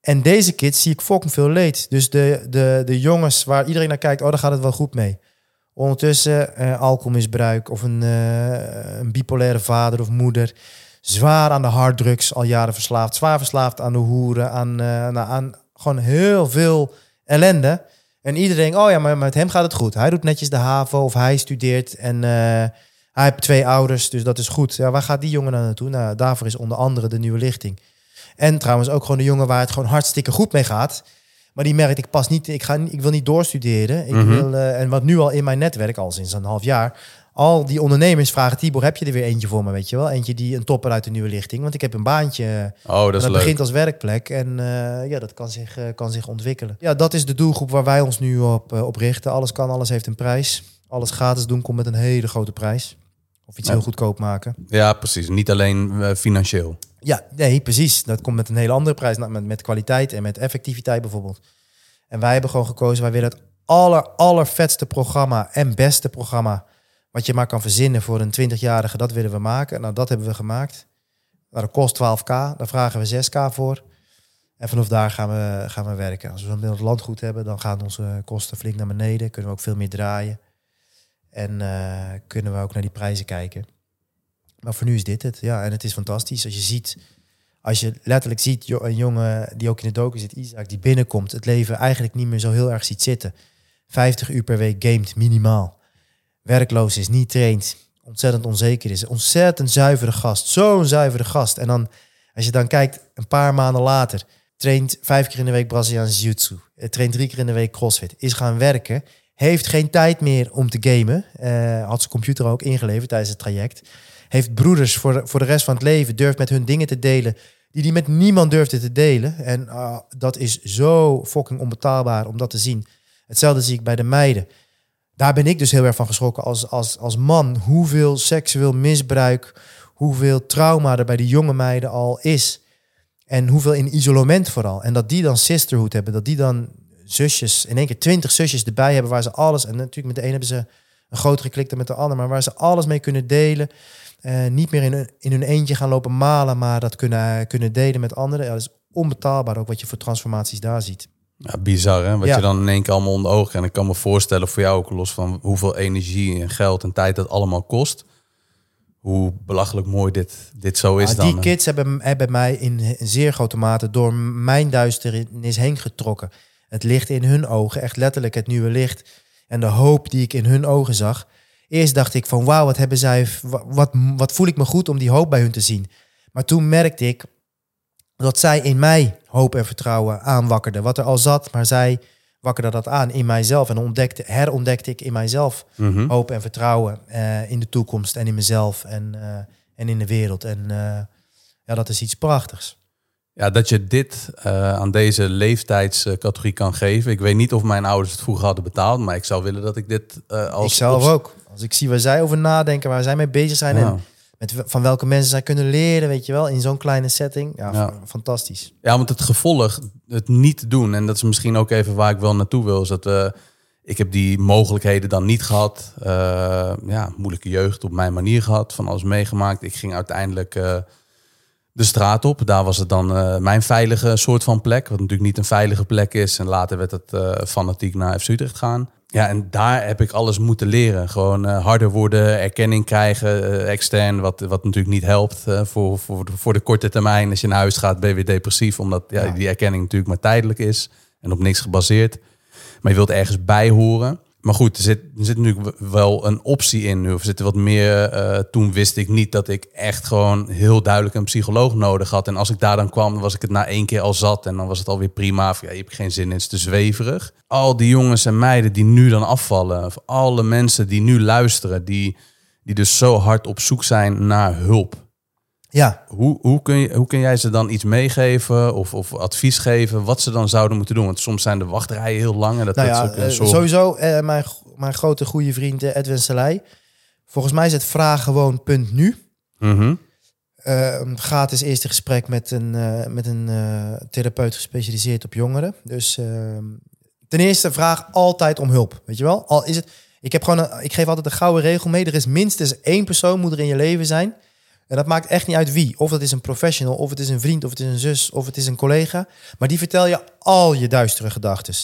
en deze kids zie ik fucking veel leed. Dus de, de, de jongens waar iedereen naar kijkt, oh, daar gaat het wel goed mee. Ondertussen uh, alcoholmisbruik of een, uh, een bipolaire vader of moeder. Zwaar aan de harddrugs, al jaren verslaafd. Zwaar verslaafd aan de hoeren, aan, uh, aan gewoon heel veel ellende. En iedereen, oh ja, maar met hem gaat het goed. Hij doet netjes de HAVO of hij studeert en hij heeft twee ouders, dus dat is goed. Ja, waar gaat die jongen dan naartoe? Nou, daarvoor is onder andere de nieuwe lichting. En trouwens ook gewoon de jongen waar het gewoon hartstikke goed mee gaat. Maar die merkt, ik pas niet, ik, ga, ik wil niet doorstuderen. Ik mhm. wil, uh, en wat nu al in mijn netwerk, al sinds een half jaar, al die ondernemers vragen, Tibor, heb je er weer eentje voor me, weet je wel? Eentje die een topper uit de nieuwe lichting. Want ik heb een baantje. Oh, dat, is dat begint als werkplek en uh, ja, dat kan zich, uh, kan zich ontwikkelen. Ja, dat is de doelgroep waar wij ons nu op, op richten. Alles kan, alles heeft een prijs. Alles gratis doen komt met een hele grote prijs. Of iets heel goedkoop maken. Ja, precies. Niet alleen financieel. Ja, nee, precies. Dat komt met een hele andere prijs. Met, met kwaliteit en met effectiviteit bijvoorbeeld. En wij hebben gewoon gekozen, wij willen het aller, allervetste programma en beste programma wat je maar kan verzinnen voor een 20-jarige, dat willen we maken. Nou, dat hebben we gemaakt. Nou, dat kost 12k, daar vragen we 6k voor. En vanaf daar gaan we, gaan we werken. Als we een land landgoed hebben, dan gaan onze kosten flink naar beneden. Kunnen we ook veel meer draaien. En uh, kunnen we ook naar die prijzen kijken. Maar voor nu is dit het. Ja, en het is fantastisch. Als je ziet, als je letterlijk ziet, een jongen die ook in de doken zit, Isaac, die binnenkomt, het leven eigenlijk niet meer zo heel erg ziet zitten. 50 uur per week gamet, minimaal. Werkloos is, niet traint, ontzettend onzeker is. Ontzettend zuivere gast. Zo'n zuivere gast. En dan, als je dan kijkt, een paar maanden later, traint vijf keer in de week Braziliaanse Jiu-Jitsu. Traint drie keer in de week CrossFit. Is gaan werken. Heeft geen tijd meer om te gamen. Uh, had zijn computer ook ingeleverd tijdens het traject heeft broeders voor, voor de rest van het leven, durft met hun dingen te delen die die met niemand durfde te delen. En uh, dat is zo fucking onbetaalbaar om dat te zien. Hetzelfde zie ik bij de meiden. Daar ben ik dus heel erg van geschrokken als, als, als man. Hoeveel seksueel misbruik, hoeveel trauma er bij die jonge meiden al is. En hoeveel in isolement vooral. En dat die dan sisterhood hebben, dat die dan zusjes, in één keer twintig zusjes erbij hebben waar ze alles, en natuurlijk met de een hebben ze een grotere klik dan met de ander, maar waar ze alles mee kunnen delen. Uh, niet meer in hun, in hun eentje gaan lopen malen, maar dat kunnen, kunnen delen met anderen. Ja, dat is onbetaalbaar ook wat je voor transformaties daar ziet. Ja, bizar hè, wat je dan in één keer allemaal onder ogen. En ik kan me voorstellen voor jou ook los van hoeveel energie en geld en tijd dat allemaal kost. Hoe belachelijk mooi dit, dit zo is dan. Die kids hebben, hebben mij in zeer grote mate door mijn duisternis heen getrokken. Het licht in hun ogen, echt letterlijk het nieuwe licht. En de hoop die ik in hun ogen zag. Eerst dacht ik van wauw, wat hebben zij, wat, wat voel ik me goed om die hoop bij hun te zien. Maar toen merkte ik dat zij in mij hoop en vertrouwen aanwakkerden. Wat er al zat, maar zij wakkerde dat aan in mijzelf. En ontdekte, herontdekte ik in mijzelf mhm. hoop en vertrouwen uh, in de toekomst en in mezelf en, uh, en in de wereld. En uh, ja, dat is iets prachtigs. Ja, dat je dit aan deze leeftijdscategorie kan geven. Ik weet niet of mijn ouders het vroeger hadden betaald, maar ik zou willen dat ik dit als... Ik zelf ook. Als ik zie waar zij over nadenken, waar zij mee bezig zijn en met van welke mensen zij kunnen leren, weet je wel, in zo'n kleine setting. Ja, fantastisch. Ja, want het gevolg, het niet doen, en dat is misschien ook even waar ik wel naartoe wil, is dat we, ik heb die mogelijkheden dan niet gehad. Uh, ja, moeilijke jeugd op mijn manier gehad, van alles meegemaakt. Ik ging uiteindelijk uh, de straat op. Daar was het dan mijn veilige soort van plek, wat natuurlijk niet een veilige plek is. En later werd het fanatiek naar FC Utrecht gaan. Ja, en daar heb ik alles moeten leren. Gewoon uh, harder worden, erkenning krijgen, uh, extern, wat, wat natuurlijk niet helpt uh, voor, voor, voor de korte termijn. Als je naar huis gaat, ben je weer depressief, omdat ja, die erkenning natuurlijk maar tijdelijk is en op niks gebaseerd. Maar je wilt ergens bij horen. Maar goed, er zit, er zit natuurlijk wel een optie in nu. Of zit er wat meer. Uh, toen wist ik niet dat ik echt gewoon heel duidelijk een psycholoog nodig had. En als ik daar dan kwam, was ik het na één keer al zat. En dan was het alweer prima. Ja, je hebt geen zin in, het is te zweverig. Al die jongens en meiden die nu dan afvallen. Of alle mensen die nu luisteren. Die, die dus zo hard op zoek zijn naar hulp. Ja. Hoe, hoe, kun je, hoe kun jij ze dan iets meegeven of, of advies geven wat ze dan zouden moeten doen? Want soms zijn de wachtrijen heel lang. En dat, nou ja, dat is ook uh, Sowieso, uh, mijn, mijn grote goede vriend uh, Edwin Salai. Volgens mij is het vraag gewoon punt nu. Mm -hmm. gratis eerste gesprek met een, met een therapeut gespecialiseerd op jongeren. Dus ehm, ten eerste vraag altijd om hulp. Weet je wel? Al is het, ik, heb gewoon een, ik geef altijd een gouden regel mee. Er is minstens één persoon moet er in je leven zijn en dat maakt echt niet uit wie. Of het is een professional, of het is een vriend, of het is een zus, of het is een collega. Maar die vertel je al je duistere gedachten.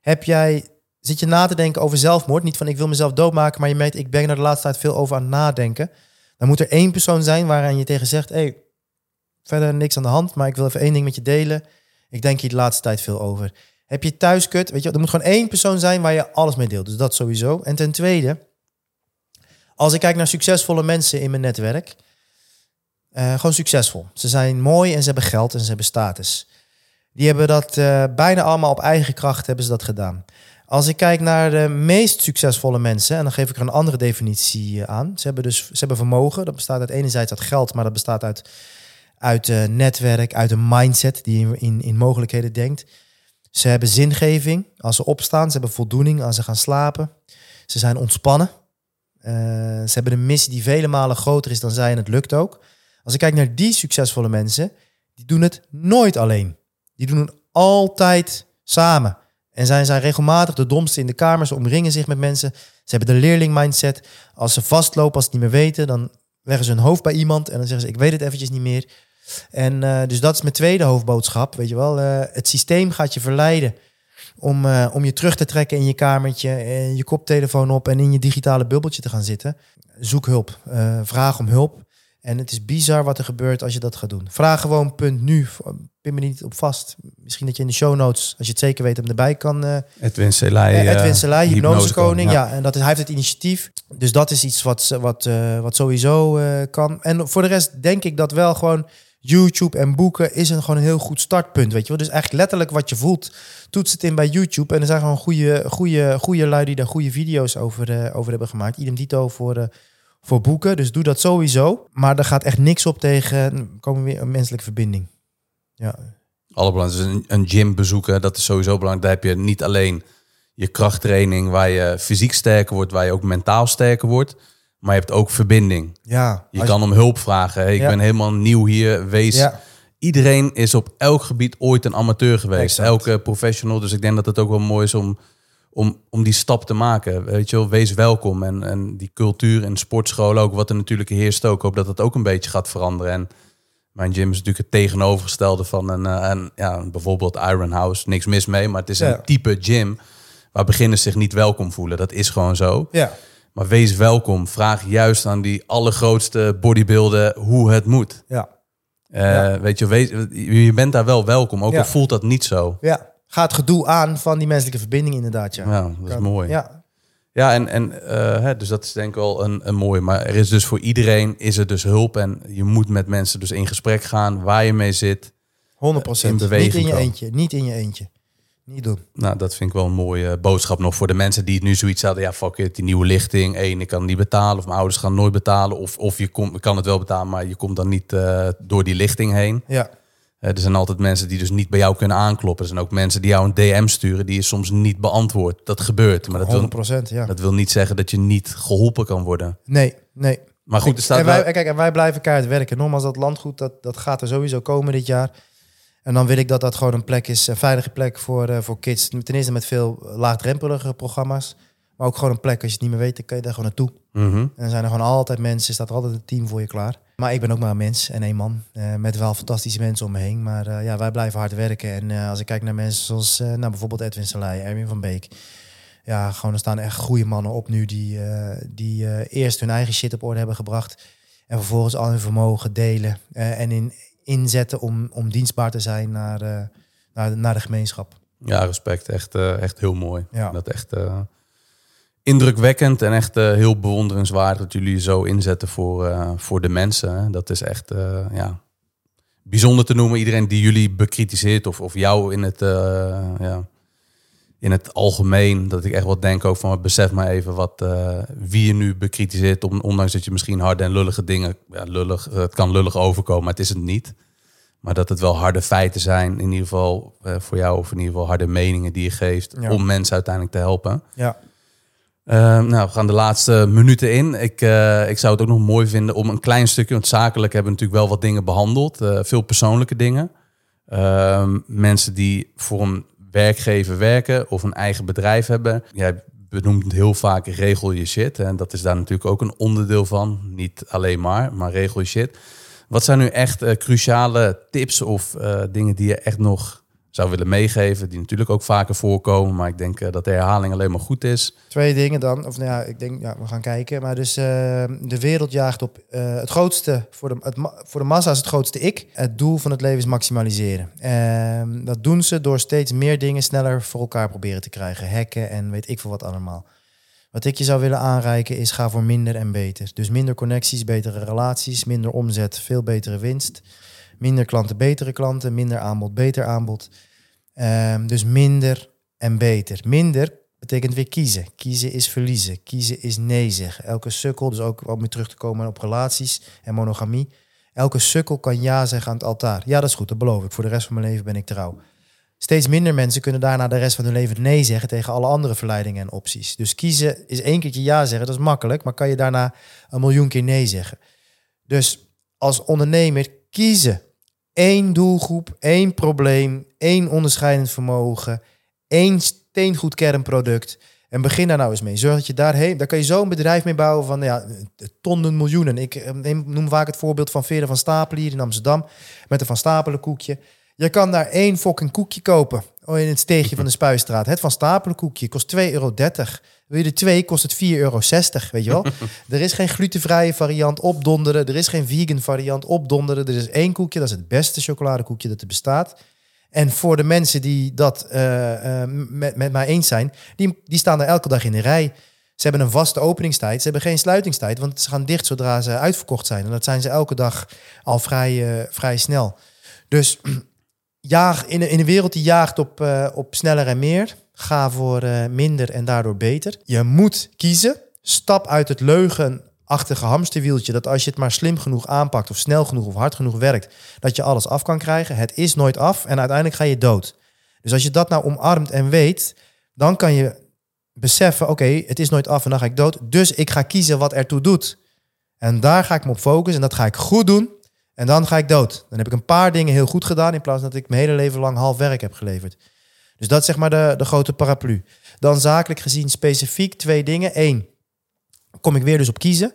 Heb jij, zit je na te denken over zelfmoord? Niet van ik wil mezelf doodmaken, maar je merkt ik ben er de laatste tijd veel over aan nadenken. Dan moet er één persoon zijn waaraan je tegen zegt: hey, verder niks aan de hand, maar ik wil even één ding met je delen. Ik denk hier de laatste tijd veel over. Heb je thuis kut? Weet je, er moet gewoon één persoon zijn waar je alles mee deelt. Dus dat sowieso. En ten tweede, als ik kijk naar succesvolle mensen in mijn netwerk, uh, gewoon succesvol. Ze zijn mooi en ze hebben geld en ze hebben status. Die hebben dat uh, bijna allemaal op eigen kracht hebben ze dat gedaan. Als ik kijk naar de meest succesvolle mensen, en dan geef ik er een andere definitie eh, aan. Ze hebben dus ze hebben vermogen. Dat bestaat uit enerzijds uit geld, maar dat bestaat uit, uit uh, netwerk, uit een mindset die in, in mogelijkheden denkt. Ze hebben zingeving als ze opstaan. Ze hebben voldoening als ze gaan slapen. Ze zijn ontspannen. ze hebben een missie die vele malen groter is dan zij en het lukt ook. Als ik kijk naar die succesvolle mensen, die doen het nooit alleen. Die doen het altijd samen. En zijn zij regelmatig de domste in de kamer. Ze omringen zich met mensen. Ze hebben de leerling mindset. Als ze vastlopen, als ze niet meer weten, dan leggen ze hun hoofd bij iemand en dan zeggen ze: Ik weet het eventjes niet meer. En uh, dus dat is mijn tweede hoofdboodschap. Weet je wel, uh, het systeem gaat je verleiden om, uh, om je terug te trekken in je kamertje, je koptelefoon op en in je digitale bubbeltje te gaan zitten. Zoek hulp. vraag om hulp. En het is bizar wat er gebeurt als je dat gaat doen. Vraag gewoon punt nu. Pin me niet op vast. Misschien dat je in de show notes, als je het zeker weet, hem erbij kan. Uh, Edwin Selay. Uh, Edwin Selay, hypnosekoning. Ja. ja. en dat hij heeft het initiatief. Dus dat is iets wat, wat, uh, wat sowieso kan. En voor de rest denk ik dat wel gewoon YouTube en boeken is een gewoon een heel goed startpunt. Weet je wel? Dus eigenlijk letterlijk wat je voelt, toets het in bij YouTube. En er zijn gewoon goede, goede, goede lui die daar goede video's over, over hebben gemaakt. Idem dito voor voor boeken. Dus doe dat sowieso. Maar er gaat echt niks op tegen komen weer een menselijke verbinding. Ja. Allerbelangrijkste is een gym bezoeken. Dat is sowieso belangrijk. Daar heb je niet alleen je krachttraining waar je fysiek sterker wordt, waar je ook mentaal sterker wordt. Maar je hebt ook verbinding. Ja, je kan om hulp vragen. Hey, ik ben helemaal nieuw hier. Wees. Ja. Iedereen is op elk gebied ooit een amateur geweest. Elke professional. Dus ik denk dat het ook wel mooi is om om, om die stap te maken. Weet je wel, wees welkom. En, en die cultuur in sportscholen ook, wat er natuurlijk heerst ook. hoop dat het ook een beetje gaat veranderen. En Mijn gym is natuurlijk het tegenovergestelde van een, een ja, bijvoorbeeld Iron House. Niks mis mee, maar het is een type gym waar beginners zich niet welkom voelen. Dat is gewoon zo. Ja. Maar wees welkom. Vraag juist aan die allergrootste bodybuilder hoe het moet. Ja. Uh, Weet je, wees, je bent daar wel welkom, ook al voelt dat niet zo. Ja, ga het gedoe aan van die menselijke verbinding inderdaad. Ja, ja dat is mooi. Ja, ja, en, en uh, hè, dus dat is denk ik wel een, een mooi. Maar er is dus voor iedereen is er dus hulp. En je moet met mensen dus in gesprek gaan waar je mee zit. 100 procent. Niet in je eentje. Niet in je eentje. Niet doen. Nou, dat vind ik wel een mooie boodschap nog voor de mensen die het nu zoiets hadden. Ja, fuck it, die nieuwe lichting. Eén, ik kan niet betalen. Of mijn ouders gaan nooit betalen. Of, of je kan het wel betalen, maar je komt dan niet uh, door die lichting heen. Ja. Uh, er zijn altijd mensen die dus niet bij jou kunnen aankloppen. Er zijn ook mensen die jou een DM sturen die je soms niet beantwoordt. Dat gebeurt. Maar dat 100%, wil, ja. dat wil niet zeggen dat je niet geholpen kan worden. Nee, nee. Maar goed, er staat en wij, wel... Kijk, en wij blijven keihard werken. Nogmaals, dat landgoed, dat, dat gaat er sowieso komen dit jaar. En dan wil ik dat dat gewoon een plek is, een veilige plek voor, uh, voor kids. Ten eerste met veel laagdrempelige programma's. Maar ook gewoon een plek, als je het niet meer weet, dan kan je daar gewoon naartoe. Mm -hmm. En dan zijn er gewoon altijd mensen, staat er altijd een team voor je klaar. Maar ik ben ook maar een mens en één man. Uh, met wel fantastische mensen om me heen. Maar uh, ja, wij blijven hard werken. En uh, als ik kijk naar mensen zoals nou, bijvoorbeeld Edwin Salai, Erwin van Beek. Ja, gewoon er staan echt goede mannen op nu die, die eerst hun eigen shit op orde hebben gebracht. En vervolgens al hun vermogen delen. en in, inzetten om, om dienstbaar te zijn naar, naar, naar de gemeenschap. Ja, respect. Echt, echt heel mooi. Ja. Dat echt indrukwekkend en echt heel bewonderenswaardig dat jullie zo inzetten voor, voor de mensen. Dat is echt ja, bijzonder te noemen. Iedereen die jullie bekritiseert of, of jou in het, ja, in het algemeen. Dat ik echt wat denk ook van besef maar even wat wie je nu bekritiseert. Ondanks dat je misschien harde en lullige dingen. Ja, lullig, het kan lullig overkomen, maar het is het niet. Maar dat het wel harde feiten zijn, in ieder geval voor jou, of in ieder geval harde meningen die je geeft ja. om mensen uiteindelijk te helpen. Ja. Uh, nou, we gaan de laatste minuten in. Ik, uh, ik zou het ook nog mooi vinden om een klein stukje, want zakelijk hebben we natuurlijk wel wat dingen behandeld, veel persoonlijke dingen. Ehm, mensen die voor een werkgever werken of een eigen bedrijf hebben. Jij benoemt heel vaak regel je shit. En dat is daar natuurlijk ook een onderdeel van. Niet alleen maar, maar regel je shit. Wat zijn nu echt uh, cruciale tips of dingen die je echt nog zou willen meegeven? Die natuurlijk ook vaker voorkomen, maar ik denk uh, dat de herhaling alleen maar goed is. Twee dingen dan, of nou ja, ik denk, ja, we gaan kijken. Maar dus de wereld jaagt op het grootste, voor de, het, voor de massa is het grootste ik. Het doel van het leven is maximaliseren. Ehm, dat doen ze door steeds meer dingen sneller voor elkaar proberen te krijgen. Hacken en weet ik veel wat allemaal. Wat ik je zou willen aanreiken is ga voor minder en beter. Dus minder connecties, betere relaties, minder omzet, veel betere winst. Minder klanten, betere klanten, minder aanbod, beter aanbod. Um, dus minder en beter. Minder betekent weer kiezen. Kiezen is verliezen. Kiezen is nee zeggen. Elke sukkel, dus ook om weer terug te komen op relaties en monogamie. Elke sukkel kan ja zeggen aan het altaar. Ja, dat is goed, dat beloof ik. Voor de rest van mijn leven ben ik trouw. Steeds minder mensen kunnen daarna de rest van hun leven nee zeggen tegen alle andere verleidingen en opties. Dus kiezen is één keertje ja zeggen, dat is makkelijk, maar kan je daarna een miljoen keer nee zeggen. Dus als ondernemer kiezen. Eén doelgroep, één probleem, één onderscheidend vermogen, één steengoed kernproduct. En begin daar nou eens mee. Zorg dat je daarheen, daar kan je zo'n bedrijf mee bouwen van ja, tonnen, miljoenen. Ik noem vaak het voorbeeld van Veerle van Stapelen hier in Amsterdam met een Van Stapelen koekje. Je kan daar één fucking koekje kopen oh, in het steegje van de Spuistraat. Het Van Stapelen koekje kost 2,30 euro. Wil je er twee, kost het 4,60 euro, weet je wel? er is geen glutenvrije variant opdonderen. Er is geen vegan variant opdonderen. Er is één koekje, dat is het beste chocoladekoekje dat er bestaat. En voor de mensen die dat uh, uh, met, met mij eens zijn, die, die staan er elke dag in de rij. Ze hebben een vaste openingstijd. Ze hebben geen sluitingstijd, want ze gaan dicht zodra ze uitverkocht zijn. En dat zijn ze elke dag al vrij, uh, vrij snel. Dus jaag, in, in een wereld die jaagt op, op sneller en meer, ga voor minder en daardoor beter. Je moet kiezen. Stap uit het leugenachtige hamsterwieltje. Dat als je het maar slim genoeg aanpakt, of snel genoeg of hard genoeg werkt, dat je alles af kan krijgen. Het is nooit af en uiteindelijk ga je dood. Dus als je dat nou omarmt en weet, dan kan je beseffen: oké, het is nooit af en dan ga ik dood. Dus ik ga kiezen wat ertoe doet. En daar ga ik me op focussen en dat ga ik goed doen. En dan ga ik dood. Dan heb ik een paar dingen heel goed gedaan in plaats van dat ik mijn hele leven lang half werk heb geleverd. Dus dat is zeg maar de, de grote paraplu. Dan zakelijk gezien specifiek twee dingen. Eén, kom ik weer dus op kiezen.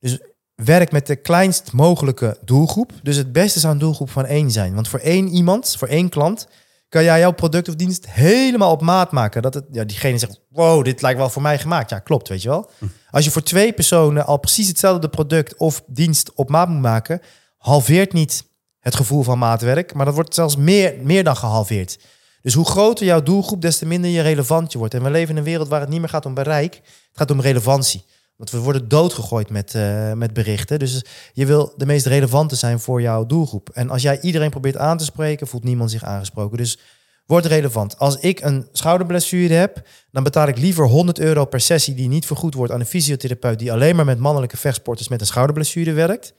Dus werk met de kleinst mogelijke doelgroep. Dus het beste zou een doelgroep van één zijn. Want voor één iemand, voor één klant, kan jij jouw product of dienst helemaal op maat maken. Dat het, ja, diegene zegt, wow, dit lijkt wel voor mij gemaakt. Ja, klopt, weet je wel. Hm. Als je voor twee personen al precies hetzelfde product of dienst op maat moet maken, halveert niet het gevoel van maatwerk, maar dat wordt zelfs meer, meer dan gehalveerd. Dus hoe groter jouw doelgroep, des te minder je relevant je wordt. En we leven in een wereld waar het niet meer gaat om bereik, het gaat om relevantie. Want we worden doodgegooid met, uh, met berichten. Dus je wil de meest relevante zijn voor jouw doelgroep. En als jij iedereen probeert aan te spreken, voelt niemand zich aangesproken. Dus word relevant. Als ik een schouderblessure heb, dan betaal ik liever 100 euro per sessie die niet vergoed wordt aan een fysiotherapeut die alleen maar met mannelijke vechtsporters met een schouderblessure werkt.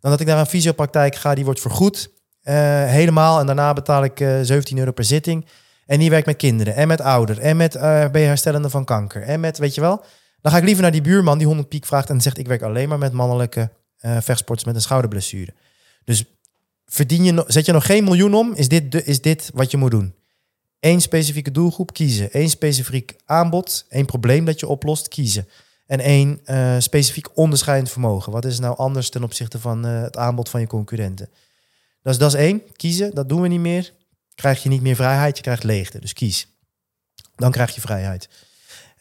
Dan dat ik naar een fysiopraktijk ga, die wordt vergoed uh, helemaal. En daarna betaal ik uh, eh, 17 euro per zitting. En die werkt met kinderen en met ouderen en met uh, herstellende van kanker. En met, weet je wel, dan ga ik liever naar die buurman die 100 piek vraagt en zegt: Ik werk alleen maar met mannelijke uh, vechtsporters met een schouderblessure. Dus verdien je, zet je nog geen miljoen om, is dit, de, is dit wat je moet doen. Eén specifieke doelgroep kiezen. Eén specifiek aanbod, één probleem dat je oplost, kiezen. En één uh, specifiek onderscheidend vermogen. Wat is nou anders ten opzichte van uh, het aanbod van je concurrenten? Dus dat is één, kiezen. Dat doen we niet meer. Krijg je niet meer vrijheid, je krijgt leegte. Dus kies. Dan krijg je vrijheid.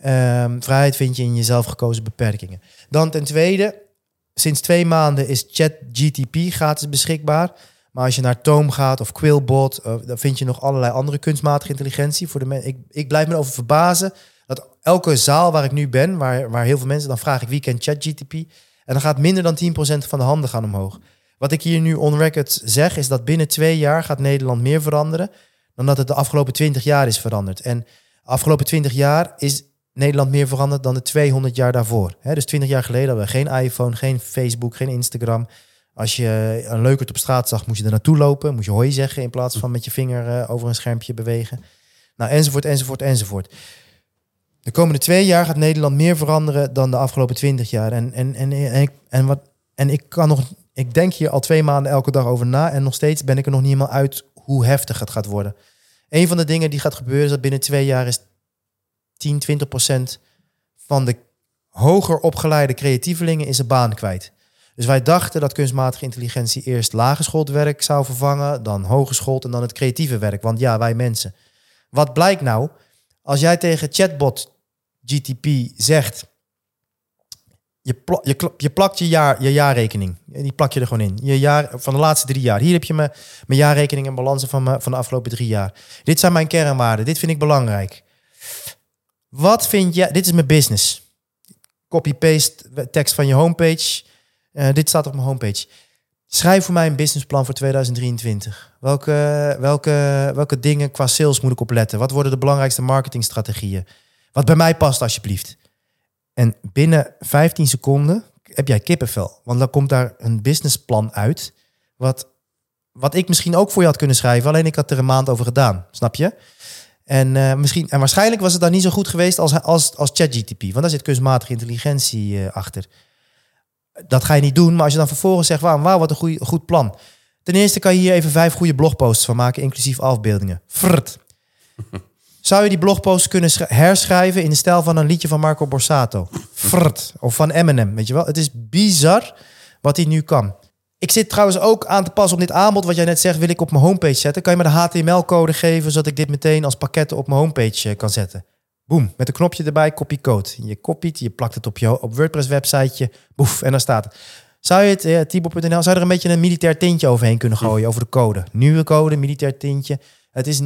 Um, vrijheid vind je in jezelf gekozen beperkingen. Dan ten tweede, sinds twee maanden is ChatGTP gratis beschikbaar. Maar als je naar Toom gaat of Quillbot, uh, dan vind je nog allerlei andere kunstmatige intelligentie. Voor de ik, ik blijf me over verbazen dat elke zaal waar ik nu ben, waar, waar heel veel mensen, dan vraag ik wie kent ChatGTP. En dan gaat minder dan 10% van de handen gaan omhoog. Wat ik hier nu on record zeg, is dat binnen twee jaar gaat Nederland meer veranderen dan dat het de afgelopen 20 jaar is veranderd. En de afgelopen 20 jaar is Nederland meer veranderd dan de 200 jaar daarvoor. dus 20 jaar geleden hadden we geen iPhone, geen Facebook, geen Instagram. Als je een leukert op straat zag, moest je er naartoe lopen. Moest je hoi zeggen in plaats van met je vinger uh, over een schermpje bewegen. Nou, enzovoort, enzovoort, enzovoort. De komende twee jaar gaat Nederland meer veranderen dan de afgelopen 20 jaar. En, en, en, en, ik, en, wat, en ik kan nog, ik denk hier al twee maanden elke dag over na. En nog steeds ben ik er nog niet helemaal uit hoe heftig het gaat worden. Een van de dingen die gaat gebeuren is dat binnen twee jaar is 10, 20 procent van de hoger opgeleide creatievelingen is zijn baan kwijt. Dus wij dachten dat kunstmatige intelligentie eerst lagerschoold werk zou vervangen, dan hogeschoold en dan het creatieve werk. Want ja, wij mensen. Wat blijkt nou? Als jij tegen chatbot GTP zegt, je, pl je, je plakt je, jaar, je jaarrekening. Die plak je er gewoon in. Je jaar, van de laatste drie jaar. Hier heb je mijn, mijn jaarrekening en balansen van, van de afgelopen drie jaar. Dit zijn mijn kernwaarden. Dit vind ik belangrijk. Wat vind je? Dit is mijn business. Copy-paste tekst van je homepage. Uh, dit staat op mijn homepage. Schrijf voor mij een businessplan voor 2023. Welke, welke, welke dingen qua sales moet ik opletten? Wat worden de belangrijkste marketingstrategieën? Wat bij mij past, alsjeblieft. En binnen 15 seconden heb jij kippenvel. Want dan komt daar een businessplan uit. Wat, wat ik misschien ook voor je had kunnen schrijven. Alleen ik had er een maand over gedaan. Snap je? En, uh, misschien, en waarschijnlijk was het dan niet zo goed geweest als, als, als ChatGTP. Want daar zit kunstmatige intelligentie uh, achter. Dat ga je niet doen. Maar als je dan vervolgens zegt, wauw, wauw wat een goeie, goed plan. Ten eerste kan je hier even vijf goede blogposts van maken, inclusief afbeeldingen. Frrt. Zou je die blogposts kunnen herschrijven in de stijl van een liedje van Marco Borsato? Frrt. Of van Eminem, weet je wel? Het is bizar wat hij nu kan. Ik zit trouwens ook aan te passen op dit aanbod. Wat jij net zegt, wil ik op mijn homepage zetten. Kan je me de HTML-code geven, zodat ik dit meteen als pakketten op mijn homepage eh, kan zetten? Boom, met een knopje erbij, copy code. Je copiet, je plakt het op je op WordPress-websiteje. Boef, en dan staat het. Zou je het, Tibo.nl, zou er een beetje een militair tintje overheen kunnen gooien, over de code? Nieuwe code, militair tintje. Het is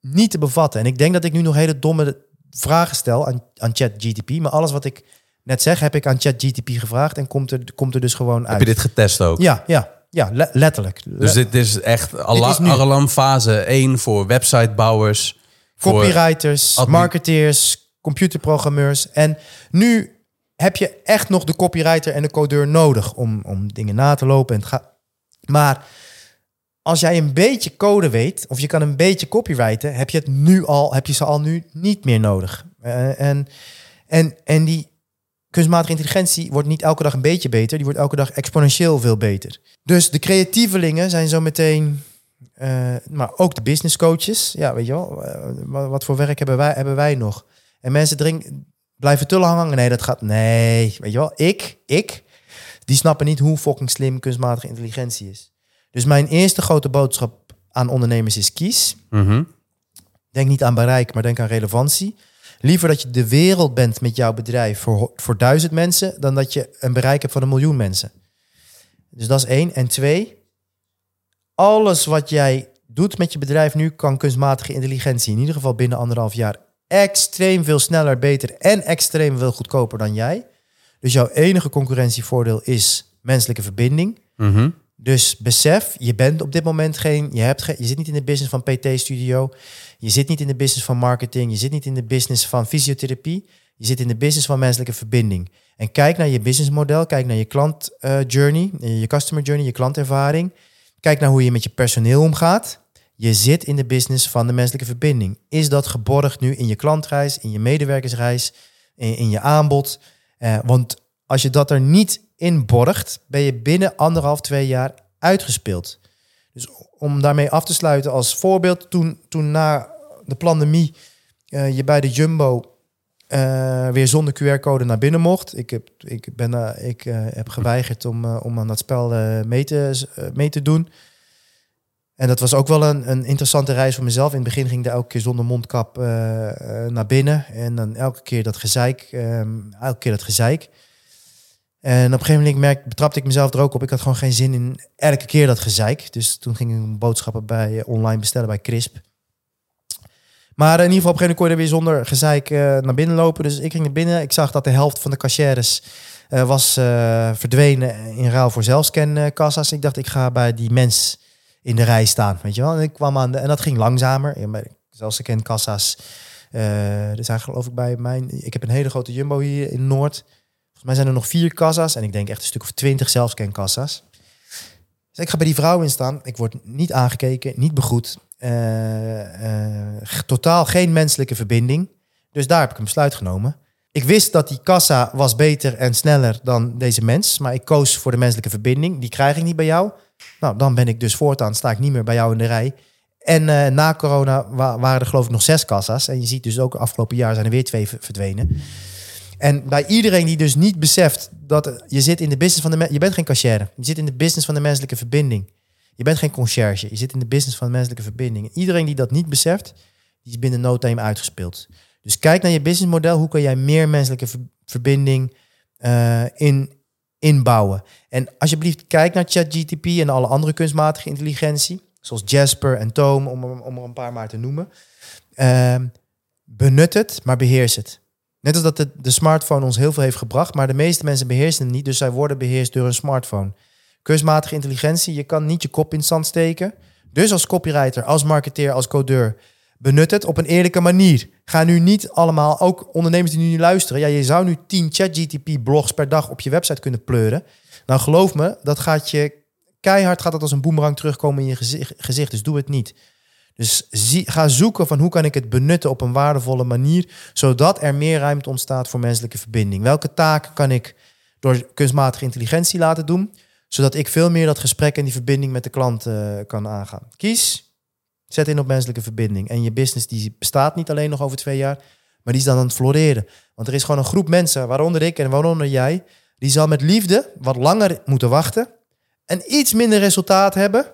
niet te bevatten. En ik denk dat ik nu nog hele domme vragen stel aan, aan ChatGTP. Maar alles wat ik net zeg, heb ik aan ChatGTP gevraagd en komt er, komt er dus gewoon uit. Heb je dit getest ook? Ja, ja, ja letterlijk. Dus dit is echt alarm fase 1 voor websitebouwers. Copywriters, marketeers, computerprogrammeurs. En nu heb je echt nog de copywriter en de codeur nodig om, om dingen na te lopen. En het gaat. Maar als jij een beetje code weet, of je kan een beetje copywriten, heb je het nu al, heb je ze al nu niet meer nodig. Uh, en, en, en die kunstmatige intelligentie wordt niet elke dag een beetje beter, die wordt elke dag exponentieel veel beter. Dus de creatievelingen zijn zo meteen, uh, maar ook de business coaches. Ja, weet je wel, uh, wat voor werk hebben wij, hebben wij nog? En mensen drinken, blijven te lang hangen. Nee, dat gaat, nee, weet je wel, ik, ik die snappen niet hoe fucking slim kunstmatige intelligentie is. Dus mijn eerste grote boodschap aan ondernemers is kies. Mhm. Denk niet aan bereik, maar denk aan relevantie. Liever dat je de wereld bent met jouw bedrijf voor, voor duizend mensen, dan dat je een bereik hebt van een miljoen mensen. Dus dat is één. En twee, alles wat jij doet met je bedrijf nu, kan kunstmatige intelligentie in ieder geval binnen anderhalf jaar extreem veel sneller, beter en extreem veel goedkoper dan jij. Dus jouw enige concurrentievoordeel is menselijke verbinding. Mhm. Dus besef, je bent op dit moment geen, je, hebt je zit niet in de business van PT-studio, je zit niet in de business van marketing, je zit niet in de business van fysiotherapie, je zit in de business van menselijke verbinding. En kijk naar je businessmodel, kijk naar je klant uh, journey, je customer journey, je klantervaring. Kijk naar hoe je met je personeel omgaat. Je zit in de business van de menselijke verbinding. Is dat geborgd nu in je klantreis, in je medewerkersreis, in, in je aanbod? Uh, want als je dat er niet in borgt, ben je binnen anderhalf, twee jaar uitgespeeld. Dus om daarmee af te sluiten als voorbeeld, toen, toen na de pandemie uh, je bij de Jumbo uh, weer zonder QR-code naar binnen mocht. Ik heb, ik ben, uh, ik, heb geweigerd om, om aan dat spel mee, te, mee te doen. En dat was ook wel een, een interessante reis voor mezelf. In het begin ging ik elke keer zonder mondkap naar binnen. En dan elke keer dat gezeik. Ehm, elke keer dat gezeik. En op een gegeven moment merk, betrapte ik mezelf er ook op. Ik had gewoon geen zin in elke keer dat gezeik. Dus toen ging ik boodschappen bij eh, online bestellen bij Crisp. Maar in ieder geval op een gegeven moment kon je er weer zonder gezeik uh, naar binnen lopen. Dus ik ging naar binnen. Ik zag dat de helft van de cashiers uh, was uh, verdwenen in ruil voor zelfscankassa's. Ik dacht, ik ga bij die mens in de rij staan. Weet je wel? En ik kwam aan de, en dat ging langzamer. Zelfscankassa's. er zijn geloof ik bij mijn. Ik heb een hele grote jumbo hier in Noord mij zijn er nog vier kassa's en ik denk echt een stuk of twintig zelfscankassa's. Dus ik ga bij die vrouw in staan. Ik word niet aangekeken, niet begroet. Uh, totaal geen menselijke verbinding. Dus daar heb ik een besluit genomen. Ik wist dat die kassa was beter en sneller dan deze mens. Maar ik koos voor de menselijke verbinding. Die krijg ik niet bij jou. Nou, dan ben ik dus voortaan, sta ik niet meer bij jou in de rij. En uh, na corona waren er geloof ik nog zes kassa's. En je ziet dus ook afgelopen jaar zijn er weer twee verdwenen. En bij iedereen die dus niet beseft dat je zit in de business van de je bent geen cashier, je zit in de business van de menselijke verbinding. Je bent geen conciërge, je zit in de business van de menselijke verbinding. iedereen die dat niet beseft, die is binnen no time uitgespeeld. Dus kijk naar je businessmodel, hoe kan jij meer menselijke verbinding uh, in, inbouwen? En alsjeblieft, kijk naar ChatGTP en alle andere kunstmatige intelligentie, zoals Jasper en Toom, om, om er een paar maar te noemen. Uh, benut het, maar beheers het. Net als dat de, smartphone ons heel veel heeft gebracht, maar de meeste mensen beheersen het niet, dus zij worden beheerst door een smartphone. Kunstmatige intelligentie, je kan niet je kop in het zand steken. Dus als copywriter, als marketeer, als codeur, benut het op een eerlijke manier. Ga nu niet allemaal, ook ondernemers die nu luisteren, ja, je zou nu 10 ChatGTP-blogs per dag op je website kunnen pleuren. Nou, geloof me, dat gaat je keihard, gaat dat als een boemerang terugkomen in je gezicht. Dus doe het niet. Dus zie, ga zoeken van hoe kan ik het benutten op een waardevolle manier, zodat er meer ruimte ontstaat voor menselijke verbinding. Welke taken kan ik door kunstmatige intelligentie laten doen, zodat ik veel meer dat gesprek en die verbinding met de klant uh, kan aangaan. Kies, zet in op menselijke verbinding. En je business die bestaat niet alleen nog over twee jaar, maar die is dan aan het floreren. Want er is gewoon een groep mensen, waaronder ik en waaronder jij, die zal met liefde wat langer moeten wachten en iets minder resultaat hebben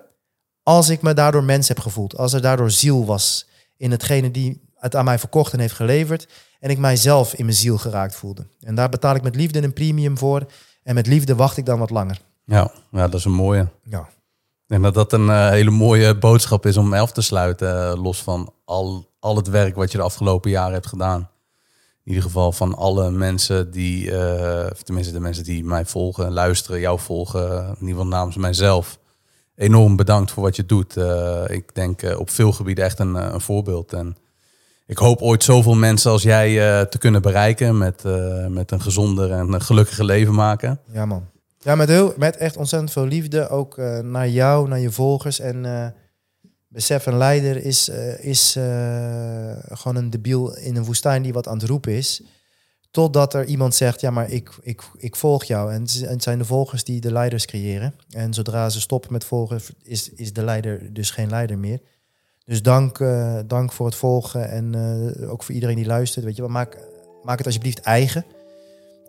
als ik me daardoor mens heb gevoeld. Als er daardoor ziel was in hetgene die het aan mij verkocht en heeft geleverd. En ik mijzelf in mijn ziel geraakt voelde. En daar betaal ik met liefde een premium voor. En met liefde wacht ik dan wat langer. Ja, ja dat is een mooie. Ja. En dat dat een uh, hele mooie boodschap is om elf te sluiten. Uh, los van al, al het werk wat je de afgelopen jaren hebt gedaan. In ieder geval van alle mensen die, uh, tenminste de mensen die mij volgen, luisteren, jou volgen. In ieder geval namens mijzelf enorm bedankt voor wat je doet. Uh, ik denk uh, op veel gebieden echt een, eh, een, voorbeeld. En ik hoop ooit zoveel mensen als jij te kunnen bereiken met, met een gezonder en een gelukkiger leven maken. Ja man. Ja, met, heel, met echt ontzettend veel liefde. Ook naar jou, naar je volgers. En besef, een leider is, is gewoon een debiel in een woestijn die wat aan het roepen is. Totdat er iemand zegt, ja, maar ik, ik, ik volg jou. En het zijn de volgers die de leiders creëren. En zodra ze stoppen met volgen, is, is de leider dus geen leider meer. Dus dank, uh, dank voor het volgen en uh, ook voor iedereen die luistert. Weet je, maak, maak het alsjeblieft eigen.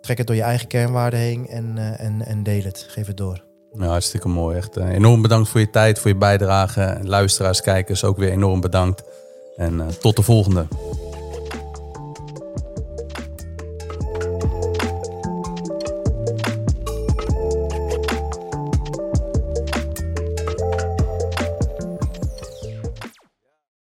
trek het door je eigen kernwaarden heen en, en, en deel het. Geef het door. Ja, hartstikke mooi. Echt enorm bedankt voor je tijd, voor je bijdrage. Luisteraars, kijkers ook weer enorm bedankt. En tot de volgende.